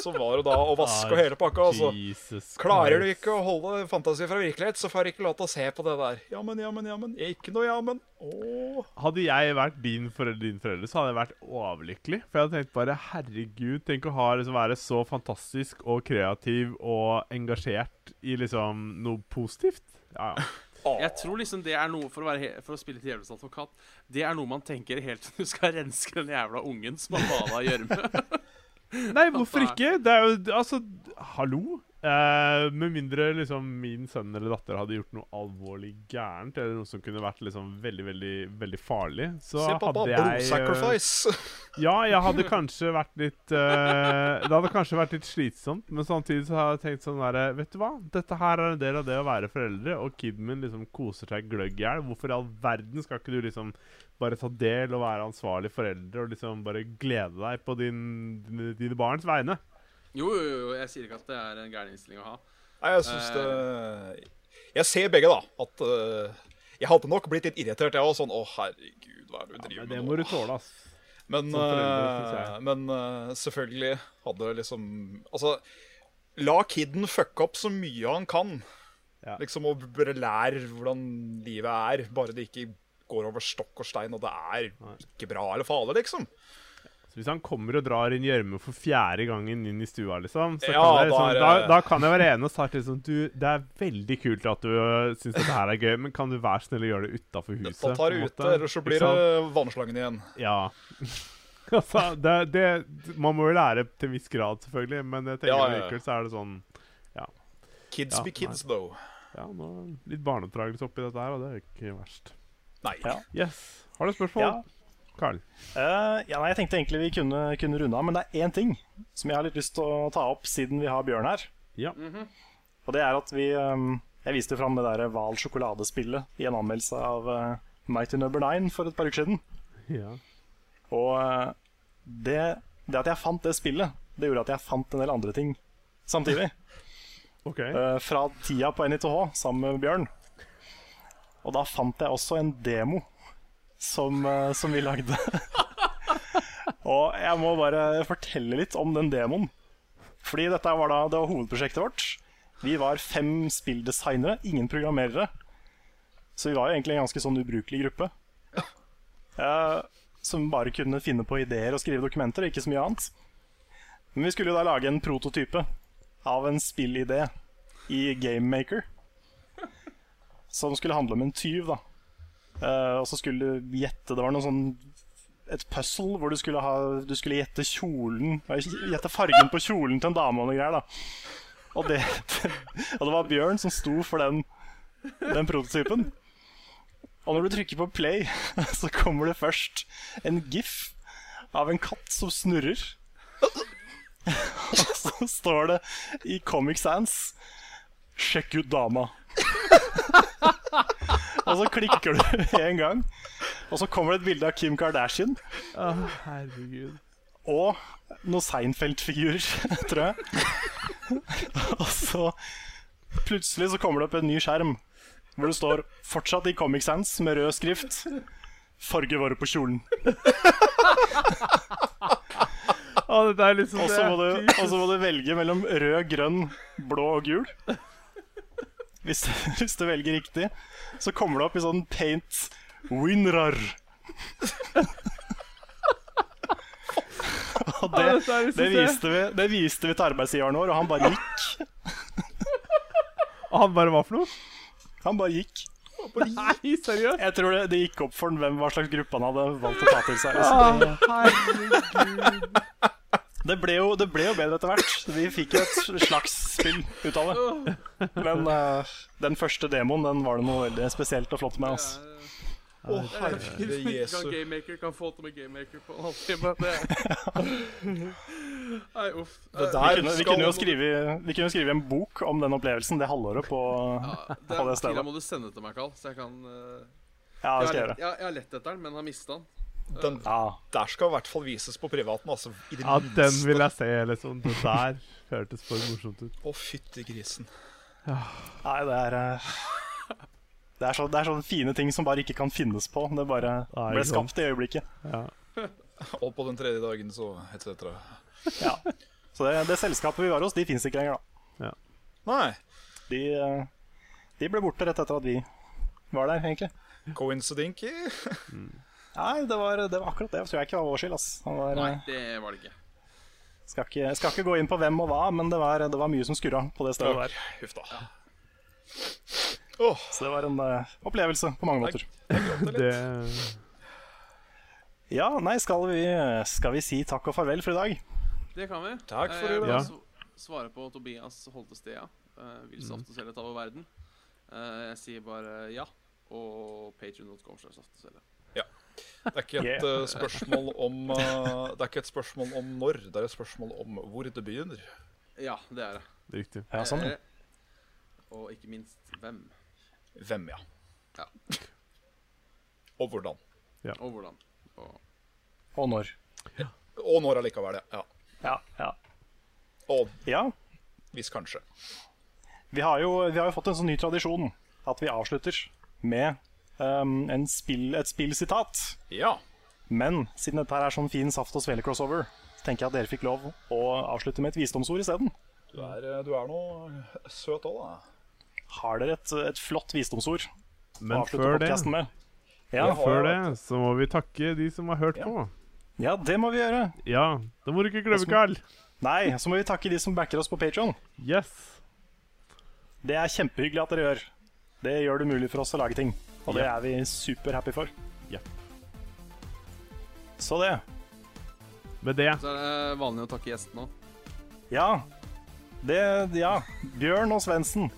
Så var det da å vaske og hele pakka. Altså. Klarer du ikke å holde fantasi fra virkelighet, så får du ikke lov til å se på det der. Jammen, jammen, jammen. Ikke noe jammen. Åh. Hadde jeg vært din forelder, din forelder, så hadde jeg vært overlykkelig. For jeg hadde tenkt bare herregud, tenk å ha, liksom, være så fantastisk og kreativ og engasjert i liksom noe positivt. Ja, ja. Jeg tror liksom det er noe For å, for å spille til djevelens advokat Det er noe man tenker helt til du skal renske den jævla ungen som har bada i gjørme. Nei, hvorfor ikke? Det er jo Altså, hallo? Eh, med mindre liksom min sønn eller datter hadde gjort noe alvorlig gærent, eller noe som kunne vært liksom veldig, veldig veldig farlig, så Se, pappa. hadde jeg sacrifice. Uh, Ja, jeg hadde kanskje vært litt uh, Det hadde kanskje vært litt slitsomt, men samtidig så hadde jeg tenkt sånn derre Vet du hva? Dette her er en del av det å være foreldre, og kiden min liksom koser seg gløgg i hjel. Hvorfor i all verden skal ikke du liksom bare ta del og være ansvarlig foreldre og liksom bare glede deg på din, dine, dine barns vegne? Jo, jo, jo, jeg sier ikke at det er en gæren innstilling å ha. Nei, jeg syns det Jeg ser begge, da. At uh, jeg hadde nok blitt litt irritert, jeg òg. Sånn Å, herregud, hva er det du driver med det nå? må du tåle, ass. Men, jeg. men uh, selvfølgelig hadde liksom Altså, la kiden fucke opp så mye han kan. Ja. Liksom, Og bare lær hvordan livet er. Bare det ikke går over stokk og stein, og det er ikke bra eller farlig, liksom. Så hvis han kommer og drar inn gjørme for fjerde gangen inn i stua, liksom, så Ja, kan jeg, liksom da, da kan jeg være enig og starte liksom Du, det er veldig kult at du uh, syns dette her er gøy, men kan du være snill å gjøre det utafor huset? Da tar ut, det en ute, ellers så blir det vannslangen igjen. Ja. altså, det, det Man må jo lære til en viss grad, selvfølgelig, men jeg tenker Ja, ja, likevel så er det sånn Ja. Kids Ja, be kids, though. Ja, nå litt barneoppdragelse oppi dette her, og det er ikke verst. Nei. Ja. Yes. Har du spørsmål? Ja. Carl? Uh, ja, nei, jeg tenkte egentlig vi kunne, kunne runde av, men det er én ting som jeg har litt lyst til å ta opp siden vi har Bjørn her. Ja. Og det er at vi um, Jeg viste fram det der Hval sjokoladespillet i en anmeldelse av uh, Mighty Number Nine for et par uker siden. Ja. Og uh, det, det at jeg fant det spillet, det gjorde at jeg fant en del andre ting samtidig. okay. Uh, fra tida på NITH sammen med Bjørn. Og da fant jeg også en demo som, uh, som vi lagde. og jeg må bare fortelle litt om den demoen. Fordi dette var da det var hovedprosjektet vårt. Vi var fem spilldesignere, ingen programmerere. Så vi var jo egentlig en ganske sånn ubrukelig gruppe. Uh, som bare kunne finne på ideer og skrive dokumenter, ikke så mye annet. Men vi skulle jo da lage en prototype av en spillidé i Gamemaker. Som skulle handle om en tyv, da. Uh, og så skulle du gjette Det var noe sånn et puzzle hvor du skulle, ha, du skulle gjette kjolen Gjette fargen på kjolen til en dame og noe greier. da og det, og det var Bjørn som sto for den, den prototypen. Og når du trykker på play, så kommer det først en gif av en katt som snurrer. Og så står det i Comic Sans 'Sjekk ut dama'. og så klikker du en gang, og så kommer det et bilde av Kim Kardashian. Å, herregud. Og noen Seinfeld-figurer, tror jeg. og så plutselig så kommer det opp en ny skjerm hvor det står fortsatt i Comic Sans med rød skrift 'Farge våre på kjolen'. Liksom Og så må, må du velge mellom rød, grønn, blå og gul. Hvis, hvis du velger riktig, så kommer det opp i sånn paint winrar. og det, det, viste vi, det viste vi til arbeidsgiveren vår, og han bare gikk. Og han bare hva for noe? Han bare gikk. Nei, seriøst? Jeg tror det, det gikk opp for ham hvem hva slags gruppe han hadde valgt å ta til seg. Så Ah, Herregud. Det, ble jo, det ble jo bedre etter hvert. Vi fikk jo et slags spill ut av det. Men uh, den første demoen den var det noe veldig spesielt og flott med. Altså. Å, herre Kan jesu. Gamemaker kan få til med Gamemaker på en halvtime. Nei, uff. Det der Vi kunne, vi, kunne jo skrive, vi kunne jo skrive en bok om den opplevelsen det halvåret på, ja, på det stedet. Den må du sende til meg, Carl, så jeg kan uh, Ja, det skal jeg, har jeg, jeg har lett etter den, men har mista den. Den Ja. der skal i hvert fall vises på privaten. Altså, i det Ja, den vil jeg se, liksom. Det der hørtes for morsomt ut. Å, fytti grisen. Nei, det er eh, det er, så, det er sånne fine ting som bare ikke kan finnes på. Det bare Nei, ble skapt i øyeblikket. Ja. Og på den tredje dagen, så etc. Ja. Så det, det selskapet vi var hos, de fins ikke lenger, da. Nei. De, eh, de ble borte rett etter at vi var der, egentlig. Coincidinky. Nei, det var, det var akkurat det. Jeg tror jeg ikke var vår skyld. var, Nei, eh, det var det ikke. skal, ikke, skal ikke gå inn på hvem og hva, men det var, det var mye som skurra på det stedet der. Huff da. Oh. Så det var en uh, opplevelse på mange måter. Det Ja, nei, skal vi, skal vi si takk og farvel for i dag? Det kan vi. Takk for Eh, Jeg vil sv- svare på Tobias Holtestia. Uh, vil saft og selge ta over verden. Uh, jeg sier bare ja. Og og selge. Det er ikke et Yeah. eh, spørsmål om eh, Det er ikke et spørsmål om når, det er et spørsmål om hvor det begynner. Ja, det er det. det er riktig. Ja, sånn. Eh, og ikke minst hvem. Hvem, ja. Ja. Og hvordan. Ja. Og hvordan. Og Og når. Og når allikevel, ja. Ja, ja. Og ja. hvis kanskje. Vi har, jo, vi har jo fått en sånn ny tradisjon at vi avslutter med um, en spill, et spillsitat. Ja. Men siden dette her er sånn fin saft og svele-crossover, tenker jeg at dere fikk lov å avslutte med et visdomsord isteden. Du er, eh, du er noe søt òg, da. Har dere et, et flott visdomsord å avslutte podkasten podcasten med? Ja. Men før det så må vi takke de som har hørt Ja. på. ja, det må vi gjøre. Ja, det må du ikke glemme, Carl. Nei, så må vi takke de som backer oss på Patron. Yes. Det er kjempehyggelig at dere gjør. Det gjør det mulig for oss å lage ting. Og det Ja. er vi superhappy for. Ja. Så det. Med det så er det vanlig å takke gjestene òg. Ja. Det Ja. Bjørn og Svendsen.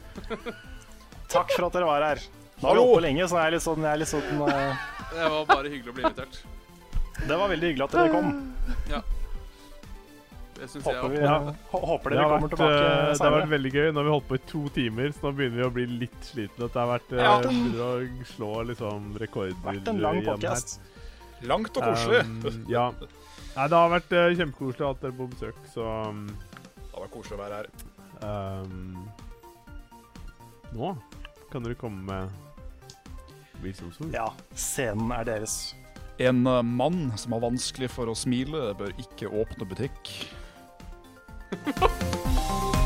Takk for at dere var her. Nå har vi holdt på lenge, så jeg er litt sånn, jeg er litt sånn uh... Det var bare hyggelig å bli invitert. Det var veldig hyggelig at dere kom. Ja. Håper, vi, jeg Ja. håper dere har, kommer vært, tilbake senere. det har vært veldig gøy. Nå har vi holdt på i to timer, så nå begynner vi å bli litt slitne. Det har vært eh, Ja. å slå liksom rekorder. Vært en lang igjen podcast. Langt og koselig. Um, ja. Nei, det har vært uh, kjempekoselig å ha dere på besøk, så um, Det var koselig å være her. um, Nå kan dere komme med visdomsord. Ja, scenen er deres. En eh, mann som har vanskelig for å smile, bør ikke åpne butikk. フフフ。